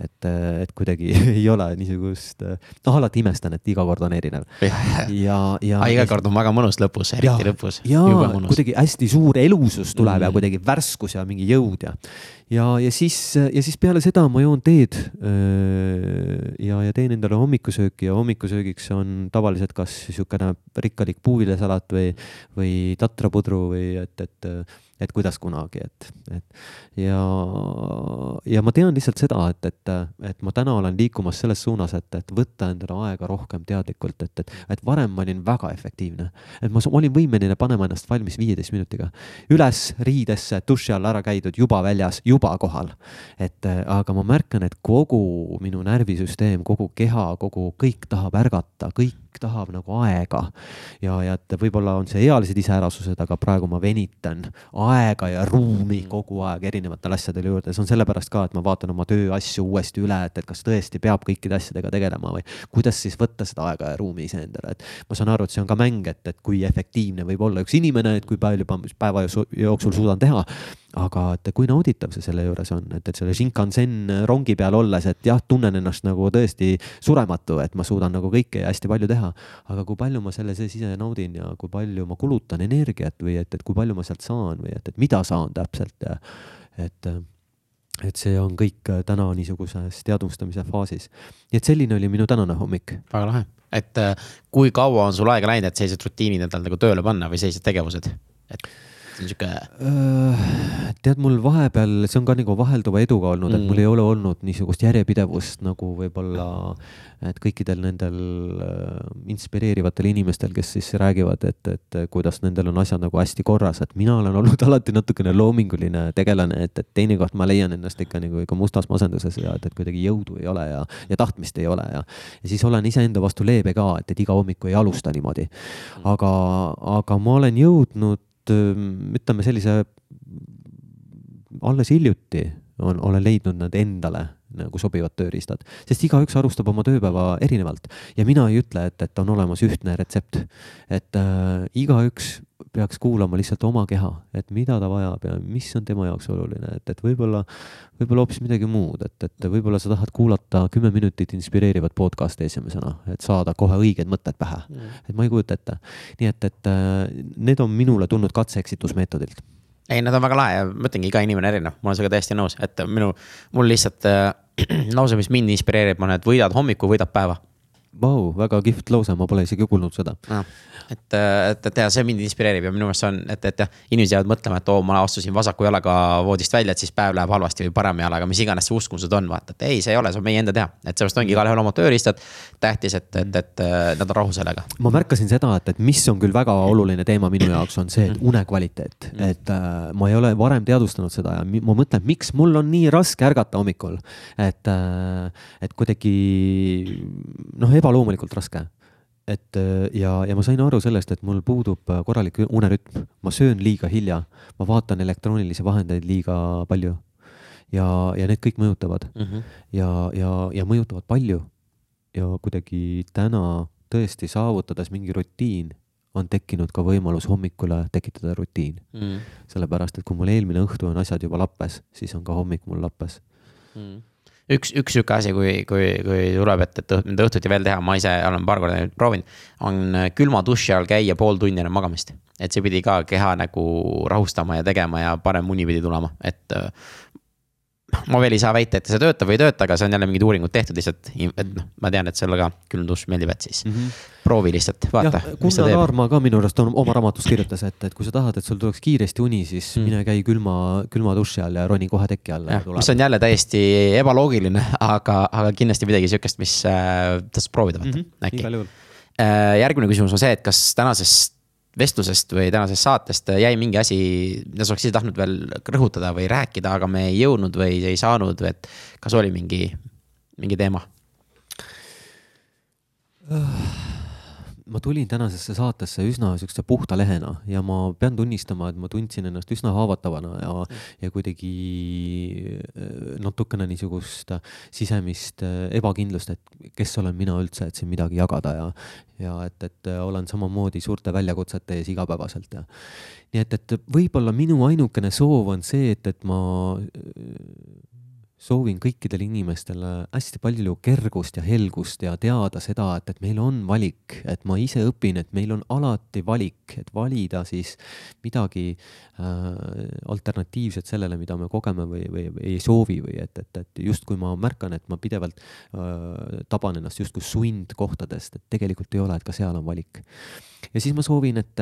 et, et kuidagi ei ole niisugust, noh alati imestan, et iga kord on erinev. ja, ja, ja. iga kord on väga mõnus lõpus, eriti ja, lõpus. ja kuidagi hästi suur elusus tuleb mm. ja kuidagi värskus ja mingi jõud ja ja, ja siis, ja siis peale seda ma joon teed. ja, ja teen endale hommikusööki ja hommikusöögiks on tavaliselt kas niisugune rikkalik puuviljasalat või, või tatrapudru või et, et et kuidas kunagi, et, et ja, ja ma tean lihtsalt seda, et, et, et ma täna olen liikumas selles suunas, et, et võtta endale aega rohkem teadlikult, et, et, et varem ma olin väga efektiivne. et ma, olin võimeline panema ennast valmis viieteist minutiga. üles riidesse, duši all ära käidud, juba väljas, juba kohal. et aga ma märkan, et kogu minu närvisüsteem, kogu keha, kogu kõik tahab ärgata, kõik tahab nagu aega. ja, ja et võib-olla on see ealised iseärasused, aga praegu ma venitan aega ja ruumi kogu aeg erinevatele asjadele juurde, see on sellepärast ka, et ma vaatan oma tööasju uuesti üle, et, et kas tõesti peab kõikide asjadega tegelema või kuidas siis võtta seda aega ja ruumi iseendale, et ma saan aru, et see on ka mäng, et, et kui efektiivne võib olla üks inimene, et kui palju päeva jooksul suudan teha aga et kui nauditav see selle juures on, et, et selle Shinkansen rongi peal olles, et jah, tunnen ennast nagu tõesti surematu, et ma suudan nagu kõike ja hästi palju teha. aga kui palju ma selle sees ise naudin ja kui palju ma kulutan energiat või et, et kui palju ma sealt saan või et, et mida saan täpselt ja et et see on kõik täna niisuguses teadvustamise faasis. nii et selline oli minu tänane hommik. väga lahe, et äh, kui kaua on sul aega läinud, et sellised rutiinid endal nagu tööle panna või sellised tegevused, et on sihuke Äh, tead, mul vahepeal, see on ka nagu vahelduva eduga olnud mm., et mul ei ole olnud niisugust järjepidevust nagu võib-olla, et kõikidel nendel äh, inspireerivatel inimestel, kes siis räägivad, et, et kuidas nendel on asjad nagu hästi korras, et mina olen olnud alati natukene loominguline tegelane, et, et teinekord ma leian ennast ikka nagu ikka mustas masenduses ja et, et kuidagi jõudu ei ole ja, ja tahtmist ei ole ja, ja siis olen iseenda vastu leebe ka, et, et iga hommiku ei alusta niimoodi. aga, aga ma olen jõudnud ütleme sellise alles hiljuti on, olen leidnud nad endale nagu sobivad tööriistad, sest igaüks alustab oma tööpäeva erinevalt. Ja mina ei ütle, et, et on olemas ühtne retsept. et äh, igaüks peaks kuulama lihtsalt oma keha, et mida ta vajab ja mis on tema jaoks oluline, et, et võib-olla, võib-olla hoopis midagi muud, et, et võib-olla sa tahad kuulata kümme minutit inspireerivat podcast'i esimesena, et saada kohe õiged mõtted pähe. Mm.. et ma ei kujuta ette. nii et, et äh, need on minule tulnud katse-eksitusmeetodilt ei, nad on väga lahe ja ma ütlengi, iga inimene erinev, ma olen sinuga täiesti nõus, et minu, mul lihtsalt äh, lause, mis mind inspireerib, on, et võidad hommiku, võidad päeva. Vau, väga kihvt lause, ma pole isegi kuulnud seda no et, et, et ja see mind inspireerib ja minu meelest see on, et, et jah, inimesed jäävad mõtlema, et oo, ma astusin vasaku jalaga voodist välja, et siis päev läheb halvasti või parema jalaga, mis iganes see uskumused on, vaata, et ei, see ei ole, see on meie enda teha. et seepärast ongi igalühel omad tööriistad. tähtis, et, et, et nad on rahul sellega. ma märkasin seda, et, et mis on küll väga oluline teema minu jaoks, on see, et mm. unekvaliteet, mm. et äh, ma ei ole varem teadvustanud seda ja ma mõtlen, miks mul on nii raske ärgata hommikul. et äh,, et kuidagi noh, ebaloomulikult raske et äh, ja, ja ma sain aru sellest, et mul puudub äh, korralik unerütm, ma söön liiga hilja, ma vaatan elektroonilisi vahendeid liiga palju. ja, ja need kõik mõjutavad mm -hmm. ja, ja, ja mõjutavad palju. ja kuidagi täna tõesti saavutades mingi rutiin, on tekkinud ka võimalus hommikule tekitada rutiin mm. sellepärast, et kui mul eelmine õhtu on asjad juba lappes, siis on ka hommik mul lappes mm. Üks, üks sihuke asi, kui, kui, kui tuleb, et, et mida õhtuti veel teha, ma ise olen paar korda proovinud, on külma duši all käia pool tundi enne magamist. et see pidi ka keha nagu rahustama ja tegema ja parem uni pidi tulema, et ma veel ei saa väita, et see töötab või ei tööta, aga see on jälle mingid uuringud tehtud lihtsalt, et noh, ma tean, et sulle ka külm dušš meeldib, et siis mm -hmm. proovi lihtsalt, vaata. Gunnar Aarma ka minu arust on oma raamatus kirjutas, et, et kui sa tahad, et sul tuleks kiiresti uni, siis mm. mine käi külma, külma duši all ja roni kohe teki alla. mis on jälle täiesti ebaloogiline, aga, aga kindlasti midagi sihukest, mis äh, tasub proovida vaata mm, -hmm. äkki. Äh, järgmine küsimus on see, et kas tänasest vestlusest või tänasest saatest jäi mingi asi, mida sa oleks ise tahtnud veel rõhutada või rääkida, aga me ei jõudnud või ei saanud et kas oli mingi, mingi teema? Ma tulin tänasesse saatesse üsna siukse puhta lehena ja ma pean tunnistama, et ma tundsin ennast üsna haavatavana ja, ja kuidagi äh, natukene niisugust sisemist äh, ebakindlust, et kes olen mina üldse, et siin midagi jagada ja, ja et, et olen samamoodi suurte väljakutsete ees igapäevaselt ja. Nii et, et võib-olla minu ainukene soov on see, et, et ma soovin kõikidele inimestele hästi palju kergust ja helgust ja teada seda, et, et meil on valik, et ma ise õpin, et meil on alati valik, et valida siis midagi äh, alternatiivset sellele, mida me kogeme või, või, või ei soovi või et, et, et justkui ma märkan, et ma pidevalt äh, taban ennast justkui sundkohtadest, et tegelikult ei ole, et ka seal on valik ja siis ma soovin, et,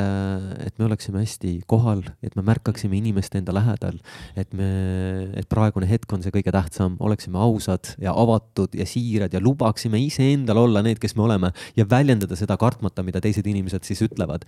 et me oleksime hästi kohal, et me märkaksime inimest enda lähedal, et me, et praegune hetk on see kõige tähtsam, oleksime ausad ja avatud ja siirad ja lubaksime iseendal olla need, kes me oleme ja väljendada seda kartmata, mida teised inimesed siis ütlevad.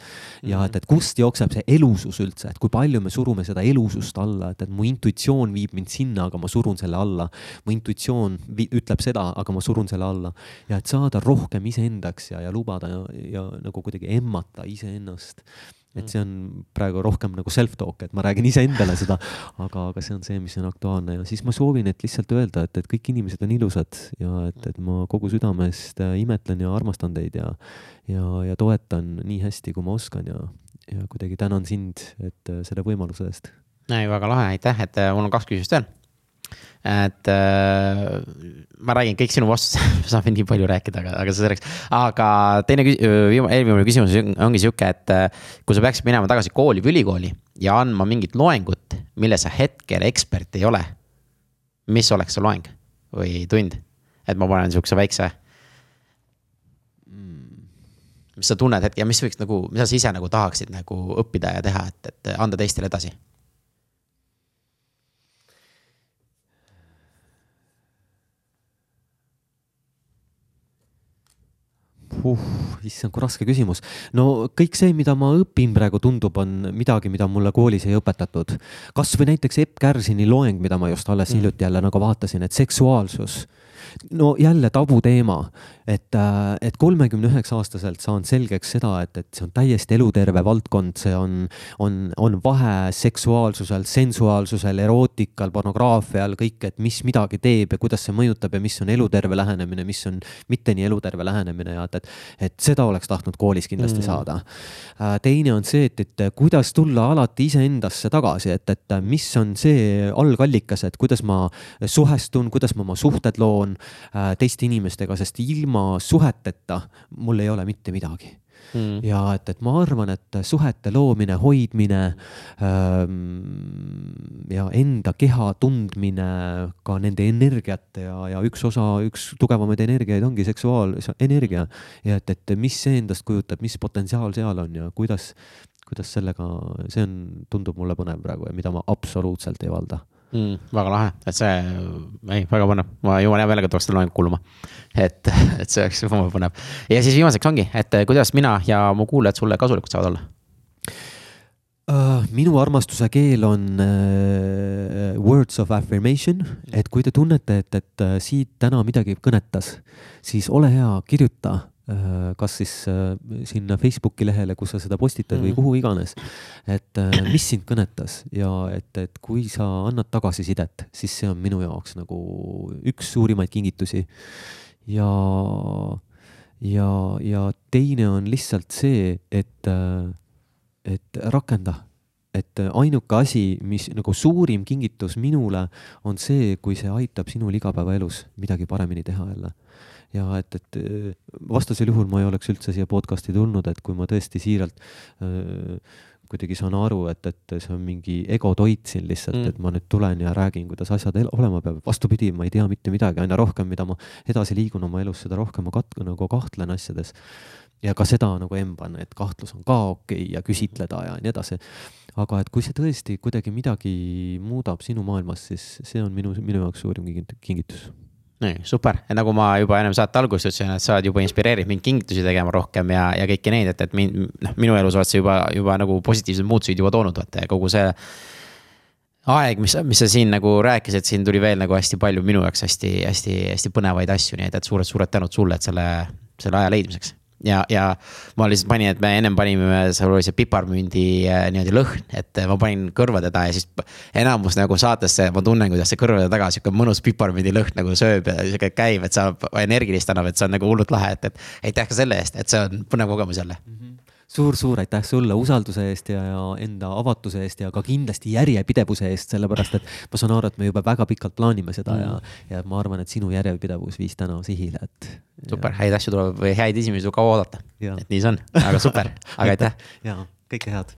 ja et, et kust jookseb see elusus üldse, et kui palju me surume seda elusust alla, et, et mu intuitsioon viib mind sinna, aga ma surun selle alla. mu intuitsioon ütleb seda, aga ma surun selle alla. Ja et saada rohkem iseendaks ja, ja lubada ja, ja nagu kuidagi emma hoomata iseennast. et see on praegu rohkem nagu self-talk, et ma räägin iseendale seda, aga, aga see on see, mis on aktuaalne. Ja siis ma soovin, et lihtsalt öelda, et, et kõik inimesed on ilusad ja et, et ma kogu südamest äh, imetlen ja armastan teid ja, ja, ja toetan nii hästi, kui ma oskan ja, ja kuidagi tänan sind, et äh, selle võimaluse eest. ei, väga lahe, aitäh, et äh, mul on kaks küsimust veel et äh, ma räägin kõik sinu vastused saame nii palju rääkida, aga, aga see selleks. aga teine, eelviimane küsimus ongi sihuke, et äh, kui sa peaksid minema tagasi kooli või ülikooli ja andma mingit loengut, mille sa hetkel ekspert ei ole. mis oleks see loeng või tund? et ma panen sihukese väikse mis sa tunned hetkel ja mis võiks nagu, mida sa ise nagu tahaksid nagu õppida ja teha, et, et anda teistele edasi? Uh,. issand, kui raske küsimus. no kõik see, mida ma õpin praegu, tundub, on midagi, mida mulle koolis ei õpetatud. kasvõi näiteks Epp Kärsini loeng, mida ma just alles mm. hiljuti jälle nagu vaatasin, et seksuaalsus no jälle tabuteema, et, äh, et kolmekümne üheksa aastaselt saan selgeks seda, et, et see on täiesti eluterve valdkond, see on, on, on vahe seksuaalsusel, sensuaalsusel, erootikal, pornograafial, kõik, et mis midagi teeb ja kuidas see mõjutab ja mis on eluterve lähenemine, mis on mitte nii eluterve lähenemine ja et, et, et seda oleks tahtnud koolis kindlasti mm. saada. Äh, teine on see, et, et kuidas tulla alati iseendasse tagasi, et, et mis on see algallikas, et kuidas ma suhestun, kuidas ma oma suhted loon Äh, teiste inimestega, sest ilma suheteta mul ei ole mitte midagi. Mm.. ja et, et ma arvan, et suhete loomine, hoidmine ähm, ja enda keha tundmine, ka nende energiate ja, ja üks osa, üks tugevamaid energiaid ongi seksuaalenergia. ja et, et mis see endast kujutab, mis potentsiaal seal on ja kuidas, kuidas sellega, see on, tundub mulle põnev praegu ja mida ma absoluutselt ei valda mm,. väga lahe, et see, ei, väga põnev, ma jõuan hea meelega tuleks seda loengut kuulama. et, et see oleks jumala põnev. ja siis viimaseks ongi, et kuidas mina ja mu kuulajad sulle kasulikud saavad olla uh,? minu armastuse keel on uh, words of affirmation, et kui te tunnete, et, et uh, siit täna midagi kõnetas, siis ole hea, kirjuta kas siis äh, sinna Facebooki lehele, kus sa seda postitad mm -hmm. või kuhu iganes. et äh, mis sind kõnetas ja et, et kui sa annad tagasisidet, siis see on minu jaoks nagu üks suurimaid kingitusi. ja, ja, ja teine on lihtsalt see, et, et rakenda et ainuke asi, mis nagu suurim kingitus minule on see, kui see aitab sinul igapäevaelus midagi paremini teha jälle ja et, et äh, vastasel juhul ma ei oleks üldse siia podcast'i tulnud, et kui ma tõesti siiralt äh, kuidagi saan aru, et, et see on mingi egotoit siin lihtsalt mm., et ma nüüd tulen ja räägin, kuidas asjad olema peavad. vastupidi, ma ei tea mitte midagi, aina rohkem, mida ma edasi liigun oma elus, seda rohkem ma kat-, nagu kahtlen asjades. ja ka seda nagu emban, et kahtlus on ka okei okay ja küsitleda ja nii edasi. aga et kui see tõesti kuidagi midagi muudab sinu maailmas, siis see on minu, minu jaoks suurim kingitus nii, super, nagu ma juba ennem saate alguses ütlesin, et sa oled juba inspireerinud mind kingitusi tegema rohkem ja, ja kõiki neid, et, et mind, noh, minu elus oled sa juba, juba nagu positiivseid muutuseid juba toonud, vaata ja kogu see aeg, mis, mis sa siin nagu rääkisid, siin tuli veel nagu hästi palju minu jaoks hästi, hästi, hästi põnevaid asju, nii et, et suured-suured tänud sulle, et selle, selle aja leidmiseks ja, ja ma lihtsalt panin, et me ennem panime, seal oli see piparmündi äh, niimoodi lõhn, et äh, ma panin kõrvade taha ja siis enamus nagu saatesse ma tunnen, kuidas see kõrvade taga sihuke mõnus piparmündi lõhn nagu sööb ja sihuke käib, et saab energilist annab, et see on nagu hullult lahe, et, et aitäh ka selle eest, et see on põnev kogemus jälle mm. -hmm suur-suur aitäh sulle usalduse eest ja, ja enda avatuse eest ja ka kindlasti järjepidevuse eest, sellepärast et ma saan aru, et me juba väga pikalt plaanime seda mm. ja, ja ma arvan, et sinu järjepidevus viis täna sihile, et. super, häid asju tuleb või häid esimesi tuleb kaua oodata. et nii see on, aga super, aga aitäh. ja kõike head